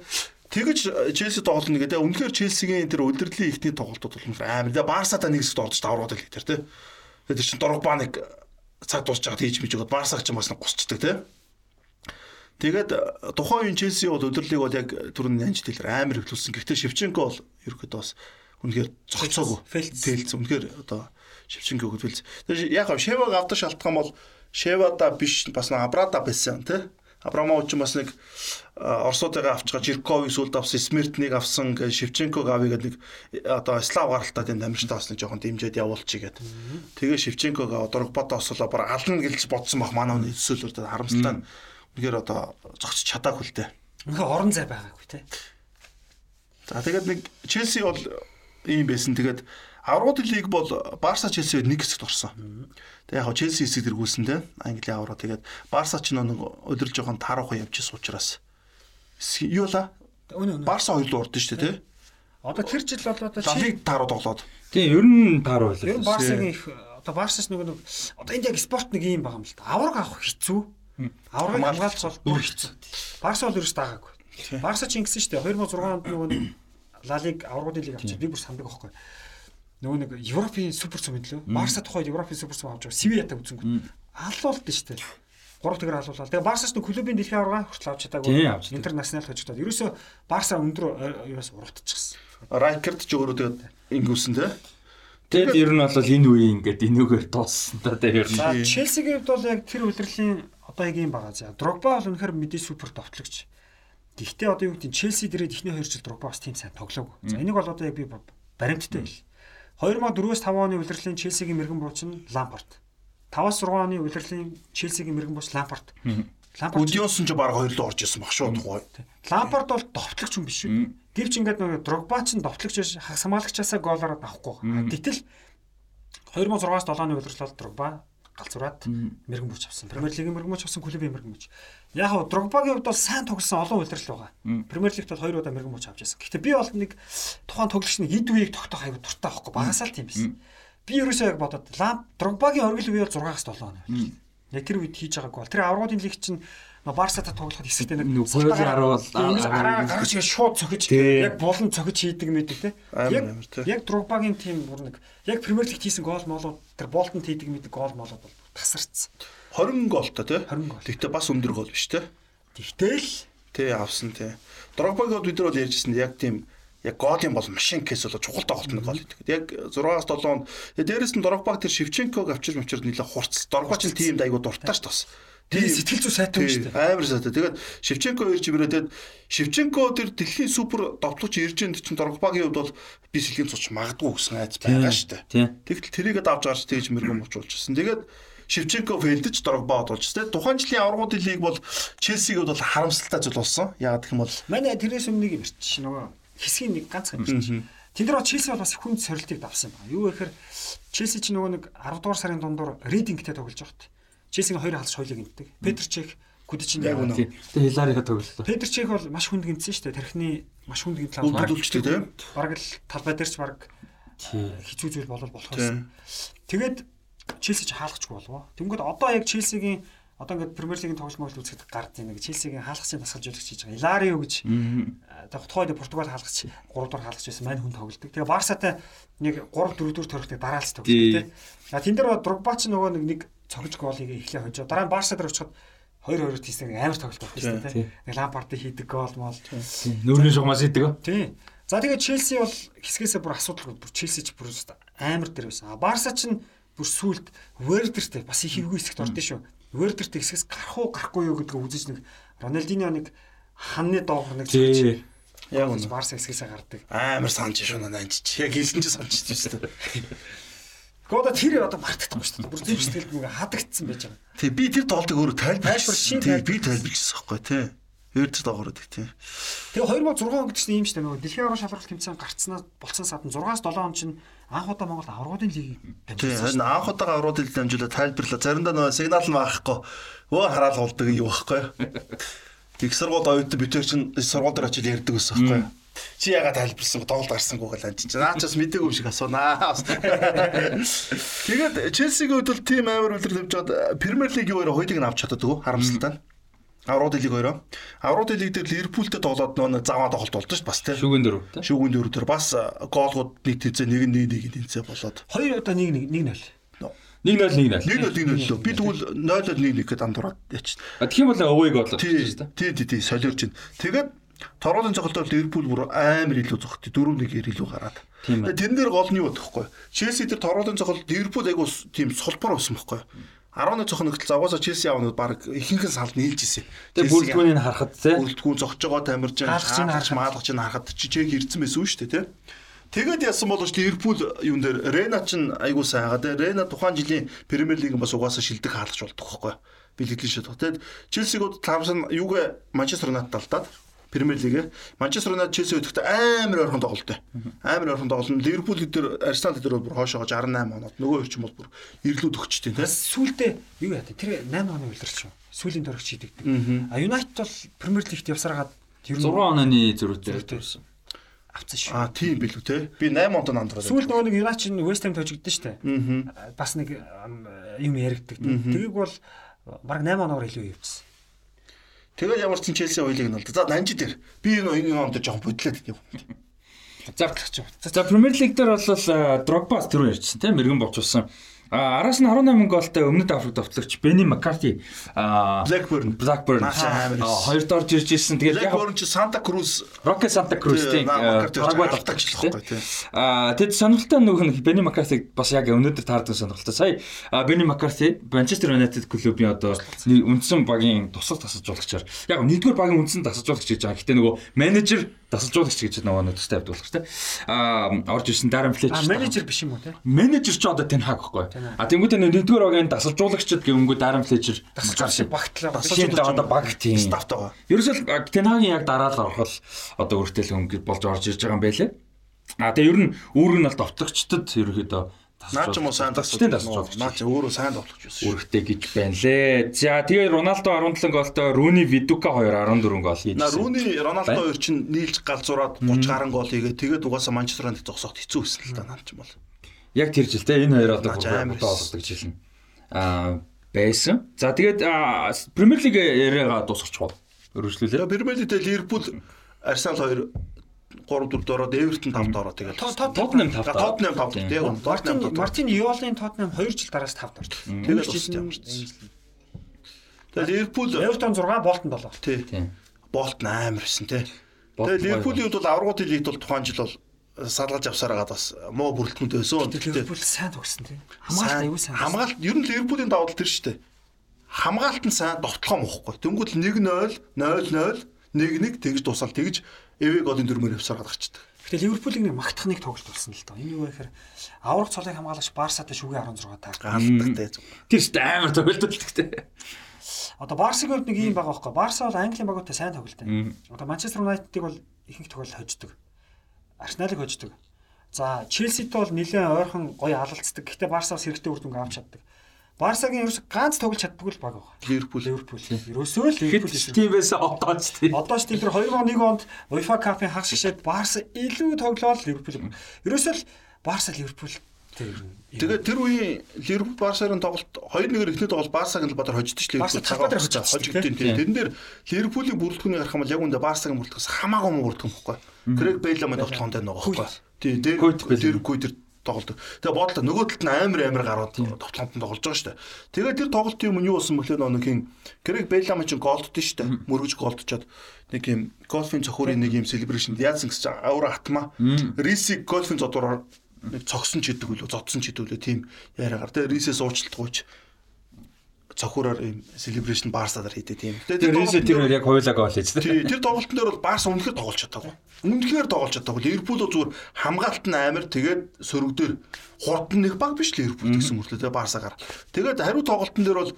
Speaker 2: Тэгэж Челси тоглоно гэдэг. Үнэхээр Челсигийн тэр удирдлагын ихний тоглолтууд бол амар. Тэгээ Барсата нэг хэсэгт орж даврууд л хитэр те. Тэгээд тэр чин Дорогба нэг цаг дуусч байгаа хийж мэж байгаа. Барсаг ч бас гусчдаг те. Тэгээд тухайн үеийн Челси бол өдрлийг бол яг түрүүн нянж дэлгэр амар хөвлөсөн. Гэхдээ Шевченко бол ерөөхдөө бас үнэхээр зогцоогүй. Тэлц үнэхээр одоо Шевченко хөвлөс. Тэгээд яг Шеваг авдаг шалтгаан бол Шевада биш бас Абрада байсан тий. Абрамович бас нэг Оросуудаа авч байгаа Жирковыг сүлд авсан, Смертнийг авсан, Шевченког авъя гэдэг нэг одоо Слав гаралтай тэнд амирчтай бас нэг жоохон дэмжиж явуулчих гээд. Тэгээ Шевченког Дорогбата ослоо бар ална гэлж бодсон бах манай хүний төсөөлөөр харамсалтай. Үнэхээр одоо зогсож чадаагүй л дээ.
Speaker 3: Үнэхээр орон зай байгаагүй те.
Speaker 2: За тэгээд нэг Челси бол ийм байсан. Тэгээд Аврагын лиг бол Барса Челси нэг хэсэгт орсон. Тэгээ яг Челси хэсэг дэргүүлсэн те. Английн авраг тэгээд Барса ч нэг өдрөл жоохон таарахгүй явчихсан учраас юу ла? Барса хоёулаа урд нь шүү дээ, тий?
Speaker 3: Одоо тэр жил бол одоо
Speaker 2: чи тааруу тоглоод.
Speaker 1: Тий, ер нь тааруу байлаа.
Speaker 3: Ер нь Барсагийн их одоо Барсас нөгөө нэг одоо энд яг спорт нэг юм байгаа юм л да. Авраг авах хэцүү. Аврагыг хамгаалах бол бүр хэцүү. Барса бол ерөөс даагаагүй. Барса ч ингэсэн шүү дээ. 2006 онд нөгөө Ла Лиг аврагын лиг авчиж би бүр сандаг байхгүй. Нөгөө нэг Европын супер цом мэдлээ. Барса тухайд Европын супер цом авч байгаа. Сивиятаг үзэнгүүт. Алуулт шүү дээ. 3 тэгэр алуулаа. Тэгээ Барсаас нь клубын дэлхийн аварга хүртэл авч чадаагүй. Интернационал хожигдоод. Ерөөсө Барса өндөр ерөөс урагдчихсан.
Speaker 2: Райкерд ч өөрөө тэгээд ингэвсэн те.
Speaker 1: Тэгээд ер нь бол энэ үе ингээд энүүгээр дууссан та тэр ер нь.
Speaker 3: Челсигийн хувьд бол яг тэр үлрэлийн одоо яг юм байгаа за. Дрогба бол үнэхээр мэдээ супер товтлогч. Гэхдээ одоо юу гэдэг нь Челси дээрээ ихний 2 жил Дрогба бас тийм сайн тоглоог. За энийг бол одоо яг би баримттай байл. 2004-5 оны үлрэлийн Челсигийн мэрэгэн бууч нь Лампарт. 5-6 оны үлрэлийн Челсигийн мэрэгэн бууч Лампарт.
Speaker 2: Лампарт Удиосон ч баг хоёр руу орж исэн баг шүү тухай.
Speaker 3: Лампарт бол довтлогч хүн биш шүү. Гэвч ингээд нөгөө Дрогба ч довтлогч биш хагас хамгаалагчаасаа гоолоор авахгүй. Гэтэл 2006-аас 7 оны удирдлал Дрогба галзуураад мэрэгэн бүч авсан. Премьер лигийн мэрэгэн бүч авсан, клубын мэрэгэн бүч. Яг нь Дрогбагийн хувьд бол сайн тогсон олон удирдал байгаа. Премьер лигт бол хоёр удаа мэрэгэн бүч авч байсан. Гэхдээ би бол нэг тухайн тоглогч нэг эд үеийг тогтоох аягүй дуртай байхгүй. Багасаал тийм байсан. Би ерөөсөө яг бодоод Ламп Дрогбагийн оргил үе бол 6-аас 7 он. Яг тэр үед хийж байгааг бол тэр аврагуудын лиг чинь Барсата тоглоход хэсэгтээ
Speaker 1: нэг хоёулын харуу бол
Speaker 3: гарч ирээ шууд цохиж яг болон цохиж хийдэг мэдэг те. Яг яг Дрогбагийн тим бүр нэг яг Премьер лигт хийсэн гол молууд тэр Болтонд хийдэг мэдэг гол молууд бол тасарцсан.
Speaker 2: 20 голтой те.
Speaker 3: 20 гол.
Speaker 2: Тэгтээ бас өндөр гол биш те.
Speaker 3: Тэгтэл
Speaker 2: тий авсан тий. Дрогбагийн бид нар бол ярьжсэн яг тийм яг голын бол машин кейс бол чухал тоглолт нэг гол гэдэг. Яг 6-аас 7 онд дээрээс нь Дрогбаг тэр Шевченког авчир мчир нэлээ хурц. Дрогбаг ч тийм айгу дуртай ш тас.
Speaker 3: Тийм сэтгэл зүй сайтай юм шүү
Speaker 2: дээ. Амар сайтай. Тэгээд Шевченко ирж ирээ тэгээд Шевченко тэр дэлхийн супер довтлогч ирж энэ чинь Дрогбагийн хувьд бол би сэлгийн цуч магадгүй гэсэн айц байгаа шүү дээ. Тэгтэл тэрийг давж гарч тэгж мэрэгэн болчулчихсан. Тэгээд Шевченко фэлдэж Дрогба одуулж тэ. Тухайн жилийн аврагуудын лиг бол Челсиг бол харамсалтай зүйл болсон. Яагаад гэх юм бол
Speaker 3: манай тэрээс өмнө нэг ирч нөгөө хэсгийн нэг ганц юм ирч. Тэнд дээр Челси бол бас хүнд сорилтыг давсан байна. Юу гэхээр Челси чи нөгөө нэг 10 дугаар сарын дундуур Ридингтэй тоглож байхад Челсигийн хоёр халж хоёлыг гинтдэг. Петр Чех Кудичин
Speaker 1: яг үнэ. Тэгээ Хиларига тоглолоо.
Speaker 3: Петр Чех бол маш хүнд гинтсэн шүү дээ. Тархины маш хүнд гинтлээ.
Speaker 2: Үлдүүлчтэй тийм.
Speaker 3: Бараг л талбай дээр ч бараг хэцүү зүйл болол болохоос. Тэгээд Челси ч хаалгачгүй болов. Тэнгүүд одоо яг Челсигийн одоо ингээд Премьер лигийн тоглолт мөглөл үзэхэд гард нэг Челсигийн хаалгачийн дасгалжуулагч хийж байгаа. Иларио гэж тухайд Португал хаалгач 3 дугаар хаалгач байсан мань хүн тоглолдог. Тэгээ Барсатай нэг 3 4 дугаар төрөхтэй дараалц тоглолдог тийм. А тэн дээр Дрогба ч нөгөө нэг цогж голыг эхлээ хожоо. Дараа нь Барса дээр очиход 2-2-т хийсэн амар тоглолт болсон тийм. Нэг Лампард хийдэг гол мол.
Speaker 1: Нүүрний шугамаас хийдэг.
Speaker 3: Тийм. За тэгээд Челси бол хэсгээсээ бүр асуудалгүй бүр Челси ч бүр амар дээр байсан. А Барса ч бүр сүулт Вердертэй бас их хэвгүй хэсэгт ордон шүү. Вердертэй хэсгээс гарах уу гарахгүй юу гэдгийг үзэж нэг Роналдиньо нэг ханны доогор нэг
Speaker 1: зөвч
Speaker 3: Яг үнэ Барса хэсгээсээ гардаг.
Speaker 2: Амар санаж шунаа нанчиж. Яг хэлсэн чи санаж шүү дээ.
Speaker 3: Года тэр одоо мартагдахгүй шүү дээ. Бүр зөв сэтгэлд нэг хадагдсан байж байгаа.
Speaker 2: Тий би тэр доолтыг өөрөө
Speaker 3: тайлбарлаж шин
Speaker 2: би тайлбарлажсан байхгүй тий. Эрдэж доогороод тий.
Speaker 3: Тэгээ 2006 он гэдэг чинь юм шүү дээ. Нөгөө дэлхийн аврал шалралт тэмцээн гарцснаа болцсон садан 6-аас 7 он чинь анх удаа Монгол аврагуудын лигийг
Speaker 2: дамжуулсан. Тий анх удаа аврагуудын лиг дамжуулаад тайлбарлаа. Заримдаа нөгөө сигнал нь байхгүй. Өө хараалгуулдаг юу байхгүй. Их сургууль оюутан битэр чинь сургууль дээр очил ярьдаг гэсэн байхгүй. Чи ягаад тайлбарсан доолд гарсангүй гэл анч чи наачаас мэдээгүй юм шиг асуунаа. Тэгээд Челсигийн хувьд бол тим амар үлрэл явж байгаад Премьер лигийн өөрөө хоёулыг нь авч чаддаг харамсалтай. Аврууд лиг өөрөө. Аврууд лиг дээр Ливерпултэй тоглоод нөө заваа тоглолт болдог шүү бас тийм.
Speaker 1: Шүүгэн дөрөв.
Speaker 2: Шүүгэн дөрөв дээр бас гоолгууд нэг тэнцээ нэг нэг нэг тэнцээ болоод.
Speaker 3: Хоёр удаа нэг нэг нэг 0.
Speaker 1: 1-0 1-0.
Speaker 2: 1-0 1-0 лөө. Би тэгвэл 0-0 1-1 гэхэд андуураад яач.
Speaker 1: А тэгэх юм бол өвөйг болоо шүү
Speaker 2: дээ. Тий, тий, тий, солиорч байна. Тэгээд Торолын цогцолтоор Ливерпул бүр амар илүү зогт 4-1-ээр илүү гараад. Тэрэн дээр гол нь юу гэхгүй. Челси тэр Торолын цогцолт Ливерпул айгу тийм сулбар байсан байхгүй. 11 цохно нөхцөл завгаасаа Челси авнууд баг ихэнх нь салд нийлж ирсэн.
Speaker 1: Тэгээ бүрэлдэхүүнийг харахад те.
Speaker 2: Бүрэлдэхүүн зогч байгаа тамирж байгаа. Хаалгач маалгач нь харахад чи чек ирсэн байсан үү шүү дээ те. Тэгээд яасан бол Ливерпул юун дээр Рена ч айгуу сайн хагаа те. Рена тухайн жилийн Премьер лигийн бас угаасаа шилдэг хаалгач болдог байхгүй. Бэлгэдэл шат. Тэгээд Челсигүүд таамсан юугээ Манчестер Юнайтед алдаад Премьер лигээр Манчестер Юнайтед Челси өдөрт амар ойрхон тоглолттой. Амар ойрхон тоглолт. Ливерпул дээр Арсенал дээр бүр хоошоогоо 68 оноод нөгөө хоёр ч юм бол бүр ирлүүд өгчтэй тийм.
Speaker 3: Сүүлдээ юу яа тэр 8 оны үлдэрч шүү. Сүүлийн дөрөгч хийдэг. А Юнайтед бол Премьер лигт явсараад
Speaker 1: 6 онооны зөрүүтэй
Speaker 3: төрсэн авцсан шүү.
Speaker 2: Аа тийм билүү те. Би 8 онд андраад.
Speaker 3: Сүүлд нөгөө нэг Юнайтед нь West Ham тожигдсон шүү дээ. Бас нэг юм яригддаг. Тэгээг бол баг 8 оноор илүү явчихсан.
Speaker 2: Тэгээд ямар ч Челси хоёлыг нь бол. За Нанжи дээр би энэ энэ онд жоохон бодлоод юм.
Speaker 1: За за Премьер Лиг дээр бол Дрогбас тэр ярьжсэн тийм мэрэгэн болчихсон. А араас нь 18 голтой өмнөд Африк товтлогч Бени Маккарти
Speaker 2: Blackburn
Speaker 1: Blackburn хоёр дорж ирж ирсэн. Тэгээд
Speaker 2: Blackburn чи Санта Крус
Speaker 1: Rocket Santa Cruz тийм
Speaker 2: Парагвай товтлогч тийм.
Speaker 1: А тэгэд сонирхолтой нөх нь Бени Маккарти бас яг өнөөдөр таардаг сонирхолтой. Сая Бени Маккарти Манчестер Юнайтед клубын одоо үндсэн багийн тусал тасалжуулагчаар яг нэгдүгээр багийн үндсэн тасалжуулагч гэж байгаа. Гэтэ нөгөө менежер тасалжуулагч гэж нөгөө төстэй авдуулах тийм. А орж ирсэн Дарren Fletcher.
Speaker 3: А менежер биш юм уу те?
Speaker 1: Менежер ч одоо тэн хаг байхгүй. А тэнгуүтээ нэгдүгээр багийн дасалжуулагчд гэвнгүү Дарren Fletcher
Speaker 3: Дасалжуулагч багтлаа.
Speaker 1: Шинэ одоо баг тийм.
Speaker 2: Стафтайгаа.
Speaker 1: Ерөөсөл Тенхагийн яг дараалал орох л одоо өртөл хөнгө болж орж ирж байгаа юм байлээ. А тэгээ ер нь үүрэг нь бол товтлогчдод ерөөхдөө
Speaker 2: Наа ч юм уу сайн
Speaker 1: тасалжуулагч тасалжуулагч.
Speaker 2: Наа ч өөрөө сайн тоглож байсан шүү.
Speaker 1: Үүрэгтэй гэж байна лээ. За тэгээ Роналдо 17 голтой, Руни Видука 2 14 гол хийж.
Speaker 2: На Руни Роналдо хоёр чинь нийлж галзуураад 30 гаруй гол хийгээ тэгээд угаасаа Манчестер Юнайтед зогсоход хэцүү байсан л да наа ч юм бол.
Speaker 1: Яг тэр жил те энэ хоёр одоо бүр болгодог жил нь. Аа байсан. За тэгээд Премьер лиг яриагаа дуусгачихвол өргөжлүүлээ.
Speaker 2: Премьер лигт Ливерпул Арсенал 2 3 4 дороод Эвертон 5 дороо тэгээд
Speaker 1: Тоттенхэм 5 дороо.
Speaker 2: Тоттенхэм 5 дороо тийм
Speaker 3: Мартин Мартин Йолын Тоттенхэм 2 жил дараас 5 дороо.
Speaker 2: Тэгээд устж ямарч. Тэгээд Ливерпул
Speaker 3: Эвертон 6 Болтон 7.
Speaker 2: Тий. Болтон амар байсан тий. Тэгээд Ливерпулийн хувьд бол аврагуудын лигт бол тухайн жил бол салгаж авсараад бас муу бүрэлдэхүүнтэй байсан.
Speaker 3: Ливерпул сайн тогсон тий. Хамгаалалт аюу сайн.
Speaker 2: Хамгаалалт ер нь Ливерпулийн давуу тал тэр шүү дээ. Хамгаалалт нь сайн довтлохоо мөхгүй. Тэнгүүл 1-0 0-0 1-1 тэгж дуусаал тэгж эвэг голын дөрмөр явсараад гарчдаг.
Speaker 3: Гэтэ Ливерпулийг нэг магтах нэг тоглолт болсон л доо. Энэ юу вэ гэхээр аврах цолыг хамгаалагч Барсатай шүгэ 16 таа.
Speaker 2: Галдагтай.
Speaker 1: Тэр ч амар тоглолт л гэхдээ.
Speaker 3: Одоо Барсагийн хувьд нэг юм байгаа байхгүй. Барса бол Английн багуудтай сайн тоглолттой. Одоо Манчестер Юнайтедыг бол ихэнх тохиолдолд хождог. Арсеналыг хождог. За Челситэй бол нэлээд ойрхон гоё алалцдаг. Гэхдээ Барса бас хэрэгтэй үр дүнг авч чаддаг. Барсагийн ерөөс ганц тоглож чаддгүй л баг байгаа.
Speaker 2: Ливерпул.
Speaker 3: Ливерпул. Ерөөсөө л Ливерпул
Speaker 1: тийм байсан одоо ч тийм.
Speaker 3: Одоо ч тийм тэр 2001 онд UEFA Cup-ын хагас шишээд Барса илүү тоглоод Ливерпул. Ерөөсөө л Барса Ливерпул
Speaker 2: Тэгээ тэр үеийн Ливерпул Барсарын тоглолт 2-1-ээр эхлээд бол Барсаг л бодор хожид ч Ливерпул
Speaker 3: цагаар хожигдтiin
Speaker 2: тийм. Тэрэн дээр Ливерпулийн бүрэлдэхүүнийг харах юм бол яг үндэ Барсагийн бүрэлдэхүүнээс хамаагүй муу бүрэлдэхүүн байхгүй. Крэг Бэйл маань тоглоход байна уу байхгүй. Тийм. Тэр тэр тоглолт. Тэгээ бодлоо нөгөө талд нь амар амар гарууд тоглолтод тоглож байгаа шүү дээ. Тэгээ тэр тоглолтын юм нь юу болсон бөхлөө нэг хин Крэг Бейлам чинь голддсон шүү дээ. Мөргөж голдчоод нэг юм гольфын цохорын нэг юм селебрашн яасан гэж авра хатма. Рисик гольфын зодороор нэг цогсон ч идэг үлээ зодсон ч идэг үлээ тийм яриагаар тэгээ рисээс уучлалтгүйч цохороор юм celebration барсадаар хийдэг тийм.
Speaker 1: Тэр яг хойлоо гол хийж
Speaker 2: тийм. Тэр тоглолтын дээр бол барс үнэхээр тоглож чадаагүй. Үнэхээр тоглож чадаагүй. Ливерпул зүгээр хамгаалалт нь амар тэгээд сөрөг дээр хурдан нэг баг биш Ливерпул гэсэн мөртлөө тэгээ барсагаар. Тэгээд хариу тоглолтын дээр бол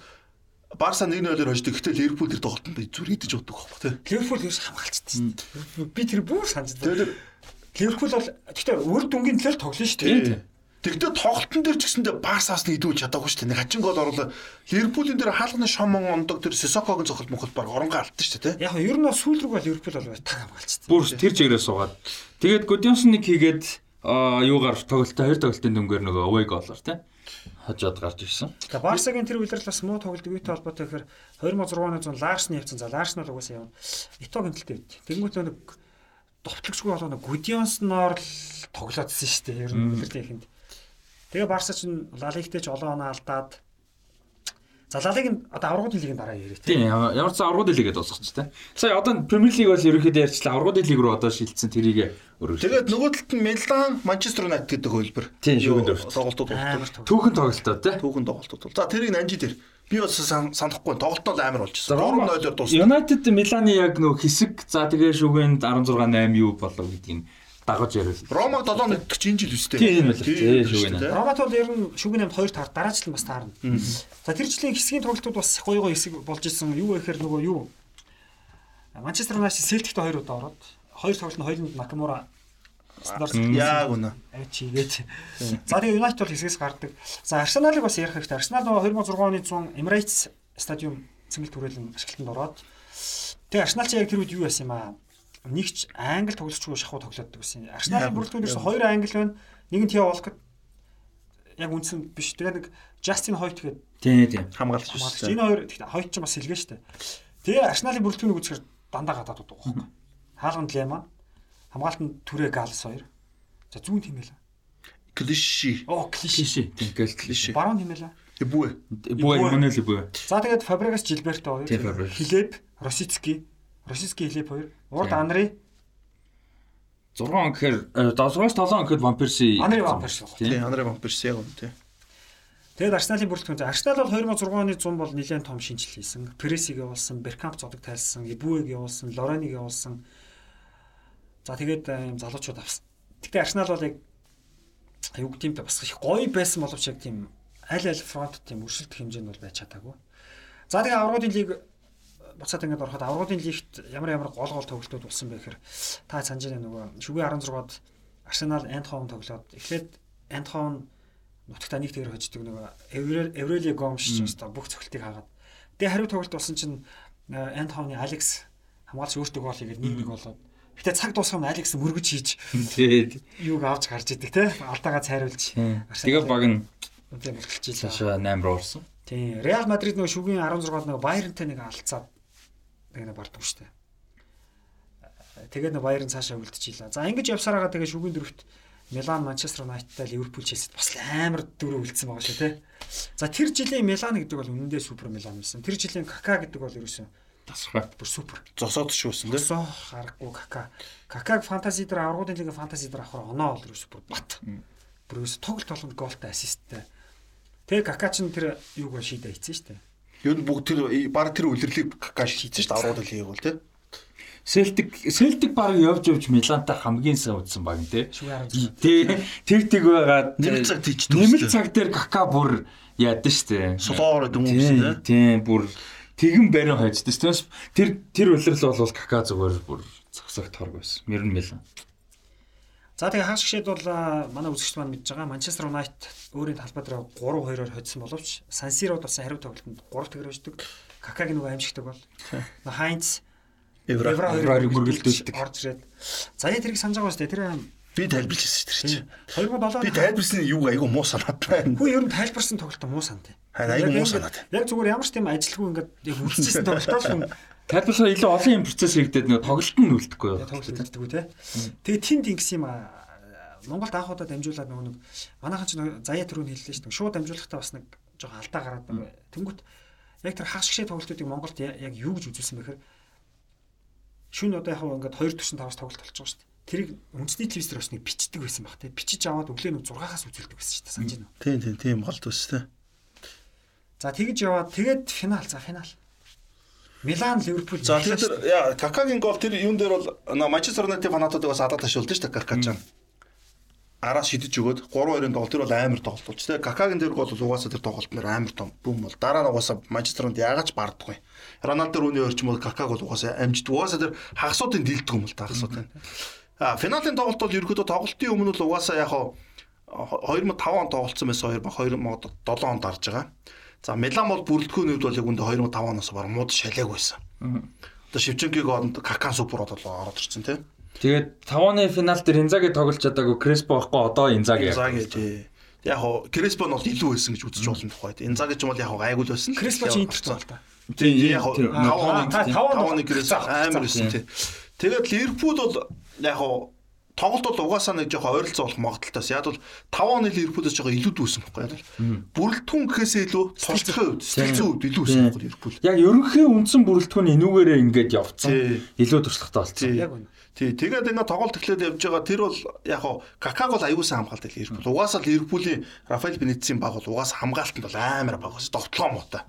Speaker 2: Барса 1-0-оор хождог. Гэтэл Ливерпул тэр тоглолтод зүр идэж уддаг байхгүй тийм.
Speaker 3: Ливерпул ерөөс хамгаалцсан. Би тэр бүр санаж байна. Ливерпул бол гэхдээ үр дүнгийн төлөө тоглоно шүү дээ.
Speaker 2: Тэгтээ тоглолтын дээр ч гэсэндээ Барсаас нь идүүлж чадаагүй шүү дээ. Нэг хачин гол оруулаа. Ливерпулийн дээр хаалганы шомон ондог тэр Сисокогийн цохол мохол баг оронгоо алдсан шүү дээ.
Speaker 3: Яг ер нь сүүл рүү бол Ливерпул бол таг хамгаалцсан.
Speaker 1: Бүр тэр чигээрээ суугаад. Тэгээд Гудионсон нэг хийгээд юугаар тоглолтоо хоёр тоглолтын дөнгөөр нөгөө away голоор тий хожоод гарч ирсэн.
Speaker 3: Тэгээ Барсагийн тэр үйлрэл бас муу тоглолт үйтэй холбоотой гэхээр 2006 оны зун Ларсны явцсан. За Ларс нь бол угаасаа явна. Итогийн тэлтэй байд. Тэнгүүт нэг довтлогчгүй болоо нэг Гудионсноор л тоглоодсэн шүү дээ. Ер нь үйлрлийн ихэнд. Тэгээ Барса ч Лалигтэй ч олон оноо алдаад За Лалиг нь одоо аврагуудын лигийн дараа яриа
Speaker 1: тийм. Ямар ч аврагуудын лигээд дуусгач тийм. Сая одоо Премьер лиг бол ерөөхдөө ярьчлаа аврагуудын лиг рүү одоо шилжсэн тэрийг
Speaker 2: Тэгээд
Speaker 1: өргөжлөө.
Speaker 2: нөгөө талд нь Милан, Манчестер Юнайтед гэдэг хөлбөр.
Speaker 1: Тийм шүүгэн дөрөвт.
Speaker 2: Тоглолтууд болдог.
Speaker 1: Түүхэн тоглолтоо тийм.
Speaker 2: Түүхэн тоглолтууд. За тэрийг нанжи дээр. Би бас санахгүй тоглолтоо амар болж байна. 3-0-оор дууссан.
Speaker 1: Юнайтед Миланы яг нөгөө хэсэг за тэгээ шүүгэнд 16 8 юу болов гэдгийг дагаж яриул.
Speaker 2: Ромаг 7 нэгт чинь жил үстэй.
Speaker 1: Тийм байлаа. Тийм шүүгэн.
Speaker 3: Ромат бол ер нь шүүгэн 8 2 таар дараа жил бас таарна. За тэр жилийн хэсгийн тоглолтууд бас гоё гоё хэсэг болж исэн. Юу вэ гэхээр нөгөө юу Манчестер Юнайтед Селтиктэй 2 удаа ороод хоёр тоглолт нь хоёуланд Накамура
Speaker 2: Яг үнэ.
Speaker 3: Чигээд. За тэгээ Юнайтед бол хэсгээс гардаг. За Арсеналыг бас ярих хэрэгтэй. Арсенал нөгөө 2006 оны 100 Emirates стадиум цэнгэл түрээлэн ашиглалтанд ороод тэгээ Арсенал ч яг тэр үед юу яасан юм аа? Нэгч англи тоглогчгүй шахуу тоглоод байсан. Арсеналын бүрэлдэхүүнээс хоёр англи байна. Нэг нь Тиа Волкот яг үндсэн биш. Тэгээ нэг Justin Hoyt гэдэг.
Speaker 1: Тийм тийм.
Speaker 2: Хамгаалагч биш.
Speaker 3: Энэ хоёр гэхдээ Hoyt ч бас сэлгээ штэ. Тэгээ Арсеналын бүрэлдэхүүнийг үзэхээр дандаа гадаад удаг байхгүй. Хаалганд Лема хамгаалтанд түрээ Галс 2. За зүүн байла.
Speaker 2: Клиши.
Speaker 3: Оо, клиши.
Speaker 1: Тийм клиши.
Speaker 3: Баруун хэмээлээ.
Speaker 2: Ибүэ.
Speaker 1: Ибүэ Эммануэл Ибүэ.
Speaker 3: За тэгээд Фабрегас Жилберто хоёр. Хилеп, Росицки. Росицки Хилеп хоёр. Урд Анри,
Speaker 1: 6 он гэхээр 7-оос 7 он гэхэд Вампирси.
Speaker 3: Анри Вампирс.
Speaker 2: Тийм, Андре Вампирс яг үнэ тий.
Speaker 3: Тэгээд Арсеналын бүрэлдэхүүн. Арсенал бол 2006 оны 100 бол нэлээд том шинжил хийсэн. Прессиг явуулсан, Беркамп зодог тайлсан, Ибүэг явуулсан, Лораниг явуулсан. За тэгээд э, юм залуучууд авсан. Гэтэ Арсенал бол яг юу гэдэг юм бэ бас их гоё байсан боловч яг тийм аль аль фронт тийм өршөлтөх хэмжээнд бол байж чадаагүй. За тэгээ аврагын лиг буцаад ингээд ороход аврагын лигт ямар ямар гол гол тоглолтууд болсон бэ гэхээр та санаж байна нөгөө шүгэ 16-д Арсенал Эндховн тоглоод эхлээд Эндховн нутагтаа нэг тэгэр хождог нөгөө Эврели Гомш ч гэсэн бүх цогцолтыг хаагаад. Тэгээ хариу тоглолт болсон чинь Эндховны Алекс хамгаалч өөртөө гол хийгээд 1-1 болоод Гэтэ цаг дуусгах нь Алекс мөргөж хийж юуг авч гарч идэг те алдаагаа цайруулж.
Speaker 1: тэгээ баг нь
Speaker 3: үнтэй илаа.
Speaker 1: цаашаа 8 руу орсон.
Speaker 3: Тийм. Реал Мадрид нөгөө шүгийн 16-д нөгөө Байернтэй нэг алцаад нэг нэг бардгүй штэ. Тэгээд нөгөө Байерн цаашаа үлдчихийла. За ингэж явсараагаа тэгээ шүгийн дөрөвт Милан, Манчестер Юнайтед, Ливерпул, Челси бас амар дөрөв үлдсэн байгаа шүү те. За тэр жилийн Милан гэдэг бол үнэндээ супер Милан байсан. Тэр жилийн Кака гэдэг бол ерөөсөн
Speaker 1: Тасрах.
Speaker 3: бүр супер.
Speaker 2: Зосоод ч үүсэн тий.
Speaker 3: Өсөө харахгүй Кака. Какаг фэнтези дээр аврагын лигийн фэнтези дээр авахаар оноо бол ерөөсө бүр бат. Бүр ерөөсө тоглолт болгонд голтой ассисттэй. Тэгээ Кака ч тэр юуг шийдэ хийсэн шүү дээ.
Speaker 2: Юу н бүгд тэр баг тэр үлрэлийг какаш хийсэн шүү дээ. Аврууд лиг бол тий.
Speaker 1: Селтик Селтик баг явж явж Милантай хамгийн сайн удсан баг нь тий.
Speaker 3: Шүгэ 16.
Speaker 1: Тэ тэг тэг байгаад
Speaker 2: Нэмэлт цаг тийч
Speaker 1: Нэмэлт цаг дээр кака бүр яадаг штэ.
Speaker 2: Сулоор дүмсэн тий.
Speaker 1: Тийм бүр тэгэн барин хойцдог. Тэрс тэр тэр үлрэл бол кака зүгээр бүр зогсогт хорг байсан. Мэрэн Милан.
Speaker 3: За тэгээ хагас гişэд бол манай үзэгчд маань мэдж байгаа Манчестер Юнайтед өөрийн талбай дээр 3-2-оор хоцсон боловч Сан Сирод болсон хариу тоглолтод 3 тэгэр өждөг. Какаг нөгөө аимшигдаг бол. Хайнц
Speaker 2: Евро.
Speaker 3: Евро
Speaker 1: Еврорыг
Speaker 3: хоёрыг
Speaker 1: мөргөлдүүлдэг.
Speaker 3: Орж ирээд. За яа тэрийг санаж байгаа шүү дээ. Тэр
Speaker 2: Би тайлбарлаж хэлсэн шүү дээ.
Speaker 3: 2007
Speaker 2: Би тайлбарсан юу айгу муу санаад байна.
Speaker 3: Хүү ер нь тайлбарсан тоглолт муу санд.
Speaker 2: Харин айгу муу санаад.
Speaker 3: Яг зүгээр ямар ч тийм ажилгүй ингээд яг үлдчихсэн тоглолтоо л хүн
Speaker 1: Тайлбарлаа илүү олон юм процесс хийгдээд нөгөө тоглолт нь үлдэхгүй юу?
Speaker 3: тоглолт үлддэггүй те. Тэгээ тэнд ингэсэн юм аа. Монголд анхудаа дамжуулаад нөгөө нэг манайхан ч заяа түрүүнд хэллээ шүү дээ. Шууд дамжуулахдаа бас нэг жоохон алдаа гараад байгаа. Тэнгүүт яг тэр хагас гişээ тоглолтуудыг Монголд яг юу гэж үзүүлсэн бэхээр шүн одоо яг ингээд 2 4 5-аас тоглолт болж байгаа шүү дээ. Тэрийг үндэсний телевизээр бас нэг бичдэг байсан баг те. Бичиж аваад өглөө нэг 6-аас үзүүлдэг байсан шүү дээ. Санаж байна уу?
Speaker 2: Тийм тийм тийм голд өс тий.
Speaker 3: За тэгж яваад тэгээд финал за финал. Милан Ливерпул
Speaker 2: тэр яа Какагийн гол тэр юун дээр бол Манчестер Юнайтед фанатуудыг бас адаа ташуулдаг шүү дээ Кака ч. Араас шидэж өгөөд 3-2-ын тоглолт тэр бол амар тоглолт тий. Какагийн дээр гол бол угаасаа тэр тоглолт нэр амар том бүм бол дараа нь угаасаа Манчестер Юнайтед яагаад ч бардаггүй. Роналдо рууны орчим бол Какаг бол угаасаа амжид угаасаа тэр хагасуудын дилдэг юм л та хагасуудын. А финалийн тоглолт бол ерөөдөө тоглолтын өмнө л угаасаа яг хаа 2005 он тоглолцсон байсан 2007 онд дарж байгаа. За Милан бол бүрэлдэхүүн үед бол яг үндэ 2005 оноос баруун мууд шалааг байсан. Одоо Шевченкиг оронд Какан супер одоо ороод ирсэн тий.
Speaker 1: Тэгээд 5-ны финал дээр Инзаги тоглож чадаагүй Креспо байхгүй одоо Инзаги.
Speaker 2: Инзаги тий. Яг хоо Креспо нь бол илүү байсан гэж үзэж болно тухайд. Инзаги ч юм бол яг хоо гайгүй л байсан.
Speaker 3: Креспо чи интерт бол та.
Speaker 1: Тийм
Speaker 2: Яг хоо
Speaker 1: тэр-
Speaker 2: 5 оны
Speaker 3: та- таван
Speaker 2: 5 оны Креспо амар байсан тий. Тэгээд Ливерпул бол яг хоо тоглолт бол угаасаа нэг жоохон ойролцоо болох магадaltaас яг бол 5 оны Ливерпулээс жоохон илүү дүүсэн байхгүй яг бол бүрэлдэхүүн гэхээсээ илүү тулцлахын үед сэтгэцэн үед илүү өссөн байхгүй Ливерпул.
Speaker 1: Яг ерөнхий үндсэн бүрэлдэхүүн энүүгээрээ ингээд явцсан. Илүү туршлагатай болсон.
Speaker 3: Яг үнэ.
Speaker 2: Тий, тэгээд ингээд тоглолт эхлээд явж байгаа тэр бол яг хоо Какаг бол аюулсан хамгаалт Ливерпул. Угаасаа Ливерпулийн Рафаэл Бенитсийн баг бол угаасаа хамгаалтанд бол амар баг ус довтлоо муутай.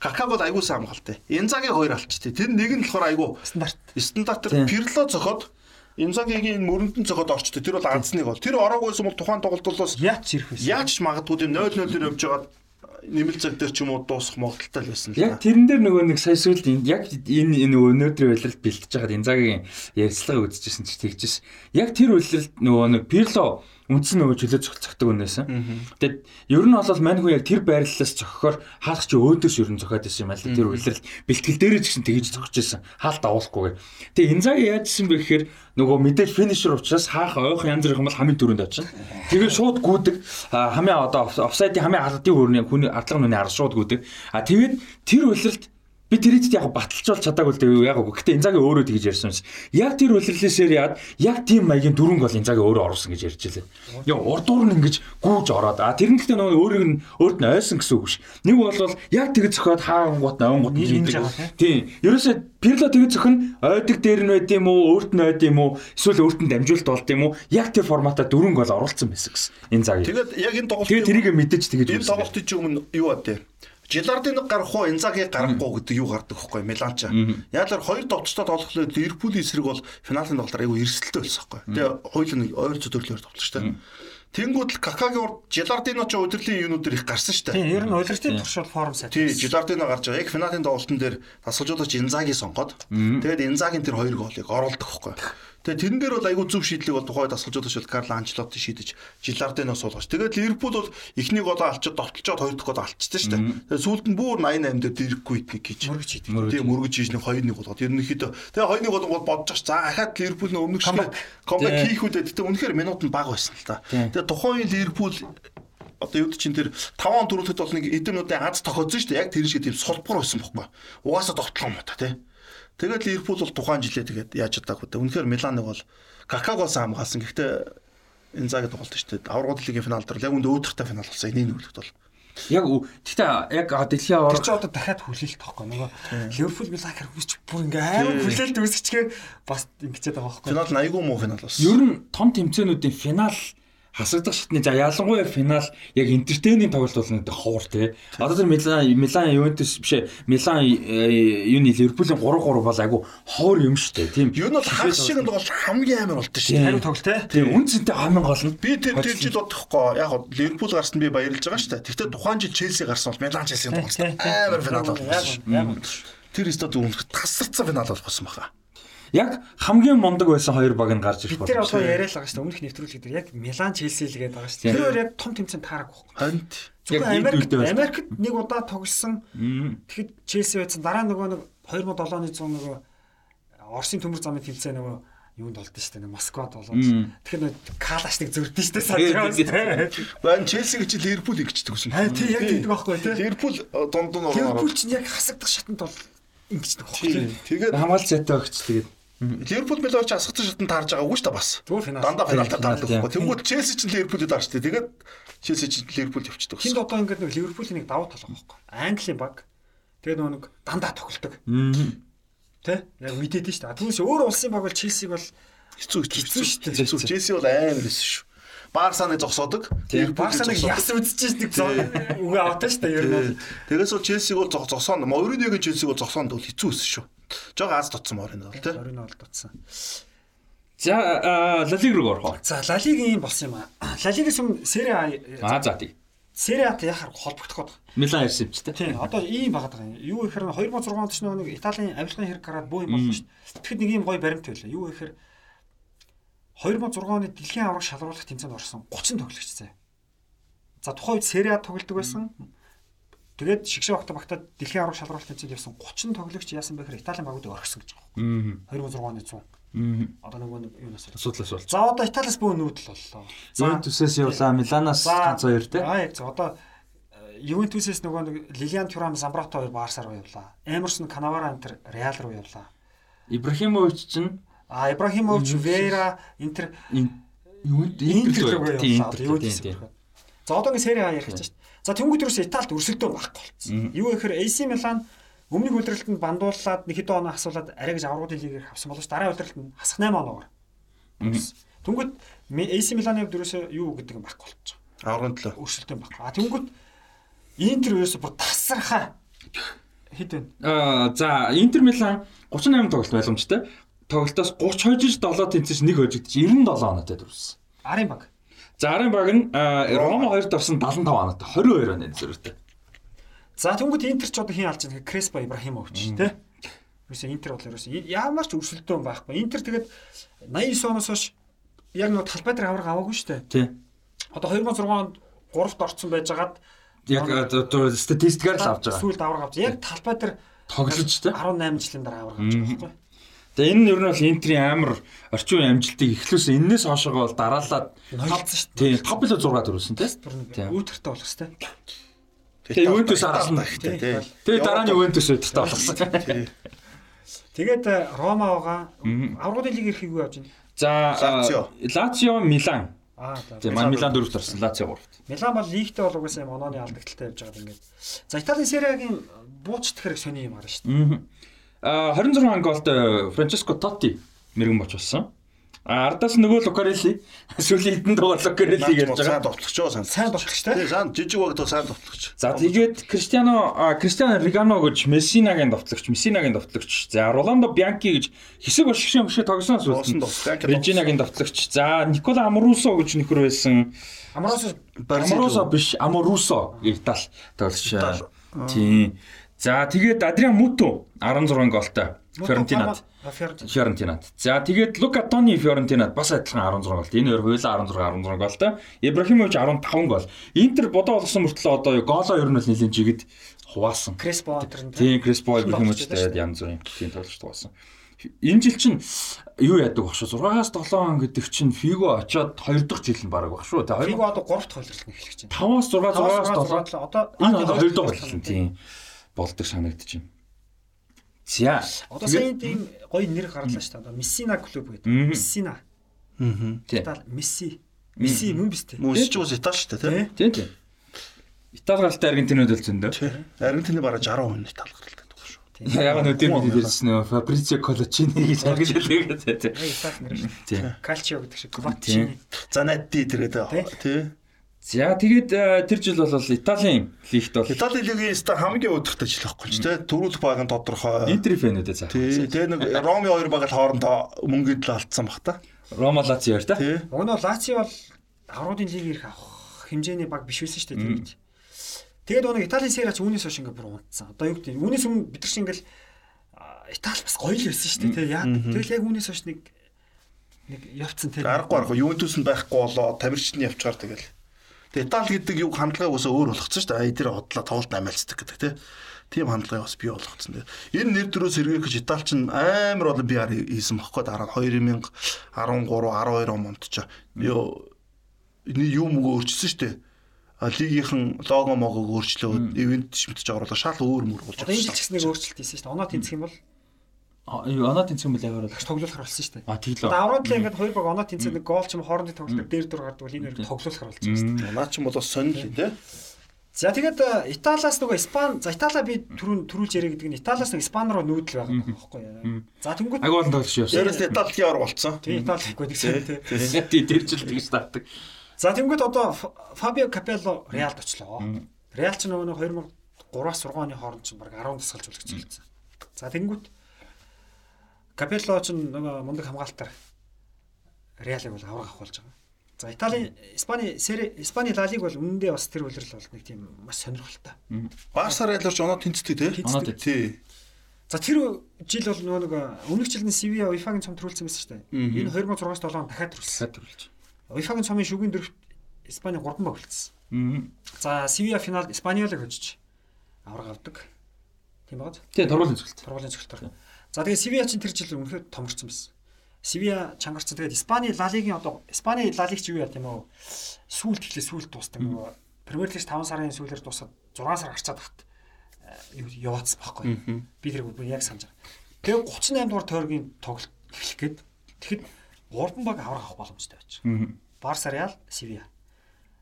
Speaker 2: Какаг бол аюулсан хамгаалтай. Инзагийн хоёр алчтэй. Тэр нэг нь болохоор аюу
Speaker 3: Стандарт.
Speaker 2: стандартаар
Speaker 1: Тийм.
Speaker 2: Пирло зохиод Инзагийн мөрөндөн зохиод орчтой. Тэр бол анцныг бол. Тэр ороогүйсэн бол тухайн тоглолт бол бас
Speaker 3: Яач ирэх вэ?
Speaker 2: яаж ч магадгүй тийм 0-0 дээр явж байгаа нэмэлт цаг дээр ч юм уу дуусах магадaltaй л байсан л
Speaker 1: Яг
Speaker 2: да.
Speaker 1: тэрэн дээр нөгөө нэг сая сүүлд энэ- яг энэ энэ өнөөдрийн үйлрэлт бэлтэж байгаад Инзагийн ярьцлага үзчихсэн чи тэгжсэн. Яг тэр үйлрэлт нөгөө нэг Пирло үндсэн нөгөө чөлөө зохицохдаг үнээсэн. Тэгээд ер нь бол мань хүн яг тэр байрлалаас зохихоор хаалгач өөдөөс ер нь зохиод байсан юм аа л тэр үйлрэлт бэлтгэл дээрээ ч гэсэн тэгж зохиж байсан. Хаалт авуулахгүйгээр. Тэгээд Инзаги яажсэн бэ гэхээр нөгөө мэдээж финишер учраас хаах ойх янз бүрийн бол хамгийн түрүүнд очино. Тэгээд шууд гүдэг хамгийн одоо офсайдын хамгийн ардын хөрний хүний ардлага нүний ард шууд гүдэг. А тэгээд тэр үйлрэлт би тэрэд яг баталжуулж чадаагүй л дээ яг үгүй. Гэтэ Инзаги өөрөө тэгж ярьсан юм. Яг тэр үлрэлээсээр яад яг тийм маягийн дөрөнгө бол Инзаги өөрөө оруулсан гэж ярьж байлаа. Яг урд дуур нь ингэж гүүж ороод а тэр нь гэхдээ нөгөө өөрийг нь өөрт нь ойсон гэсэн үг ш. Нэг бол яг тэгж зөхиод хаангууд ойнгууд
Speaker 3: нийлдэг.
Speaker 1: Тийм. Ерөөсөө Пирло тэгж зөхөн ойдаг дээр нь байд юм уу, өөрт нь байд юм уу, эсвэл өөрт нь дамжуулалт болд юм уу? Яг тэр форматаа дөрөнгө бол оруулсан байсан гэсэн. Энэ цаг.
Speaker 2: Тэгээд яг энэ тоглолт
Speaker 1: Тэгээд тэрийг мэдээж тэгэж
Speaker 2: энэ тоглолтын чинь өмнө юу бат Жилардиныг гарах уу, Инзагийг гарахгүй гэдэг юу гардаг хөхгүй Миланча. Яг л хоёр товчтой тоглохлоо Ливерпулийн эсрэг бол финалийн тоглолтоор айгүй эрсдэлтэй байсан хөхгүй. Тэгээ хоёул нь ойр зөвдөрлөөр тоглож штэ. Тэнгүүд л Какагийн урд Жилардино ч өдрлийн юунууд их гарсан штэ.
Speaker 3: Тийм, ер нь удирдлагын туршил форм сайт.
Speaker 2: Тийм, Жилардино гарч байгаа. Яг финалийн тоглолтын дээр тасгалжуулагч Инзаги сонгоод тэгээд Инзагийн тэр хоёр голыг оруулдаг хөхгүй. Тэгээ тэрэн дээр бол айгүй зөв шийдлийг бол тухай дасгалжуулагч бол Карло Анчелотти шийдэж Жиларденоо суулгаж. Тэгээд Ливерпул бол эхнийг голоо алчаад довтлцоод хоёр дахь голоо алчсан шүү дээ. Тэгээд сүүлд нь бүр 88 дээр дэрхгүй идэх гэж
Speaker 3: мөргөж идэх.
Speaker 2: Тийм мөргөж хийж нэг 2-1 болгоод ерөнхийдөө тэгээ 2-1 болгоод бодож. За ахаад Ливерпул нь өмнөх шиг комбек хийх үедээ тэгтээ үнэхээр минут нь бага байсан л та. Тэгээ тухайн Ливерпул одоо юу чинь тэр 5 он дөрөвдөд бол нэг эдэн минутын аз тохиолсон шүү дээ. Яг тэр шиг тийм сулбар байсан бохгүй. Угаасаа довтлоо юм та тий. Тэгээд Ливерпул бол тухайн жилээ тэгээд яаж чадаагүй дээ. Үнэхээр Миланыг бол Какагоос хамгаалсан. Гэхдээ энэ цагт тоглолт шүү дээ. Аврагууд лигийн финал дээр яг үндэ өөдөртэй финал болсон. Энийг нүглэхэд бол
Speaker 1: Яг гэхдээ яг дэлхийн
Speaker 3: авраг чи одоо дахиад хүлээлт тахгүй нөгөө Ливерпул Милан хэрвч бүр ингээ амар хүлээлт үүсчихгээ бас ингэчээд байгаа байхгүй.
Speaker 2: Финал нь айгүй муу финал болсон.
Speaker 1: Ер нь том тэмцээнүүдийн финал хасагдах шатны за ялангуяа финал яг энтертейнинг тоглолт бол нэг ховор тий. Одоо тэр Милан Милан Ювентус биш Милан э, юуны Ливерпулийн 3-3 бол айгу ховор юм шүү дээ. Тийм.
Speaker 2: Юу нь бол хагас шиг нь бол хамгийн амар болтой шүү
Speaker 3: дээ. Хариу тоглолт тий.
Speaker 1: Тийм үн цэнтэй хамгийн гол нь.
Speaker 2: Би тэр тэр жил бодохгүй яг Ливерпул гарсан би баярлж байгаа шүү дээ. Гэхдээ тухайн жил Челси гарсан бол Милан Челсигийн тоглолт амар финал болсон. Тэр өстө зөвхөн тасарсан финал болсон баха
Speaker 1: яг хамгийн мундаг байсан хоёр баг нь гарч ирэх
Speaker 3: байна. Тэр одоо яриа л байгаа шүү дээ. Өмнөх нэвтрүүлэг дээр яг Милан Челси л гээд байгаа шүү дээ. Тэр хоёр яг том тэмцээн таарах байхгүй.
Speaker 2: Харин
Speaker 3: зөвхөн Америкт Америкт нэг удаа тоглосон. Тэгэхэд Челси байсан. Дараа нөгөө нэг 2007 оны 100 нөгөө Оросын төмөр замын тэмцээн нөгөө юунд болд нь шүү дээ Москвад болоод тэгэхээр калаш нэг зөрдөн шүү дээ.
Speaker 2: Байн Челси гэж Ливерпул игчдэг гэсэн.
Speaker 3: Аа тий яг гэдэг байхгүй тий.
Speaker 2: Ливерпул дунд нь ороо.
Speaker 3: Ливерпул чинь яг хасагдах шатанд бол ингэждэг
Speaker 1: байхгүй. Тэгээд хамгаалц зайтай багч тэгээд
Speaker 2: Ливерпул Милан ч асгацсан шатнд таарж байгаа үгүй шүү дээ бас. Дандаа финалта таардаг байхгүй. Тэнгүүд Челси ч Ливерпулд даарчтэй. Тэгээд Челси ч Ливерпулд явчихдаг.
Speaker 3: Хинд одоо ингээд нэг Ливерпулийн нэг давуу тал байгаа байхгүй. Английн баг. Тэгээд нөгөө нэг дандаа тоглолдог. Тэ? Яг мэдээд шүү дээ. Түүнээс өөр улсын баг бол Челсиг бол
Speaker 2: хэцүү хэцүү шүү дээ. Хэцүү. Челси бол амар байсан шүү. Барсаныг зогсоодог.
Speaker 3: Барсаныг яс үзчихэж нэг үгүй аваад шүү дээ ер нь.
Speaker 2: Тэгээс бол Челсиг бол зогсоон. Мориньогийн Челсиг бол зогсоонд бол хэцүү байсан шүү. Жог аз дутсан Морино бол тий.
Speaker 3: Морино бол дутсан.
Speaker 1: За Ла Лиг руу орох.
Speaker 3: За Ла Лигийн болсон юм аа. Ла Лигээс өмнө Сери А
Speaker 1: Аа за тий.
Speaker 3: Сери Ат яхаар холбогдох байгаа.
Speaker 1: Милан ирсэн юм ч тий.
Speaker 3: Тий. Одоо ийм байгаад байгаа юм. Юу гэхээр 2006 онд ч нэг Италийн авилгын хэрэг гараад буу юм болсон шүү дээ. Тэгэхэд нэг ийм гоё баримт байлаа. Юу гэхээр 2006 оны дэлхийн авраг шалруулах тэмцээнд орсон 30 тоглогч заяа. За тухайн үед Сери А тоглодог байсан. Тэгээд шигшээ багта багта дэлхийн авраг шалруулалт тэмцээнд явсан 30 тоглогч яасан бэ гэхээр Италийн багуудыг орхисон гэж байгаа. 2006 оны 100. Одоо нөгөө юунаас
Speaker 1: асуудлаас бол.
Speaker 3: За одоо Италиас бөө нүүдэл боллоо.
Speaker 1: Ювентусээс явлаа, Миланаас ганц хоёр тий.
Speaker 3: Аа яг за одоо э, Ювентусээс нөгөө нэг Лилиан Тюрам Замбрато хоёр Барсаар руу явлаа. Эмерсон Канавара энтер Реал руу явлаа.
Speaker 1: Ибрахимович чинь
Speaker 3: А Ибрахимович Вера Интер
Speaker 1: Интер рүү явлаа.
Speaker 3: За одоо ингэ сери А ярих гэж байна. За тэнгуүд ерөөс Италид өрсөлдөө байхгүй болсон. Юу гэхээр AC Milan өмнөх удирдалтанд бандуулаад нэг хэдэн оноо асуулаад арай гэж аврагын лигээр авсан боловч дараа удирдалтанд хасах 8 оноор. Тэнгуүд AC Milan-ы хувьд ерөөсөө юу гэдэг юм байхгүй болчих.
Speaker 2: Аврагын төлөө
Speaker 3: өрсөлдөө байхгүй. А тэнгуүд Интер ерөөсөө бүр тасархаа хэд вэ?
Speaker 1: Аа за Интер Милан 38 тоглолт ойлгомжтой тоглолтоос 30 хожиж 7 тэнцэж нэг хожигдчих 97 оноотой дөрвсөн.
Speaker 3: Арын баг.
Speaker 1: За арын баг нь Рома 2-д орсон 75 оноотой 22 оны зэрэгтэй.
Speaker 3: За тэнгууд Интер ч одоо хин алж байгаа Креспо Ибрахимович тий. Юусе Интер бол ерөөсөө ямар ч өрсөлдөөн байхгүй. Интер тэгээд 89 оноос хойш яг нэг талбай дээр авраг аваагүй шүү дээ.
Speaker 1: Тий.
Speaker 3: Одоо 2006 онд 3-т орцсон байжгаад
Speaker 1: яг статистикаар л авч байгаа.
Speaker 3: Сүүлд авраг авч. Яг талбай дээр
Speaker 1: тоглож тий.
Speaker 3: 18 жилийн дараа авраг авч байгаа байхгүй.
Speaker 1: Тэгээ энэ нь ер нь бол Интерийн амар орчин үеийн амжилтыг эхлүүлсэн. Эннээс хоошоогоо бол дараалаад
Speaker 3: нойлцсон шүү дээ.
Speaker 1: Тийм 5 билүү 6 төрүүлсэн тийм.
Speaker 3: Үүтэртэй болох хэвээр.
Speaker 1: Тийм.
Speaker 3: Үүтэртэй болох хэвээр. За одоо ингэ сери А ярих гэж байна. Ла Лигийн энэ болсон юм аа. Ла Лигийн сүүм сери А 2
Speaker 1: Тэгээ Ювентус алсан.
Speaker 2: Тий.
Speaker 1: Тэгээ дараа нь Ювентус өдөртөө болгосон.
Speaker 3: Тэгээд э, Рома байгаа. Аврагын лиг ирэхийг юу явж байна?
Speaker 1: За
Speaker 2: Лацио.
Speaker 1: Лацио Милан.
Speaker 3: Аа за.
Speaker 1: Тийм маань Милан дөрөвт орсон. Лацио гуравт.
Speaker 3: Милан бол лигтэй бол угаасаа юм онооны алдагталтай явж байгаа юм ингээд. За Италийн Сериагийн бууч тэгэхээр сони юм гарна шүү дээ.
Speaker 1: Аа 26 голд Франческо Тотти мэрэгэн боч болсон. А ардаас нөгөө Лукарелли сүүлийн хэдэн дугаар Лукарелли гэж
Speaker 2: Сайн
Speaker 1: байгаа.
Speaker 2: тоглогч жоо сайн.
Speaker 3: Сайн тоглогч.
Speaker 2: Тий, сайн жижиг багт сайн тоглогч.
Speaker 1: За тэгээд Криштиано Криштиано Ригано гэж Мессинагийн довтлогч, Мессинагийн довтлогч. За Роландо Бянки гэж хэсэг бошгшээ мөшөө тогсон сүүлд.
Speaker 2: тоглогч.
Speaker 1: Бержинагийн довтлогч. За Никола Аморусо гэж нөхөр байсан.
Speaker 3: Амроос
Speaker 1: Аморусо биш, Аморусо Итали тоглогч. Тийм. За тэгээд Адриан Муто 16 голтой Фиорентинад.
Speaker 3: Фиорентина.
Speaker 1: Фиорентинад. За тэгээд Лука Тони Фиорентинад бас адилхан 16 голтой. Энэ хоёр хоёулаа 16 16 голтой. Ибрахимович 15 гол. Интер бодоо олгосон мөртлөө одоо голоо ер нь л нэлийн жигэд хуваасан.
Speaker 3: Креспо нь.
Speaker 1: Тийм Криспо Ибрахимович тэгээд янз бүрийн тийм тоглож хуваасан. Энэ жил чинь юу яадаг багш 6-аас 7 он гэдэг чинь Фиго очоод 2 дахь жил нь бараг баг шүү. Тэгээ
Speaker 3: Фиго одоо 3 дахь хөлөрлөн эхлэж байна.
Speaker 1: 5-аас 6 6-аас 7
Speaker 3: одоо
Speaker 1: энэ одоо 2 дахь боллоо тийм болдог байна. За
Speaker 3: Одоо сая тийм гоё нэр гарлаа шүү дээ. Одоо Мессина клуб гэдэг. Мессина.
Speaker 2: Аа.
Speaker 1: тийм
Speaker 3: Итали Месси. Месси мөн биз дээ.
Speaker 2: Мөсч ус Итали шүү дээ, тий.
Speaker 1: тийм тийм. Итали галтай Аргентинууд л зөндөө.
Speaker 2: Тий. Аргентины бараг 60% Итали гаралтай тоглож шүү.
Speaker 1: Яг нь өдөр бид хэлсэн нөө Фабрицио Колочини гэж тийм.
Speaker 3: Нэр шүү.
Speaker 1: Тийм.
Speaker 3: Калчио гэдэг шиг Квачини.
Speaker 2: Занатти тэрээд тий.
Speaker 1: За тэгээд э, тэр жил бол Италийн лигт бол
Speaker 2: Итали лигийн ста хамгийн өдөртэй жил байхгүй ч тий. Төрүүлэх баг нь тодорхой.
Speaker 1: Интер фэнүүдээ цаах.
Speaker 2: Тий. Тэгээ нэг Роми хоёр баг л хоорондоо мөнгөнд л алдсан баг та.
Speaker 1: Рома Лацио хоёр та.
Speaker 2: Тий.
Speaker 3: Өнөө Лацио бол аврагын лиг ирэх авах хэмжээний баг биш байсан шүү дээ тэгээд. Тэгээд өнөө Италийн сериач үүнээс хойш ингээ бүр унтсан. Одоо юу гэдэг үүнээс өмнө бид нар чинь ингээл Итали бас гоё л байсан шүү дээ. Тэгээд яа. Тэгэл яг үүнээс хойш нэг нэг явцсан те.
Speaker 2: Аргагүй аргагүй Ювентус нь байхгүй болоо тамирчны явчаар тэгэл. Тэгээ Итали гэдэг юг хандлагаа уусаа өөр болгоцсон шүү дээ. Ай дээр хотлоо тоглолт амиалцдаг гэдэг тий. Тийм хандлагаа бас бий болгоцсон. Тэгээ. Энэ нэр төрөөс эргээх гэж Итали чинь амар олон биар хийсэн баггүй дараа нь 2013 12 онд ч ёо энэ юм өөрчилсөн шүү дээ. Лигийнхэн лого могог өөрчлөөд ивент шимтэж оруулаад шал өөр мөр болж
Speaker 3: Одоо энэ жил ч нэг өөрчлөлт хийсэн шүү дээ. Оноо тэнцэх юм бол
Speaker 1: Юу оноо юм бол яг
Speaker 3: багш тоглуулахар болсон шүү дээ.
Speaker 1: А тийм лөө.
Speaker 3: аврагд л ингээд хоёр баг оноо тэнцэх нэг гол ч юм хоорондын тоглолтод дээр дүр гардаг бол энэ хоёр тоглуулахар болж байгаа шүү дээ.
Speaker 2: Наа ч юм бол сонир юм тий.
Speaker 3: За тэгээд э, Италиас нөгөө Испани за Италиа би түрүүн түрүүлж яриа гэдэг нь Италиас нэг Испани руу нүүдэл байгаа байхгүй юу. За тэнгууд
Speaker 1: Агуул тоглож явсан.
Speaker 2: Дээрээс Итали явар болцсон.
Speaker 3: тийм Итали гэдэг чинь тий.
Speaker 1: Тийм тэр жил тэгж таадаг.
Speaker 3: За тэнгууд одоо Фабио Капелло Реалд очлоо. Реал ч нөгөө нэг 2003-аас 6 оны хооронд ч баг 10 тасгалж үлгцүүлсэн. За тэнгууд Капелло ч нөгөө мундаг хамгаалтаар Реалыг бол авраг авах болж байгаа. За Италийн Испани сери Испани Ла лиг бол үнэндээ бас тэр үлрэл бол нэг тийм маш сонирхолтой.
Speaker 2: Барса Реалор ч оноо тэнцдэг тий.
Speaker 1: Оноо.
Speaker 2: Тий.
Speaker 3: За тэр жил бол нөгөө нэг өмнөх жилийн Севиа UEFA-гийн цом төрүүлсэн байсан шүү дээ. Энэ 2006-аас 7 он дахиад төрүүлсэн.
Speaker 1: Дахиад төрүүлж.
Speaker 3: UEFA-гийн цомын шүгэн дөрөвт Испани 3 баг үлдсэн. За Севиа финалд Испаниолыг хожиж авраг авдаг. Тийм байгаад.
Speaker 1: Тийм тургуулын зөвлөлт.
Speaker 3: Тургуулын цогтор. За тэгээ Севиа чинь тэр жил үнэхээр томорсон байсан. Севиа чангарсан. Тэгээд Испани Ла лигийн одоо Испани Ла лиг чи юу яа тийм үү? Сүүлд эхлээ сүүлд дуустдаг нөгөө Премьер лиг 5 сарын сүүлээр дуусаад 6 сар гарцаад тахт юу яваадсан байхгүй. Би тэр бүр яг санаж байгаа. Тэгээ 38 дугаар тойргийн тоглолт эхлэх гээд тэгэхэд 3 баг аврах боломжтой байж.
Speaker 1: Мм.
Speaker 3: Барса Реал, Севиа.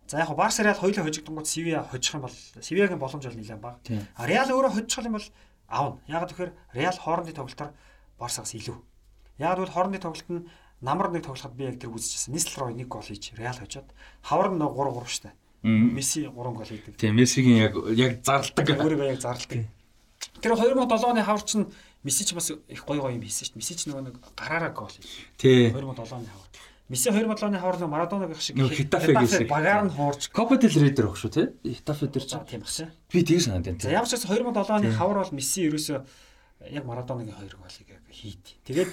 Speaker 3: За яг хоо Барса Реал хоёулаа хожигдонгууд Севиа хожих юм бол Севиагийн боломж бол нэлээд бага. А Реал өөрөө хожих юм бол аавна. Яг тэгэхээр Реал хоорондын тоглолтоор Барсагаас илүү. Яг бол хоорондын тоглолт нь намар нэг тоглоход би яг тэр үзчихсэн. Нислрой нэг гол хийж Реал хожоод хавар нь 3 3 штэ. Месси 3 гол хийдэг.
Speaker 1: Тийм Мессигийн яг яг зарладаг.
Speaker 3: Өөрийгөө яг зарладаг. Тэр 2007 оны хавар чинь Месси ч бас их гоё гоё юм хийсэн дээ. Месси ч нөгөө нэг гараараа гол хийсэн.
Speaker 1: Тий.
Speaker 3: 2007 оны хавар. Месси 2007 оны хавар нөгөө Марадонаг их шиг
Speaker 1: Хитафе гэсэн.
Speaker 3: багаар нь
Speaker 1: Copa del Rey дээр багш шүү тий. Итафе дээр ч.
Speaker 3: тийм багш.
Speaker 1: Би тийг санаад байна.
Speaker 3: За ямар ч байсан 2007 оны хавар бол Месси ерөөсөө яг Марадонагийн хоёр голыг яг хийд. Тэгээд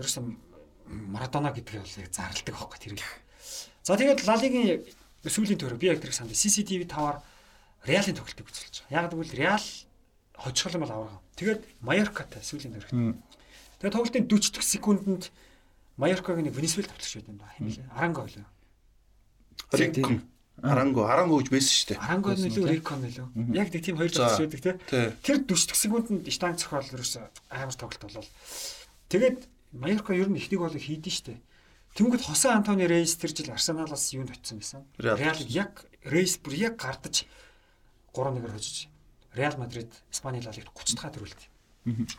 Speaker 3: ерөөсөө Марадона гэдгийг бол яг зарладаг байхгүй тэр. За тэгээд Ла Лигийн сүүлийн төрөө би яг тэр санд CCTV 5-аар Реалын тоглолтыг үзүүлж байгаа. Яг гэвэл Реал хожихол юм бол аврага. Тэгээд Майоркатай сүүлийн төрөгт.
Speaker 1: Мм.
Speaker 3: Тэгээд тоглолтын 40 дэх секундэд Майоркагийн нэг Венесуэл юм да. Хин блэ? Аранго байлаа.
Speaker 2: Ринкон. Аранго, Аранго гэж байсан шүү дээ.
Speaker 3: Аранго нөлөө Рикон нөлөө. Яг нэг тийм хоёр тоглож байдаг тий. Тэр 40 секундэд штанг цохол ерөөсөө амар тоглолт болол. Тэгээд Майорко ер нь ихнийг бол хийдэн штэ. Тэнгүүд Хосе Антони Рейс тэр жил Арсеналаас юунд очсон байсан. Реал яг Рейс бүр яг гардаж 3-1-ээр хожиж Реал Мадрид Испани Ла Лигт 30 дахь төрүүлт.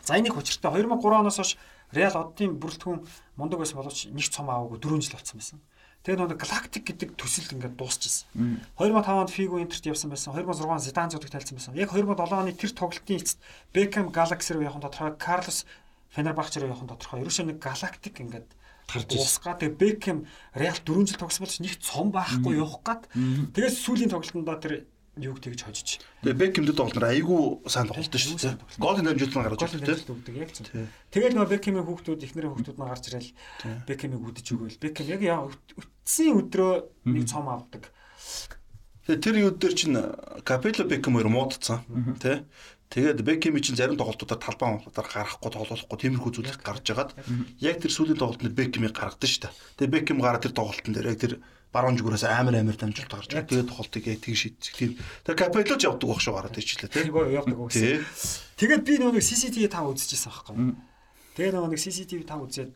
Speaker 3: За энийг учиртай 2003 оноос хойш Реал оддын бүрэлдэхүүн мундаг байсан боловч нэг цом аваагүй 4 жил болсон байсан. Тэгээ нэг галактик гэдэг төсөл ингээд дуусчихсан. 2005 онд Figo Интерт явсан байсан. 2006 онд Zidane зүгт тайлцсан байсан. Яг 2007 оны тэр тоглолтын эцэст Beckham Galaxy руу явах тодорхой, Carlos Fenerbahce руу явах тодорхой. Ерөөсөө нэг галактик ингээд гарч уусгаа. Тэгээ Beckham Real 4 жил тогсон бол нэг цом байхгүй явах гад. Тэгээд сүүлийн тоглолтондоо тэр юуг тэгж хожиж.
Speaker 2: Тэгээ Бекхэмдэд тоглолт айгүй сайн тоглолт шүү дээ. Голын дамжуулт нь гарч
Speaker 3: ирсэн тийм. Яг зөв. Тэгээд нөгөө Бекхэмийн хүүхдүүд эхнэрийн хүүхдүүд нь гарч ирэл Бекхэмийг үдэж өгөөл. Бекхэм яг үтсэн өдрөө нэг цом авдаг.
Speaker 2: Тэр өдөр чинь Капелло Бекхэм хоёр муудцсан тий. Тэгээд Бекхэм чинь зарим тоглолтуудаар талбай хамгаалалтаар гарахгүй тоглохгүй тиймэрхүү зүйл гарч байгаад яг тэр сүүлийн тоглолтод Бекхэмийг гаргадаг шүү дээ. Тэгээд Бекхэм гараад тэр тоглолтын дээр яг тэр баруун зүгээрээс амар амар дамжуулт гарч байгаа. Тэгээд тоглолтыг яг тэг шийдчих тийм. Тэр капеллож явдаг байх шүү гараад ичлээ тийм.
Speaker 3: Явдаг үгүйсэн. Тэгээд би нөгөө CCTV 5 үзчихсэн байхгүй. Тэгээд нөгөө CCTV 5 үзээд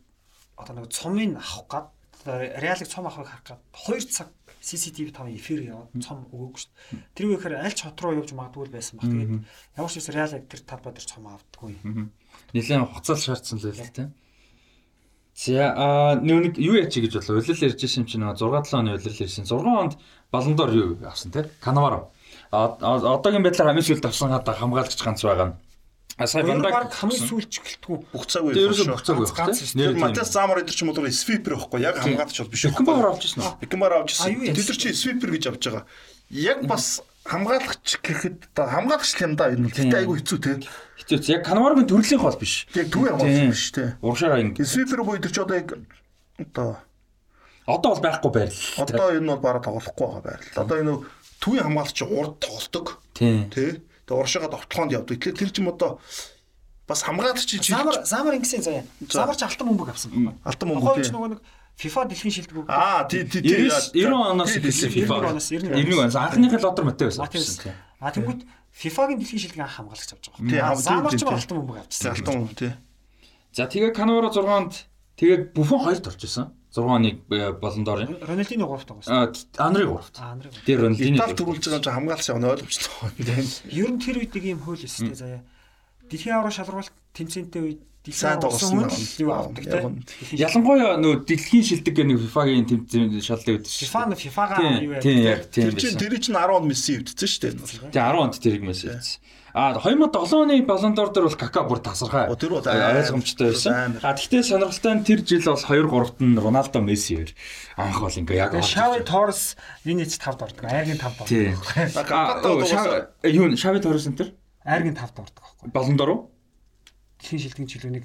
Speaker 3: одоо нөгөө цомыг авах гад реалик цом авахыг харах гад 2 цаг CCTV 5 эфир яваад цом өгөөгүй шүү дээ. Тэр үехээр аль ч хот руу явж магадгүй байсан баг. Тэгээд ямар ч үс реалик тэр тав бадар цом авдаггүй.
Speaker 1: Нилээн хуцаал шаардсан л байл тийм. За а нэг юу яач гэж болов улирал ярьж байсан юм чинь 6 7 оны улирал ярьсан. 6 онд баландор юу авсан те? Канаваро. А одоогийн байдлаар хамгийн сүүлд авсан хада хамгаалагч ганц байгаа нь.
Speaker 3: А сая бандаа хамгийн сүүлч гэлтгүү
Speaker 2: бүх цаг үе.
Speaker 1: Дээрээс бүх цаг үе байх
Speaker 2: тийм. Матас Замар эдэр ч юм бол свипер байхгүй яг хамгаалагч бол биш.
Speaker 1: Бекмар авч ирсэн үү?
Speaker 2: Бекмар авч ирсэн. Тэд нар чи свипер гэж авч байгаа. Яг бас хамгаалагч гэхэд одоо хамгаалагч юм да энэ бол тэгтээ айгүй хэцүү те.
Speaker 1: Хэцүү. Яг Канаваргийн төрлийн хол биш.
Speaker 2: Яг төв явуулсан биш те.
Speaker 1: Уршаараа ингэ.
Speaker 2: Свипер буй тэр ч одоо яг одоо
Speaker 1: одоо бол байхгүй байрал.
Speaker 2: Одоо энэ бол бараа тоглохгүй байгаа байрал. Одоо энэ төвийн хамгаалагч урд тоглодог.
Speaker 1: Тий.
Speaker 2: Тэ. Тэгээ уршаага довтлохонд явдаг. Тэгэхээр тэр ч юм одоо бас хамгаалагч чинь
Speaker 3: Замар замар ингэсэн заяа. Замар ч алтан бөмбөг авсан байна.
Speaker 2: Алтан бөмбөг.
Speaker 3: Хойч нөгөө нэг FIFA дэлхийн шилдэг үг.
Speaker 2: Аа тий тий тий.
Speaker 1: 90 оноос эхэлсэн FIFA. 90 оноос 91 оноос анхныхаа лотер Матео байсан.
Speaker 3: А тэгвэл FIFA-гийн дэлхийн шилдэг анх хамгаалагч авч байгаа. Тий, Замарч алтан бөмбөг авчихсан.
Speaker 2: Алтан бөмбөг тий.
Speaker 1: За тэгээ Канаваро 6-нд тэгээд Буфон 2-д орж исэн. 6 оны болондоор.
Speaker 3: Рональдино 3-т байгаас.
Speaker 1: Аа, Анри 3-т.
Speaker 3: Анри.
Speaker 1: Тэр Рональдино.
Speaker 2: Итали төрүүлж байгаа юм чи хамгаалагч явна ойлгомжтой.
Speaker 3: Ер нь тэр үед нэг юм хөл өстэй заяа. Дэлхийн аврал шалралт тэмцээнтэй үед
Speaker 2: сайн тоглосон
Speaker 3: юу авдаг тийм.
Speaker 1: Ялангуяа нөө дэлхийн шилдэг гэх нэг FIFA-гийн тэмцээн шаллын үед
Speaker 3: шүү. FIFA нь FIFA-га юу
Speaker 1: яа. Тэр
Speaker 2: чинь тэр чинь 10 онд Месси өвдсөн шүү дээ.
Speaker 1: Тэгээ 10 онд тэрийг Месси өвдсөн. А 2007 оны Балондор дээр бол Кака бүр тасархай.
Speaker 2: Тэр бол
Speaker 1: ойлгомжтой байсан. А тэгтээ сонирхолтой нь тэр жил бол 2 3-т нь Роналдо Месси хоёр анх бол ингээ яг
Speaker 3: Шави Торрес энэ ч 5-д ордог. Айргийн 5-д
Speaker 1: ордог. Юу Шави Торрес энэ тэр?
Speaker 3: Айргийн 5-д ордог
Speaker 1: байхгүй. Балондор уу?
Speaker 3: Дэлхийн шилдэг жилүүнийг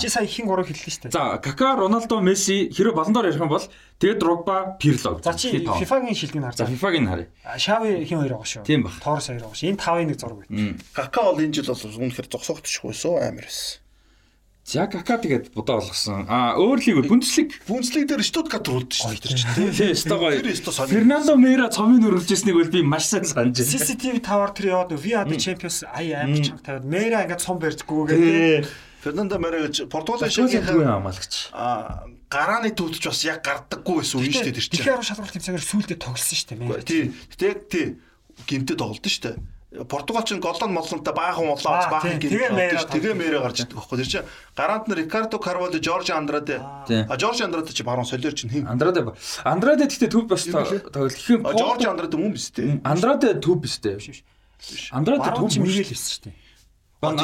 Speaker 3: чи сая хин гурав хэллээ шүү дээ.
Speaker 1: За, Кака, Роналдо, Месси хэрэв баландаар ярих юм бол тэгээд Дрогба, Пирло.
Speaker 3: За чи FIFA-гийн шилдэг нь
Speaker 1: харж. За, FIFA-гийн харъя.
Speaker 3: Шави хин хоёр байгаа шүү.
Speaker 1: Тийм баг.
Speaker 3: Торос хоёр байгаа шүү. Энэ тавын нэг зураг
Speaker 2: байт. Кака бол энэ жил бол үнэхээр зогсоогдчих байсан амар байсан.
Speaker 1: За кака тэгээд будаа болгосон. А өөр лиг Бундслиг
Speaker 2: Бундслиг дээр Штутгарт руулдаг шүү дээ.
Speaker 1: Тийм Штогой. Фернандо Мейра цомын өргөж ирснийг бол би маш сайн санаж байна.
Speaker 3: CCTV тавар тэр яваад VR Champions ай амар чанга тавиад Мейра ингээд цом барьдаггүй гэдэг.
Speaker 2: Фернандо Мейра гэж Португалийн
Speaker 1: шилгийн хамгаалагч.
Speaker 2: А гарааны төвдөж бас яг гардаггүй байсан үе шүү дээ тэр чинь.
Speaker 3: Тэгэхээр шалралт тэмцээгээр сүулдэ тогсон шүү дээ.
Speaker 2: Тий. Гэтэ тий гимтэд тоглолт шүү дээ. Португал ч голлон моллонтой баахан улаан баахан гэмт тэгээ мэрэ гарч ирдэг байхгүй. Тэр чинь гарант нар Рикардо Карвало, Жорж Андраде. А Жорж Андраде чи баруун солиор чинь хэн?
Speaker 1: Андраде. Андраде гэхдээ төв бас тоглох юм.
Speaker 2: Жорж Андраде мөн биз дээ.
Speaker 1: Андраде төв биз дээ. Андраде төв
Speaker 3: Мигэл биш шүү дээ.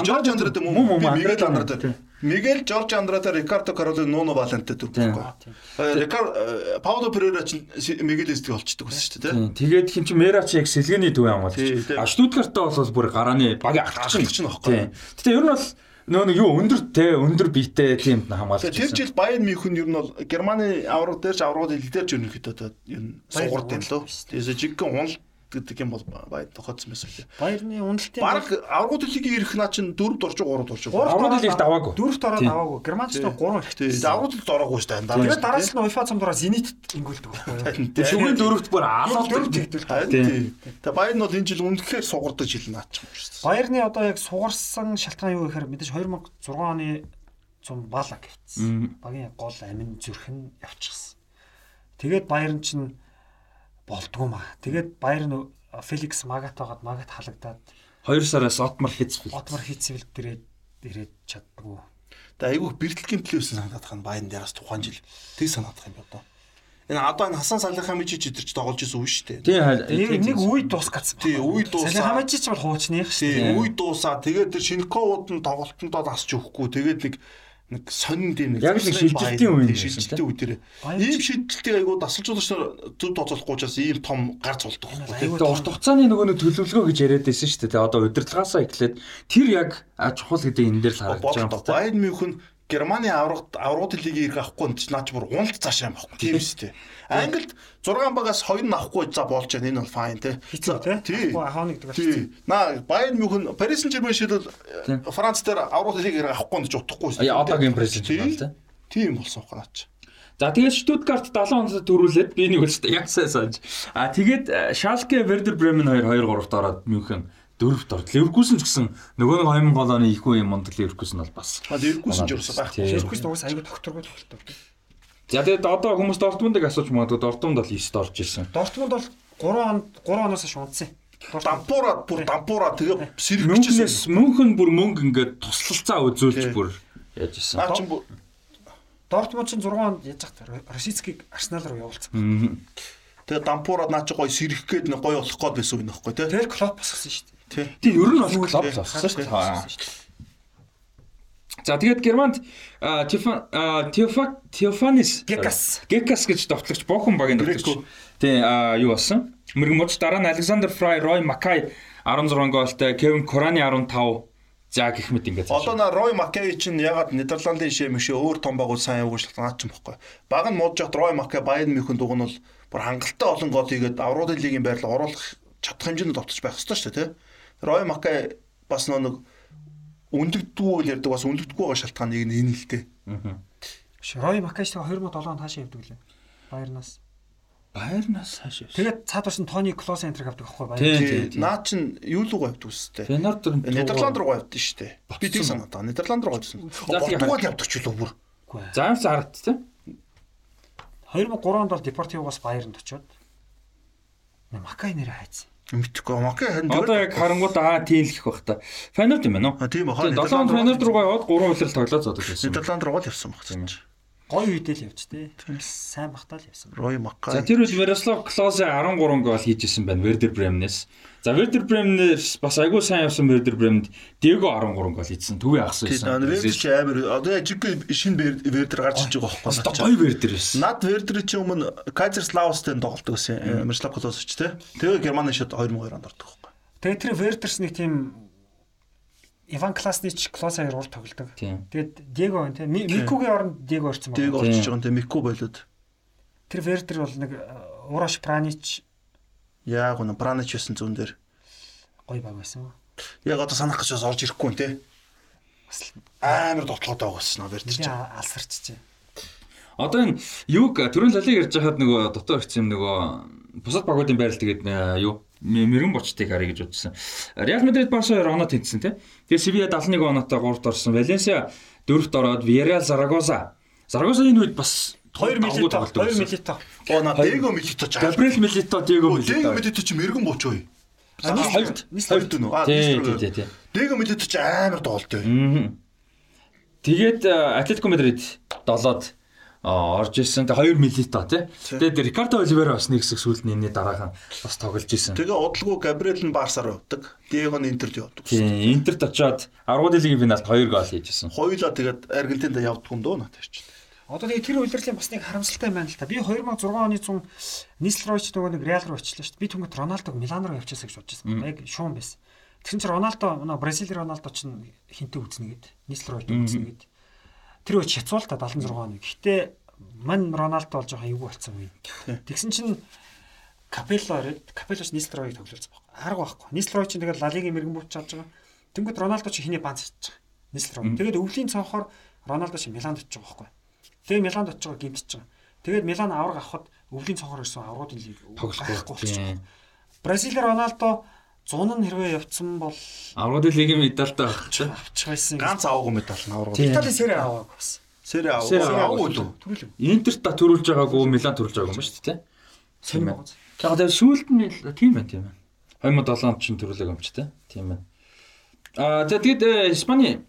Speaker 2: Жорж Андраде мөн мөн Мигэл Андраде. Мигэл Жорж Андраде Рикардо Кароло Нуно Валенте төв байхгүй. Рикар Пауло Перейра ч Мигэл эсдэг болчдөг байсан шүү дээ.
Speaker 1: Тэгээд хин ч Мера ч яг сэлгээний төв хамгаалагч. А Штутгартаа бол бүр гарааны баг ахлагч
Speaker 2: нь байхгүй.
Speaker 1: Гэтэ ер нь бол нөө нэг юу өндөр те өндөр биетэй тийм хамгаалагч.
Speaker 2: Тэр жил Баян Мюнхен ер нь бол Германы авраг дээр ч аврагууд хил дээр ч ерөнхийдөө одоо ер нь суурд юм лөө. Тэгээс жиггэн унал гэдэг юм бол баяр тохиолдсон байсан лээ.
Speaker 3: Баярны үнэлтийн
Speaker 2: Бараг аврагууд лигийн ирэх наа чин 4-д орж 3-д орж.
Speaker 1: Аврагууд лигт аваагүй.
Speaker 3: Дөрөвт ороод аваагүй. Германч нь 3
Speaker 2: Тий.
Speaker 3: хэрэгтэй.
Speaker 2: Аврагууд лигт ороогүй шүү дээ.
Speaker 3: Тэгээд дараас нь UEFA цамдураа Зенит ингүүлдэг байхгүй юу?
Speaker 1: Шүгэн дөрөвт бүр
Speaker 3: Дөрөв
Speaker 1: алуулдаг.
Speaker 3: тэгдэл.
Speaker 2: Тий. Тэгээ баяр нь бол энэ жил үнэхээр сугардаг жил наа ч юм шүү дээ.
Speaker 3: Баярны одоо яг сугарсан шалтгаан юу гэхээр мэдээж 2006 оны зам баала гэвчихсэн. Багийн гол амин зүрх нь явчихсан. Тэгээд Баярн чинь болдгоо маа. Тэгээд Баярн Феликс Магатагаад Магат халагдаад
Speaker 1: 2 сараас Отмар Хитцфилд.
Speaker 3: Отмар хийцвэл дээрээ ирээд чаддгүй.
Speaker 2: Тэгээ айгүйх бэртлэгийн төлөөс санагдах нь баян дээрээс тухайн жил тэг санагдах юм бодоо. Энэ одоо энэ Хасан Салихаа мижиж идэрч тоглож исэн үе шүү дээ.
Speaker 1: Тий
Speaker 3: Нэг үе дуусгацсан.
Speaker 2: Тий, үе дуусаа.
Speaker 3: Салих хамаач ч бол хуучных шүү дээ.
Speaker 2: үе дуусаа. Тэгээд тэр Шинковууд нь тоглолтондоо асч өгөхгүй. Тэгээд нэг нэг сонин дэм нэг
Speaker 1: Яг л шилжилтийн үе
Speaker 2: шилжилтийн үе тэр. Ийм шилжилтийг айгуу дасалжуулагч нар зөв тооцоолохгүй учраас ийм том гар цулдаг байхгүй.
Speaker 1: Тэгээд урт хугацааны нөгөө нэг төлөвлөгөө гэж яриад байсан шүү дээ. Одоо удирдлагаасаа эхлээд тэр яг а, чухал гэдэг энэ дээр л харагдаж байгаа юм байна.
Speaker 2: Байерн Мюнхен Германы аврагт аврагын лигийг ирэх авахгүй нь наач бүр уналт цаашаа юм байхгүй. Тийм шүү дээ. Англид 6 багаас 2 нь авахгүй за болж байна. Энэ бол те. Тий.
Speaker 3: Ахаа нэгдэг
Speaker 2: Тий. Наа Байерн Мюнхен Парис Сен-Жермен шилэл
Speaker 1: Тийм.
Speaker 2: Франц дээр аврагын лигийг ирэх авахгүй нь ч утахгүй шүү
Speaker 1: А, одоогийн президент
Speaker 2: Тий.
Speaker 1: байна те.
Speaker 2: Тийм болсон байхгүй наач.
Speaker 1: За тэгээд Штутгарт 70 онд төрүүлээд би нэг үст яг сайн санаж. А тэгээд Шалке Вердер Бремен 2 2 3-т ороод Мюнхен дөрөвт орд. Ливеркусен ч гэсэн нөгөө нэг 2000 оны их үеийн мундаг Ливеркусен бол бас.
Speaker 2: Ливеркусен ч ерөөсөө байхгүй.
Speaker 1: Тий.
Speaker 3: Ширкус дугаас аягүй докторгүй тоглолтог.
Speaker 1: За тэгээд одоо хүмүүс Дортмундыг асууж магадгүй Дортмунд бол 9-т орж ирсэн.
Speaker 3: Дортмунд бол 3 онд 3 оноос хойш унтсан.
Speaker 2: Дампуураад бүр дампуураа тэгээ сэрэгчсэн.
Speaker 1: Мөнхөн бүр мөнгө ингээд туслалцаа үзүүлж
Speaker 2: Тий.
Speaker 1: бүр яаж исэн.
Speaker 2: Наа чин бүр
Speaker 3: Дортмунд чинь 6 онд яаж захтаа Росицкийг Арсенал руу явуулсан.
Speaker 2: Тэгээ дампуураад наа чи гоё сэрэх гээд нэг гоё болох гээд байсан юм нөхгүй те.
Speaker 3: Тэр клоп босгосон шүү дээ.
Speaker 2: Тий.
Speaker 1: Тийм ер нь бол клуб болсон шүү дээ. За тэгээд Германд а, Тифа а, Тифа Тифанис
Speaker 3: Гекас.
Speaker 1: Гекас гэж товтлогч бохон багийн товтлогч.
Speaker 2: Греко.
Speaker 1: Тий а юу болсон? Мөргөн мууч дараа нь Александр Фрай, Рой Макай 16 гоолтой, Кевин Корани 15 за гэх мэт ингээд.
Speaker 2: Одоо на Рой Макевич нь ягаад Нидерландын шээ мөшөө өөр том багууд сайн явуулж наад ч юм бохгүй. Баг нь муудж явахад Рой Маке Байерн Мюнхен дуг нь бол бүр хангалттай олон гол хийгээд Авралын лигийн байрлал оруулах чадах хэмжээнд товтож байх ёстой шүү дээ, тий. Рой Маке бас нэг өндөгдгүү гэж ярьдаг бас өндөгдгүү байгаа шалтгааныг нь энэ л дээ.
Speaker 3: Рой Макаш тэгээ 2007 онд хаашаа явдаг лээ. Баярнаас.
Speaker 1: Байернаас хааш.
Speaker 3: Тэгээд цаад нь Тони Клос энтриг авдаг аахгүй
Speaker 1: Тий.
Speaker 3: баяр.
Speaker 2: Тий. Наа чин юу руу говьд үстэй.
Speaker 1: Фенард
Speaker 2: Нидерланд руу говьд шүү дээ. Би тийм санаад байгаа. Нидерланд руу
Speaker 1: тийм
Speaker 2: Португал явдаг ч үлээ бүр.
Speaker 1: Заамс харагд тий.
Speaker 3: 2003 онд бол Депортивоос Баярнд очиод Макай нэрээ хайцсан.
Speaker 2: Мэдхгүй. Маке харин
Speaker 1: Одоо яг харангууд аа тийм л их бах та. Фенард юм байна уу?
Speaker 2: Тийм баха.
Speaker 1: 7 онд Фенард руу яваад 3 үлрэл тоглоод зодож байсан.
Speaker 2: Нидерланд руу л явсан баг чинь.
Speaker 3: Гоё үедэл явж тээ. Сайн бахтаа л явсан.
Speaker 2: Рой
Speaker 1: За
Speaker 2: Макай.
Speaker 1: тэр үед Мирослав Клозе 13 гол хийжсэн байна Вердер Бремнээс. За Вердер Бремнээс бас айгүй сайн явсан Вердер Бремнд Диего 13 гол хийсэн. Төвөө ахсан
Speaker 2: Тийм Вердер чи амар одоо яг жиг шинэ Вердер гарч иж байгаа байхгүй.
Speaker 1: гоё Вердер байсан.
Speaker 2: Над Вердер чи өмнө Кайзерслаустэй тоглолдог гэсэн. Мирослав Клоус ч тий. Тэгээ Германы шат 2002 онд ордог байхгүй.
Speaker 3: Тэгээд тэр Вердерс нэг тийм Иван Класнич Клос хоёр урд тоглодог.
Speaker 1: Тийм.
Speaker 3: Тэгээд Диего байна те. Микугийн оронд Диего орсон байна.
Speaker 2: орчиж байгаа юм тий. Мику болоод.
Speaker 3: Тэр Вердер бол нэг Ураш Пранич
Speaker 2: Яг үнэ Браныч байсан зүүн дээр.
Speaker 3: гоё баг байсан.
Speaker 2: Яг одоо санах гэж бас орж ирэхгүй нэ.
Speaker 3: Бас
Speaker 2: Амар дотлоготой байгуулсан Вердер
Speaker 3: би
Speaker 2: чи.
Speaker 3: алсарч чи.
Speaker 1: Одоо энэ юг түрүүн лалиг ярьж хахад нөгөө дотор ирсэн нөгөө бусад багуудын байрал тэгээд э, юу м- мэрэгэн бочтыг харъя гэж бодсон. Реал Мадрид Барса 2 оноо тэнцсэн тий. Тэгээд Севиа 71 оноотой 3-т орсон. Валенсиа 4-т ороод Villarreal Zaragoza. Zaragoza энэ үед бас
Speaker 3: 2 милит 2 милит.
Speaker 2: Оо на Дэго Милито ч.
Speaker 1: Габриэл Милито, Диего
Speaker 2: Дэго
Speaker 1: Милито.
Speaker 2: Милито чи мэрэгэн боочоо.
Speaker 1: Хоёрт.
Speaker 2: Хоёрт нү. Аа
Speaker 1: Тий, тий, тий, тий.
Speaker 2: Дэго Милито ч амар доолтой.
Speaker 1: Мгм. Тэгээд Атлетико Мадрид 7-од а, орж исэн. Тэгээ 2 милито тий. Тэгээд Рикардо Оливера бас нэг хэсэг сүүлд нь энэ дараахан бас тоглож исэн.
Speaker 2: Тэгээ удалгүй Габриэл нь Барсаар явдаг. Дэго нь Интерд явдаг.
Speaker 1: Тийм, Интерт очоод 10 лигийн финалд 2 гол хийжсэн.
Speaker 2: Хоёулаа тэгээд Аргентинд явдаг юм дөө тэр чинь.
Speaker 3: Одоо тэгээ тэр удирдлын бас нэг харамсалтай байна л та. Би 2006 оны цун Нислройч нөгөө нэг Реал руу очлоо шүү дээ. Би түнгэт Роналдог Милан руу явчихсан гэж бодож байсан. Яг шуун байсан. Тэгсэн чинь Роналдо Бразил Роналдо ч хинтээ үзнэ гээд Нислройч үзнэ гээд. Тэр үед шацуул та 76 оны. Гэхдээ мань Роналдо бол жоохон эвгүй болсон үе. Тэгсэн чинь Капелло ирээд Капеллоч Нистройг тоглуулсан байхгүй. Арга байхгүй. Нистрой чинь тэгээд Ла Лигийн мэрэгэн бууч авч байгаа. Тэнгүүд Роналдо чи хэний банц хийж байгаа. Нистрой. Тэгээд өвлийн цонхоор Роналдо чи Миланд очиж байгаа байхгүй. Тэгээд Миланд очиж байгаа гимтэж байгаа. Тэгээд Милан авраг авахад өвлийн цонхоор ирсэн аврагуудын лиг
Speaker 1: тоглохгүй болчихсон.
Speaker 3: Бразил Роналдо 100 нь хэрвээ явцсан бол
Speaker 1: аврагын лигийн медальтай авах чинь
Speaker 3: авчих байсан.
Speaker 2: Ганц аваагүй медаль нь авраг.
Speaker 3: Итали сэрэ аваагүй бас.
Speaker 2: Сэрэ аваагүй
Speaker 1: аваагүй
Speaker 2: л үү?
Speaker 1: Интерт та төрүүлж байгаагүй Милан төрүүлж байгаагүй юм ба шүү дээ.
Speaker 3: Сонь байгаа.
Speaker 1: Тэгэхээр сүүлд нь тийм байна тийм байна. 2007 онд чинь төрүүлэг юм ч тийм байна. Аа за тэгэд э, Испани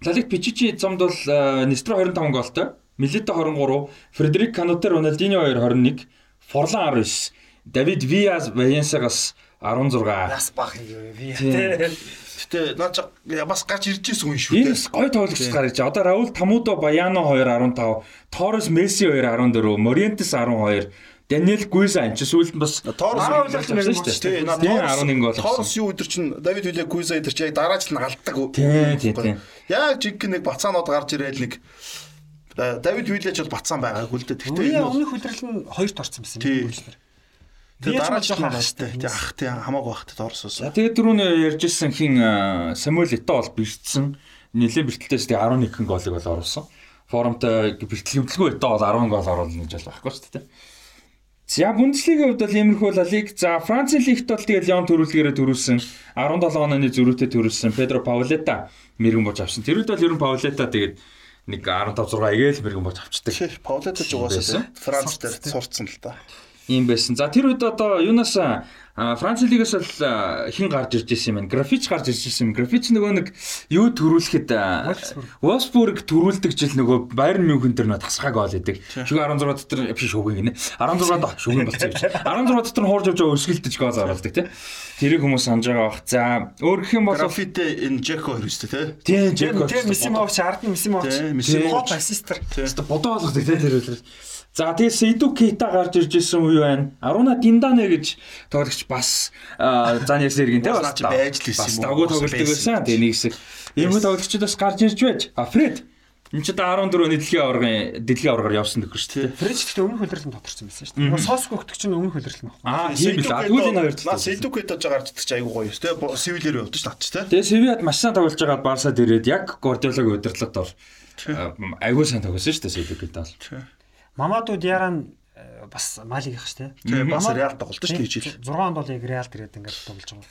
Speaker 1: Лалиг Пичичи замд бол э, Нестро 25 голтой, Милито 23, Фредерик Кануте Роналдиньо 2 21, Форлан 19, Давид Виас Ваенсагас 16.
Speaker 3: Нас бах юм би.
Speaker 2: Гэтэ наа чи бас гарч ирж ирсэн хүн шүү
Speaker 1: Энэ
Speaker 2: дээ.
Speaker 1: гой тоглогч гарч. Одоо Раул Тамудо Баяно 2 15, Торрес Месси 2 14, Мориентес 12, Даниэл Гуйса энэ ч сүүлд нь бас
Speaker 2: Торрес
Speaker 1: Дараа
Speaker 3: үлээлт
Speaker 1: үлээлт
Speaker 3: мэрэгэн
Speaker 1: шүү дээ. Тийм
Speaker 2: Торрес
Speaker 1: 11 гол.
Speaker 2: Торрес юу өдөр чинь Давид Вилля Куйса өдөр чинь яг дараа жил нь алдаг.
Speaker 1: Тий, тий, тий.
Speaker 2: Яг жиг нэг бацаанууд гарч ирээл нэг э, Давид Вилляч бол бацаан байгаагүй л дээ.
Speaker 3: Үе
Speaker 2: энэ
Speaker 3: өмнөх хүлрэл нь хоёрт орсон байсан юм байна.
Speaker 2: Тэгээ дараа
Speaker 3: жоохон
Speaker 2: нь
Speaker 3: ах
Speaker 2: бастай.
Speaker 3: штэ.
Speaker 2: Тий ах тий хамаагүй Торрес
Speaker 1: За
Speaker 2: ус.
Speaker 1: дөрөв нь ярьжсэн хин э, Самуэль Ито бол бэртсэн. Нилээ бэртэлтээс тэгээд 11 голыг бол оруулсан. Форумтай бэртэл хөвдлгүй Ито бол 10 гол оруулна гэж бол байхгүй шүү дээ. За Бундслигийн хувьд бол иймэрхүү Ла Лиг. За Францын лигт бол тэгээд Лион төрүүлгээрээ төрүүлсэн. 17 онооны зөрүүтэй төрүүлсэн Педро Паулета мэрэгэн бож авсан. Тэр үед бол ерөн Паулета тэгээд нэг 15 6 эгээл мэрэгэн бож авчдаг.
Speaker 2: Тий Паулетч угаасаа Франц дээр сурцсан л да.
Speaker 1: Ийм байсан. За тэр үед одоо юунаас Франц лигээс а, хин гарч ирж ирсэн юм байна. Графич гарч ирж ирсэн юм. Графич нөгөө нэг юу төрүүлэхэд Wolfsburg төрүүлдэг жил нөгөө Bayern München дээр нөгөө тасгай гол идэг. Шүгэ 16 дотор биш шүгэ гинэ. 16 доо шүгэ болцсон гэж. 16 дотор хуурж явж байгаа өсгөлтөж гол оруулдаг тий. Тэрийг хүмүүс санаж байгаа бах. За өөр гэх юм бол
Speaker 2: Графите энэ Жеко хоёр шүү дээ тий.
Speaker 1: тийм
Speaker 3: Тэр
Speaker 1: Жэко
Speaker 3: тэр Мисимов ч ард нь Мисимов ч.
Speaker 2: Тий, Мисимов
Speaker 3: Хот ассистер.
Speaker 1: Тэстэ бодоо болгодог тий тэр үйлрэл. За тэгээд Сейду Кейта гарч ирж исэн үе байна. Аруна Диндане гэж тоглогч бас а, зан ярьсан иргэн тий
Speaker 2: Бас байж л
Speaker 1: Бас
Speaker 2: ирсэн юм уу?
Speaker 1: дагуу
Speaker 2: Бас
Speaker 1: тоглолтог
Speaker 2: байсан.
Speaker 1: Тэгээ нэг хэсэг. Иймэрхүү тоглогчид бас гарч ирж байж. А Фред энэ ч одоо 14 дэлхийн аваргын дэлхийн аваргаар явсан нөхөр шүү дээ.
Speaker 3: Фрэж гэхдээ өмнөх хүлрэл нь тодорчсон байсан шүү дээ. Соско өгдөг чинь өмнөх нь байна.
Speaker 1: Аа тийм бил. Адгүй энэ хоёр
Speaker 2: Наа
Speaker 1: талаа.
Speaker 2: Сейдук хэд гарч ирдэг чи айгуу гоё шүү дээ. Сивилээр явдаг ш нат чи тий.
Speaker 1: Тэгээ Севиад маш сайн тоглож байгаа Барсад ирээд яг Гордиолагийн удирдлагад бол айгүй сайн тоглосон шүү дээ Сейду Кейта бол.
Speaker 3: Мамаду Диаран э, бас Малиг их.
Speaker 2: Тэгээ бас Реал тоглож шүү дээ жил.
Speaker 3: 6 онд бол яг Реал дээрээд ингээд тоглож байгаа.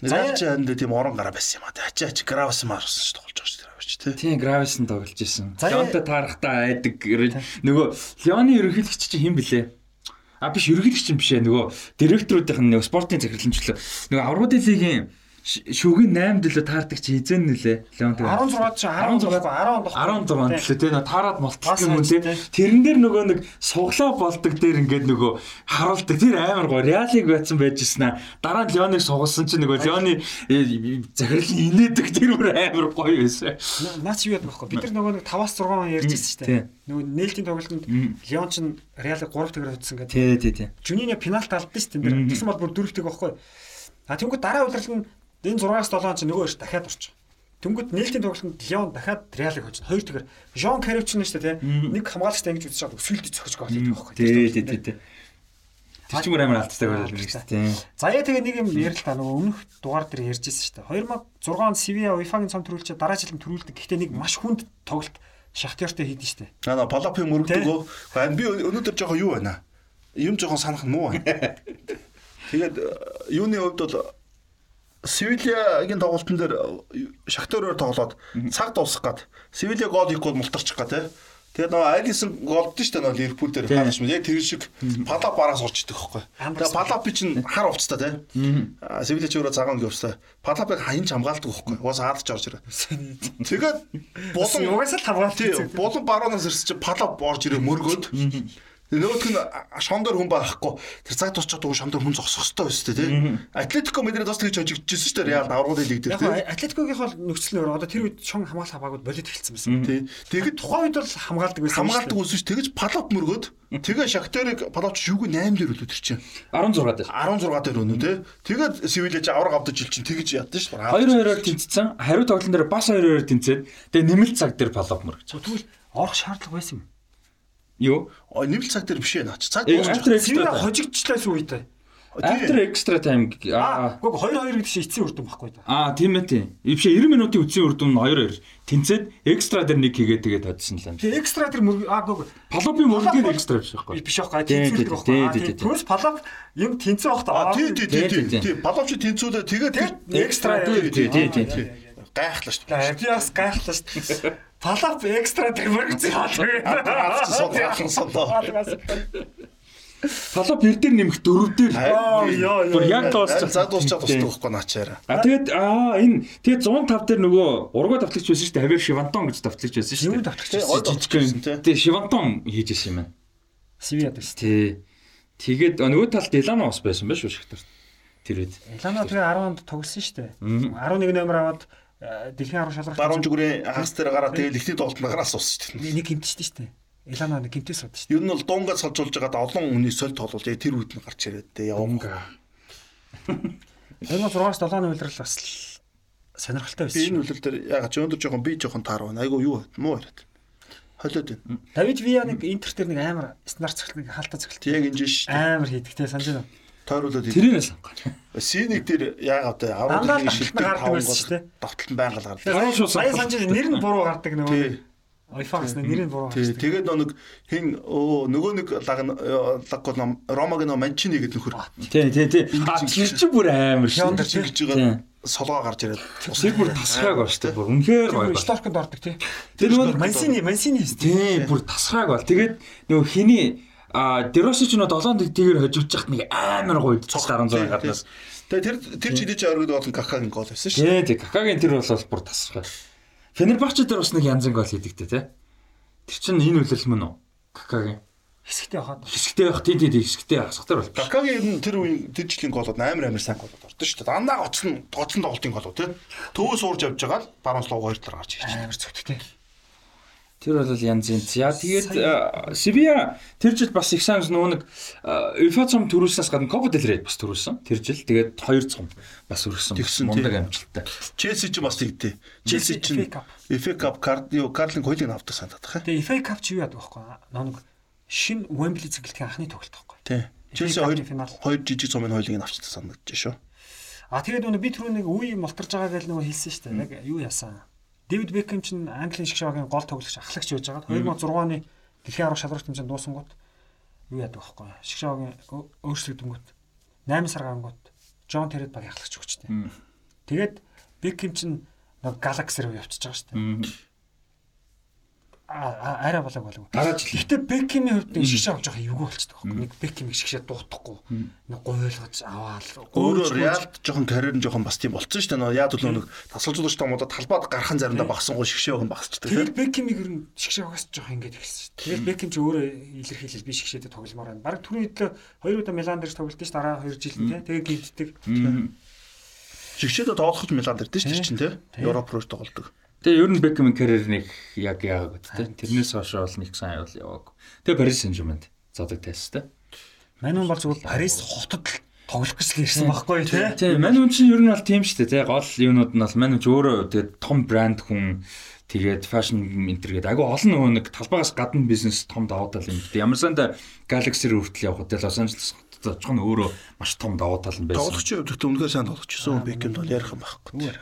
Speaker 2: Реал ч энд тийм орон гараа байсан юм а. Ачи Гравс марсан ш тоглож байгаа шүү дээ. Тий.
Speaker 1: Тийм Гравис нь тоглож.
Speaker 3: За,
Speaker 1: Леонтой таарахтаа айдаг нөгөө Леоны ерөнхийлөгч чинь хэн блэ? А биш ерөнхийлөгч юм биш ээ нөгөө директоруудын нөгөө спортын захирлэмжлэл нөгөө аврагын лигийн ш- шүгэн 8 дэлөө таардаг чи хизэн нэлээ Леон тэгээ
Speaker 3: 16 ч 16 10
Speaker 1: 16 дэлөө тэгээ нөгөө таарад
Speaker 3: Бас
Speaker 1: юм
Speaker 3: хайж,
Speaker 1: лээ.
Speaker 3: тий.
Speaker 1: Тэрэн дээр нөгөө нэг суглаа болдог дээр ингээд нөгөө харуулдаг. Тэр амар гоо Реалиг байцсан байж гисэн аа. Дараа нь Леоныг сугалсан чинь нөгөө Леоны э, захирал инээдэг тэр бүр амар гоё байсан.
Speaker 3: Наач юу яд байхгүй. Бид нар нөгөө нэг 5-аас 6 он ярьжсэн шүү
Speaker 1: Тий.
Speaker 3: дээ. Нөгөө нээлтийн тоглолтод Леон ч Реалыг 3 тэгэр хоцсон гэдэг.
Speaker 1: Тий, тий, тий.
Speaker 3: Жунино пенальт алдсан шүү дээ. Тэгсэн бол бүр дөрөвтэйг байхгүй. А тэнгууд дараа удирдал нь энэ 6-аас 7 ч нөгөө хоёр дахиад орчих. Тэнгууд нээлтийн тоглолтод Леон дахиад Реалыг хожно. Хоёр тэгэр Жон Каревч нь шүү дээ. Нэг хамгаалагчтай ингэж үзэж чад өсвөлд зөхөж гол хийдэг байхгүй.
Speaker 1: Тий, тий, тий, тий. Тэр чинь бүр амар алдтай байлаа юм шүү дээ.
Speaker 3: За яа тэгээ нэг юм ярил та нөгөө өмнөх дугаар дээр ярьжсэн шүү дээ. 2006 онд Севиа UEFA-гийн цом төрүүлчээ дараа жил нь төрүүлдэг. Гэхдээ нэг маш хүнд тоглолт Шахтяртай хийдэн шүү дээ.
Speaker 2: Наа на Полопи мөрөгдөг. Ган би өнөөдөр жоохон юу байна? Юм жоохон санах нь муу байна. Тэгээд э, юуны хувьд бол Севильягийн тоглолтын дээр э, Шахтараар тоглоод цаг дуусах гад Севилья гол хийхгүй мултарчих га тий. Тэгээд нөгөө Алисон голдсон шүү дээ нөгөө Ливерпул дээр хаач мэд яг тэр шиг Палап бараас орж идэг хөхгүй. Тэгээд Палапи чинь хар увцтай тий. Аа Севилья ч өөрөө цагаан гөвстэй. Палапыг хаян ч хамгаалдаг хөхгүй. Уус хаадч орж ирээ. Тэгээд
Speaker 3: Булан
Speaker 2: булан
Speaker 3: угаасаа л хамгаалт
Speaker 2: булан баруунаас ирсэн чинь палап орж ирээ мөргөөд. Тэгээ Нөгөөх нь шон дээр хүн байхгүй. Тэр цаг тусчаад уг шон дээр хүн зогсох хэрэгтэй байсан тий. Атлетико Мадрид бас тэгж хожигдчихсэн шүү дээ. Реал аврагын лиг дээр
Speaker 3: Яг
Speaker 2: тий.
Speaker 3: Атлетикогийн хол нөхцөл нөр одоо тэр үед шон хамгаалах хаваагууд болоод эхэлсэн байсан.
Speaker 2: Тий. Тэгээд
Speaker 3: Тухайн үед бол хамгаалдаг байсан.
Speaker 2: хамгаалдаг үсэж тэгэж палап мөргөөд тэгээ Шахтарыг палапч шүүг 8 дээр үлдэр чинь.
Speaker 1: 16 дээр.
Speaker 2: 16 дээр өнөө тий. Тэгээд Севилья ч авраг авдаг жил чинь тэгэж ядсан шүү дээ.
Speaker 1: 2-2-оор тэнцсэн. Хариу тоглолтын дээр бас 2-2-оор тэнцээд тэгээ нэмэлт цаг дээр палап мөргөж.
Speaker 3: Тэгвэл орох шаардлага байсан юм.
Speaker 1: Юу?
Speaker 2: Нэмэлт цаг дээр биш ээ наач. Цаг дуусчих.
Speaker 1: альтер
Speaker 3: Севиа
Speaker 1: экстра.
Speaker 3: хожигдчихлаас үедээ.
Speaker 1: After extra time
Speaker 3: аа гоо 2 2 гэдэг чинь эцсийн үр дүн баггүй да.
Speaker 1: Аа тийм ээ тийм. Ившээ 90 минутын үтсийн үр дүн 2 2 тэнцээд экстра дээр нэг хийгээд тэгээд тодсон л юм.
Speaker 3: Тэгээ экстра дээр мөрг аа гоо
Speaker 1: Палопын мөргийн экстра биш байхгүй.
Speaker 3: Биш байхгүй. Тэнцүүлдэг байхгүй. Тэрс палоп юм тэнцээ бахта.
Speaker 2: Аа тий тий тий тий. Палоп чи тэнцүүлээ тэгээд
Speaker 3: экстра тий тий тий.
Speaker 2: Гайхлаа шүү дээ.
Speaker 3: Би бас гайхлаа шүү дээ. Палап экстра тэр мөргөцөө
Speaker 1: Палап бэр дээр нэмэх дөрөв дээр.
Speaker 3: Бүр
Speaker 2: яг дуусчих. За дуусчих тусдаг байхгүй наачаараа.
Speaker 1: А тэгээд аа энэ тэгээд 105 дээр нөгөө ургаа давтлагч байсан шүү дээ. Хавер Шивантон гэж давтлагч байсан шүү дээ.
Speaker 3: Юу давтлагч байсан?
Speaker 1: Тэгээд Шивантон хийж исэн юм байна.
Speaker 3: Сивиад байсан.
Speaker 1: Тий. Тэгээд нөгөө талд Илано бас байсан байх шүү шигтэр. Тэр үед.
Speaker 3: Илано тэгээ 10 онд тоглосон шүү дээ. 11 номер аваад дэлхийн 10 шалралт
Speaker 2: баруун зүгрээ хагас дээр гараад тэгэл ихний тоглолтод гараас уусч шүү
Speaker 3: дээ. Нэг гимтэж шүү дээ. Илана нэг гимтээс сууд шүү
Speaker 2: дээ. Ер нь бол дунгаас солжуулж байгаад олон хүний соль тоглол яг тэр үед нь гарч ирээд дээ яваа.
Speaker 3: 2006-аас 7-ны үйлрэл бас сонирхолтой байсан.
Speaker 2: Энэ үйлрэл дээр яг ч өндөр жоохон би жоохон таарав. Айгу юу муу яриад. Холиод байна.
Speaker 3: Давид Виа нэг интер дээр нэг амар стандарт цогцлог хаалтаа цогцлог.
Speaker 2: Яг энэ шүү дээ.
Speaker 3: Амар хийдэг те санаж байна
Speaker 2: тойруулаад
Speaker 1: тэрийг сонгоо.
Speaker 2: Синик дээр яагаад вэ?
Speaker 3: Авралын шилдэг гардаг байсан шүү дээ.
Speaker 2: Давталт нь байнга л гардаг.
Speaker 3: Шүү. Сая санаж нэр нь буруу гардаг нөгөө. iPhone-с нэр нь буруу
Speaker 2: гардаг. Тэгээд нэг хин өө нөгөө нэг лаг лаггол ном Ромагийн ном Манчини гэдэг нөхөр.
Speaker 1: Тий, тий, тий. Тэр чинь бүр амар
Speaker 2: шүү. Тэр чинь гэж байгаа солгоо гарч ирээд.
Speaker 1: Тэр бүр тасгааг ба шүү дээ. Бүр үнэхээр гоё.
Speaker 3: Стоконд ордог тий.
Speaker 1: Тэр нөгөө
Speaker 3: Мансини, Мансини.
Speaker 1: Тий, бүр тасгааг бол. Тэгээд нөгөө хиний А Дероси ч нөө 7 дэгээр хоживч яхад нэг амар гоё цогц 16 гаднаас.
Speaker 2: Тэгээ тэр тэр жилийн оргид болон Какагийн гол байсан шүү дээ.
Speaker 1: Тий, тий. Какагийн тэр бол бүр тасрах. Фенербахче дээр бас нэг янзын гол хийдэгтэй тий. Тэр чинь энэ үлрэл мөн үү? Какагийн
Speaker 3: хэсэгтэй хаад.
Speaker 1: Хэсэгтэй байх тий тий хэсэгтэй хасахтар бол.
Speaker 2: Какагийн тэр үеийн тэр жилийн голууд амар амар сайн голууд ордоо шүү дээ. Дандаа гоцсон гоцсон тоглолтын голууд тий. Төвөөс уурж явж байгаа л баруун слог хоёр талаар гарч
Speaker 3: байна. Амар зөвхт тий.
Speaker 1: Тэр бол янз янз. Яа тэгээд Сивиа тэр жил бас их сайн нөгөө нэг UEFA цом төрүүлснээс гадна Copa del Rey бас төрүүлсэн. Тэр жил тэгээд хоёр цом бас өргөсөн. Мундаг амжилттай.
Speaker 2: Челси ч бас тэгдэ. Челси ч FA Cup кардио Карлин Койлиг авдаг санагдах хаа.
Speaker 3: Тэгээд FA Cup чи юу яадаг байхгүй нэг шин Wembley цэглэлтийн анхны тоглолт байхгүй.
Speaker 2: Тий. Челси хоёр хоёр жижиг цомын хойлыг авчихсан санагдаж шүү.
Speaker 3: А тэгээд нөгөө би түрүү нэг үе мултарж байгаа гэж нөгөө хэлсэн шүү дээ. Яг юу яасан? Дэвид Бекхэм чинь Английн шгшаагийн гол тоглогч ахлагч байж байгаа. 2006 оны дэлхийн арга шалралт хэмжээнд дуусангууд юу яадаг байхгүй. Шгшаагийн өөрчлөгдөнгүүт 8 сар гангууд Джон Террет баг ахлагч өгчтэй. Тэгээд Бекхэм чинь нэг Galaxy руу явчихж байгаа шүү дээ арай болоог болов. Гэтэ Беккимийн хувьд нэг шигшээ авч байгаа эвгүй болчихдог байхгүй. Нэг Беккимийг шигшээ дуутахгүй. Нэг гойлгож аваал.
Speaker 2: Өөрөө Реалд жоохон карьер нь жоохон бас тийм болцсон шүү дээ. Яа төлөө нэг тасалжуулагч таамуудад талбайд гархан заримдаа багсан гоо шигшээ өгөн багсчдаг.
Speaker 3: Тэгээд Беккимийг ер нь шигшээ угаас жоохон ингэж ихсэн шүү дээ. Тэгээд Бекким ч өөрөө илэрхийлэл би шигшээдээ тогломоор байна. Бараг түрүү хэдлээ хоёр удаа Милан дээр тоглолт шүү дараа 2 жил тий. Тэгээд гинтдэг.
Speaker 2: Шигшээдээ тоглох Милан дээр тий чинь тий. Европ руу тоглолдог.
Speaker 1: Тэгээ ер нь Беккемийн карьерийг яг яагаад те тэрнээс хойш бол нэг сайн явал яваагүй. Тэгээ Парис Сен-Жермэнд зодог тайстай.
Speaker 3: Манайд бол зүгээр Парис хотод тоглох гэж л ирсэн байхгүй тий.
Speaker 1: Тийм, манайд чинь ер нь бол тийм шүү дээ тий. Гол юунууд нь бол манайд өөрөө тэгээд том брэнд хүн тэгээд фэшн энтер гэдэг айгүй олон нөгөө нэг талбайгаас гадна бизнес том давуу тал юм. Ямар санда Galaxy руу хүртэл явах гэдэг Лос Анжелес зочих нь өөрөө маш том давуу тал юм байсан.
Speaker 2: Тоглогчийн хувьд үнэхээр сайн тоглогчсон. Беккемд бол ярих юм байхгүй.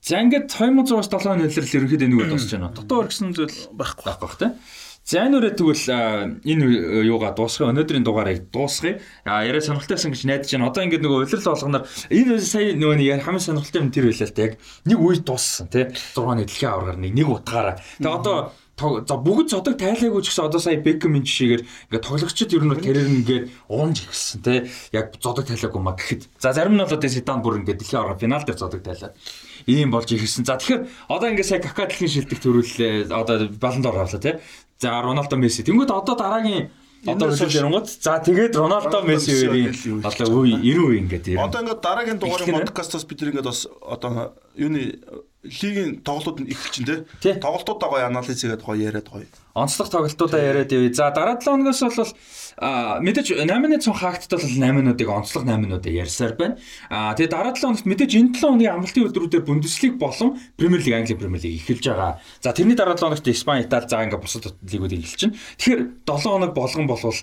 Speaker 1: За ингээд 2006-аас 7 оны ерөнхийдөө нэг удаа дуусч байна. Дотоо өргсөн зүйл байхгүй байхгүй бах тий. За энэ үрээ тэгвэл энэ юугаа дуусгая. Өнөөдрийн дугаарыг дуусгая. А яриа сонирхолтойсэн гэж найдаж байна. Одоо ингээд нөгөө улирал болгоноор энэ сая нөгөө нэг хамгийн сонирхолтой юм тэр байлаа л та яг нэг үед дууссан тий. 6-ны дэлхийн аваргаар нэг нэг утгаараа. Тэгээ одоо за бүгд зодог тайлаагүй ч гэсэн одоо сая Беккемийн жишээгээр ингээд тоглогчид ер нь нь ингээд уунж ихсэн тий. Яг зодог тайлаагүй маа гэхэд. За зарим нь бол одоо Зидан бүр ингээд дэлхийн аварга финал дээр зодог тайлаа ийм болж ирсэн. За тэгэхээр одоо ингээд сая Кака дэлхийн шилдэг төрүүллээ. Одоо баланд оруулаа тий. За Роналдо Месси. Тэнгүүд одоо дараагийн Одоо хөлөөр янгууд за тэгээд Роналдо Месси хоёрын одоо үе 90 үе ингээд
Speaker 2: ирнэ. Одоо ингээд дараагийн дугаарын подкастаас бид ингээд бас одоо юуны лигийн тоглолтууд нь эхэлчин тий. Тоглолтуудаа гоё анализ хийгээд гоё яриад гоё.
Speaker 1: Онцлог тоглолтуудаа яриад явъя. За дараа 7 хоногоос бол мэдээж 8-ны цон хаагтд бол 8-нуудыг онцлог 8-нуудыг ярьсаар байна. Аа тэгээ дараа 7 хоногт мэдээж энэ 7 хоногийн амралтын өдрүүдээр Бундеслиг болон Премьер лиг, Англи Премьер лиг эхэлж байгаа. За тэрний дараа 7 хоногт Испани, Итали за ингээ бусад лигүүдийг эхэлчихнэ. Тэгэхээр 7 хоног болгон болвол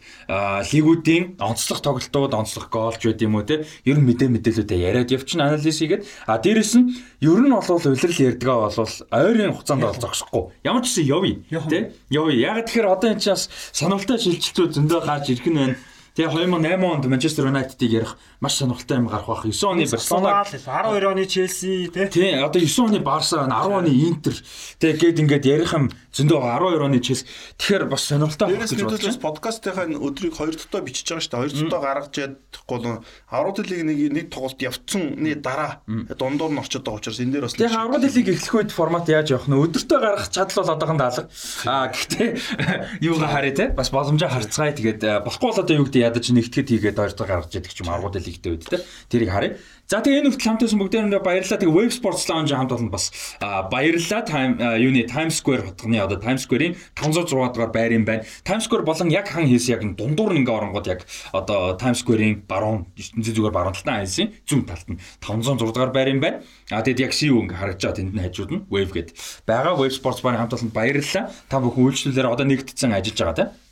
Speaker 1: лигүүдийн онцлог тоглолтууд, онцлог гоолч байд юм уу те. Ер нь мэдээ мэдээлүүдээ яриад явчихна анализ хийгээд. А дээрэс нь ер нь бол улирал ярьдгаа бол ойрын хугацаанд бол зогсохгүй. Ямар ч гэсэн явъя те. Явъя. Яг тэгэхээр одоо энэ чинь бас сонирхолтой шилжилтүүд зөндөө гарч ирэх нь байна. Тэгээ 2008 онд Манчестер Юнайтедыг ярих маш сонирхолтой юм гарах бах. 9 оны
Speaker 3: Барселона 12 оны Челси тий.
Speaker 1: Тий, одоо 9 оны Барса, 10 оны Интер тий гээд ингээд ярих юм зөндөө 12 оны Челси. Тэгэхээр бас сонирхолтой
Speaker 2: байх гэж бодож байна. Подкастынхаа өдрийг 2 дотоо бичиж байгаа шүү дээ. 2 дотоо гаргаж ядахгүй л Аврал лиг нэг нэг тоглолт явцсанны дараа дундуур нь орчод байгаа учраас энэ дээр бас
Speaker 1: Тэгээ Аврал лиг эхлэх үед формат яаж явах нь өдөртөө гаргах чадал бол одоохон даалга. Аа гэхдээ юугаа харъя те бас боломжоо харцгаая тэгээд болохгүй бол одоо юу гэдэг ядаж нэгтгэд хийгээд ойртоо гаргаж яадаг ч юм аргууд лигтэй үед те тэрийг харъя. За тэгээ энэ хүртэл хамтсан бүгдээрээ баярлалаа. Тэгээ Wave Sports Lounge хамт олон бас баярлалаа. Time юуны Times Square хотгоны одоо Times Square-ийн 506 дугаар байр юм байна. Times Square болон яг хан хийс яг дундуур нь ингээ оронгод яг одоо Times Square-ийн баруун 9 зүгээр баруун талтай хайсын зүүн талд нь 506 дугаар байр юм байна. А тэгэд яг CU ингээ харагдаж байгаа тэнд нь хажууд нь Wave гээд байгаа Wave Sports Bar-ын хамт олонд баярлалаа. Та бүхэн үйлчлүүлээр одоо нэгдсэн ажиллаж байгаа тийм.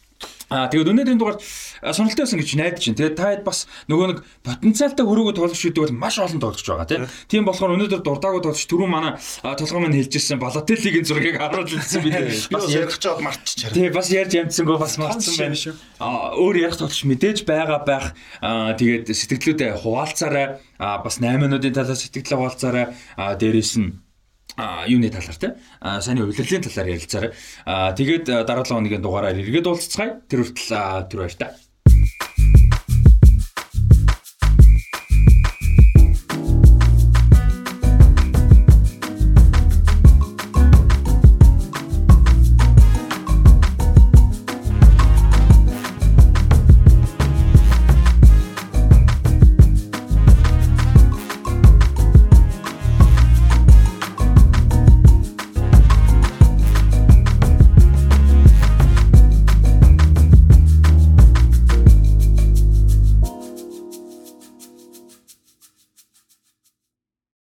Speaker 1: Аа тэгээд өнөөдрийн дугаар сонирхолтой байсан гэж найдаж байна. Тэгээд та хэд бас нөгөө нэг потенциалтай хөрөөгөө тоглох шийдэг бол маш олон тоглож байгаа тийм. Тийм болохоор өнөөдөр дуртаагүй тоглож түрүү манай толгой маань хэлжсэн Балателлигийн зургийг харуулж үзсэн бид
Speaker 2: бас ярих чад мартчих
Speaker 1: чараа. Тийм бас ярьж амтсангүй бас мартсан байна шүү. Аа өөр ярих тоглож мэдээж байгаа байх. Тэгээд сэтгэлдээ хуваалцаарай. Аа бас 8 минутын талаас сэтгэлээ хуваалцаарай. Аа дээрээс нь а юуны талаар те сайн удирдлагын талаар ярилцаарай. Тэгээд дараа 7 хоногийн дугаараар эргээд уулзцгаая. Тэр хүртэл түр баяр та.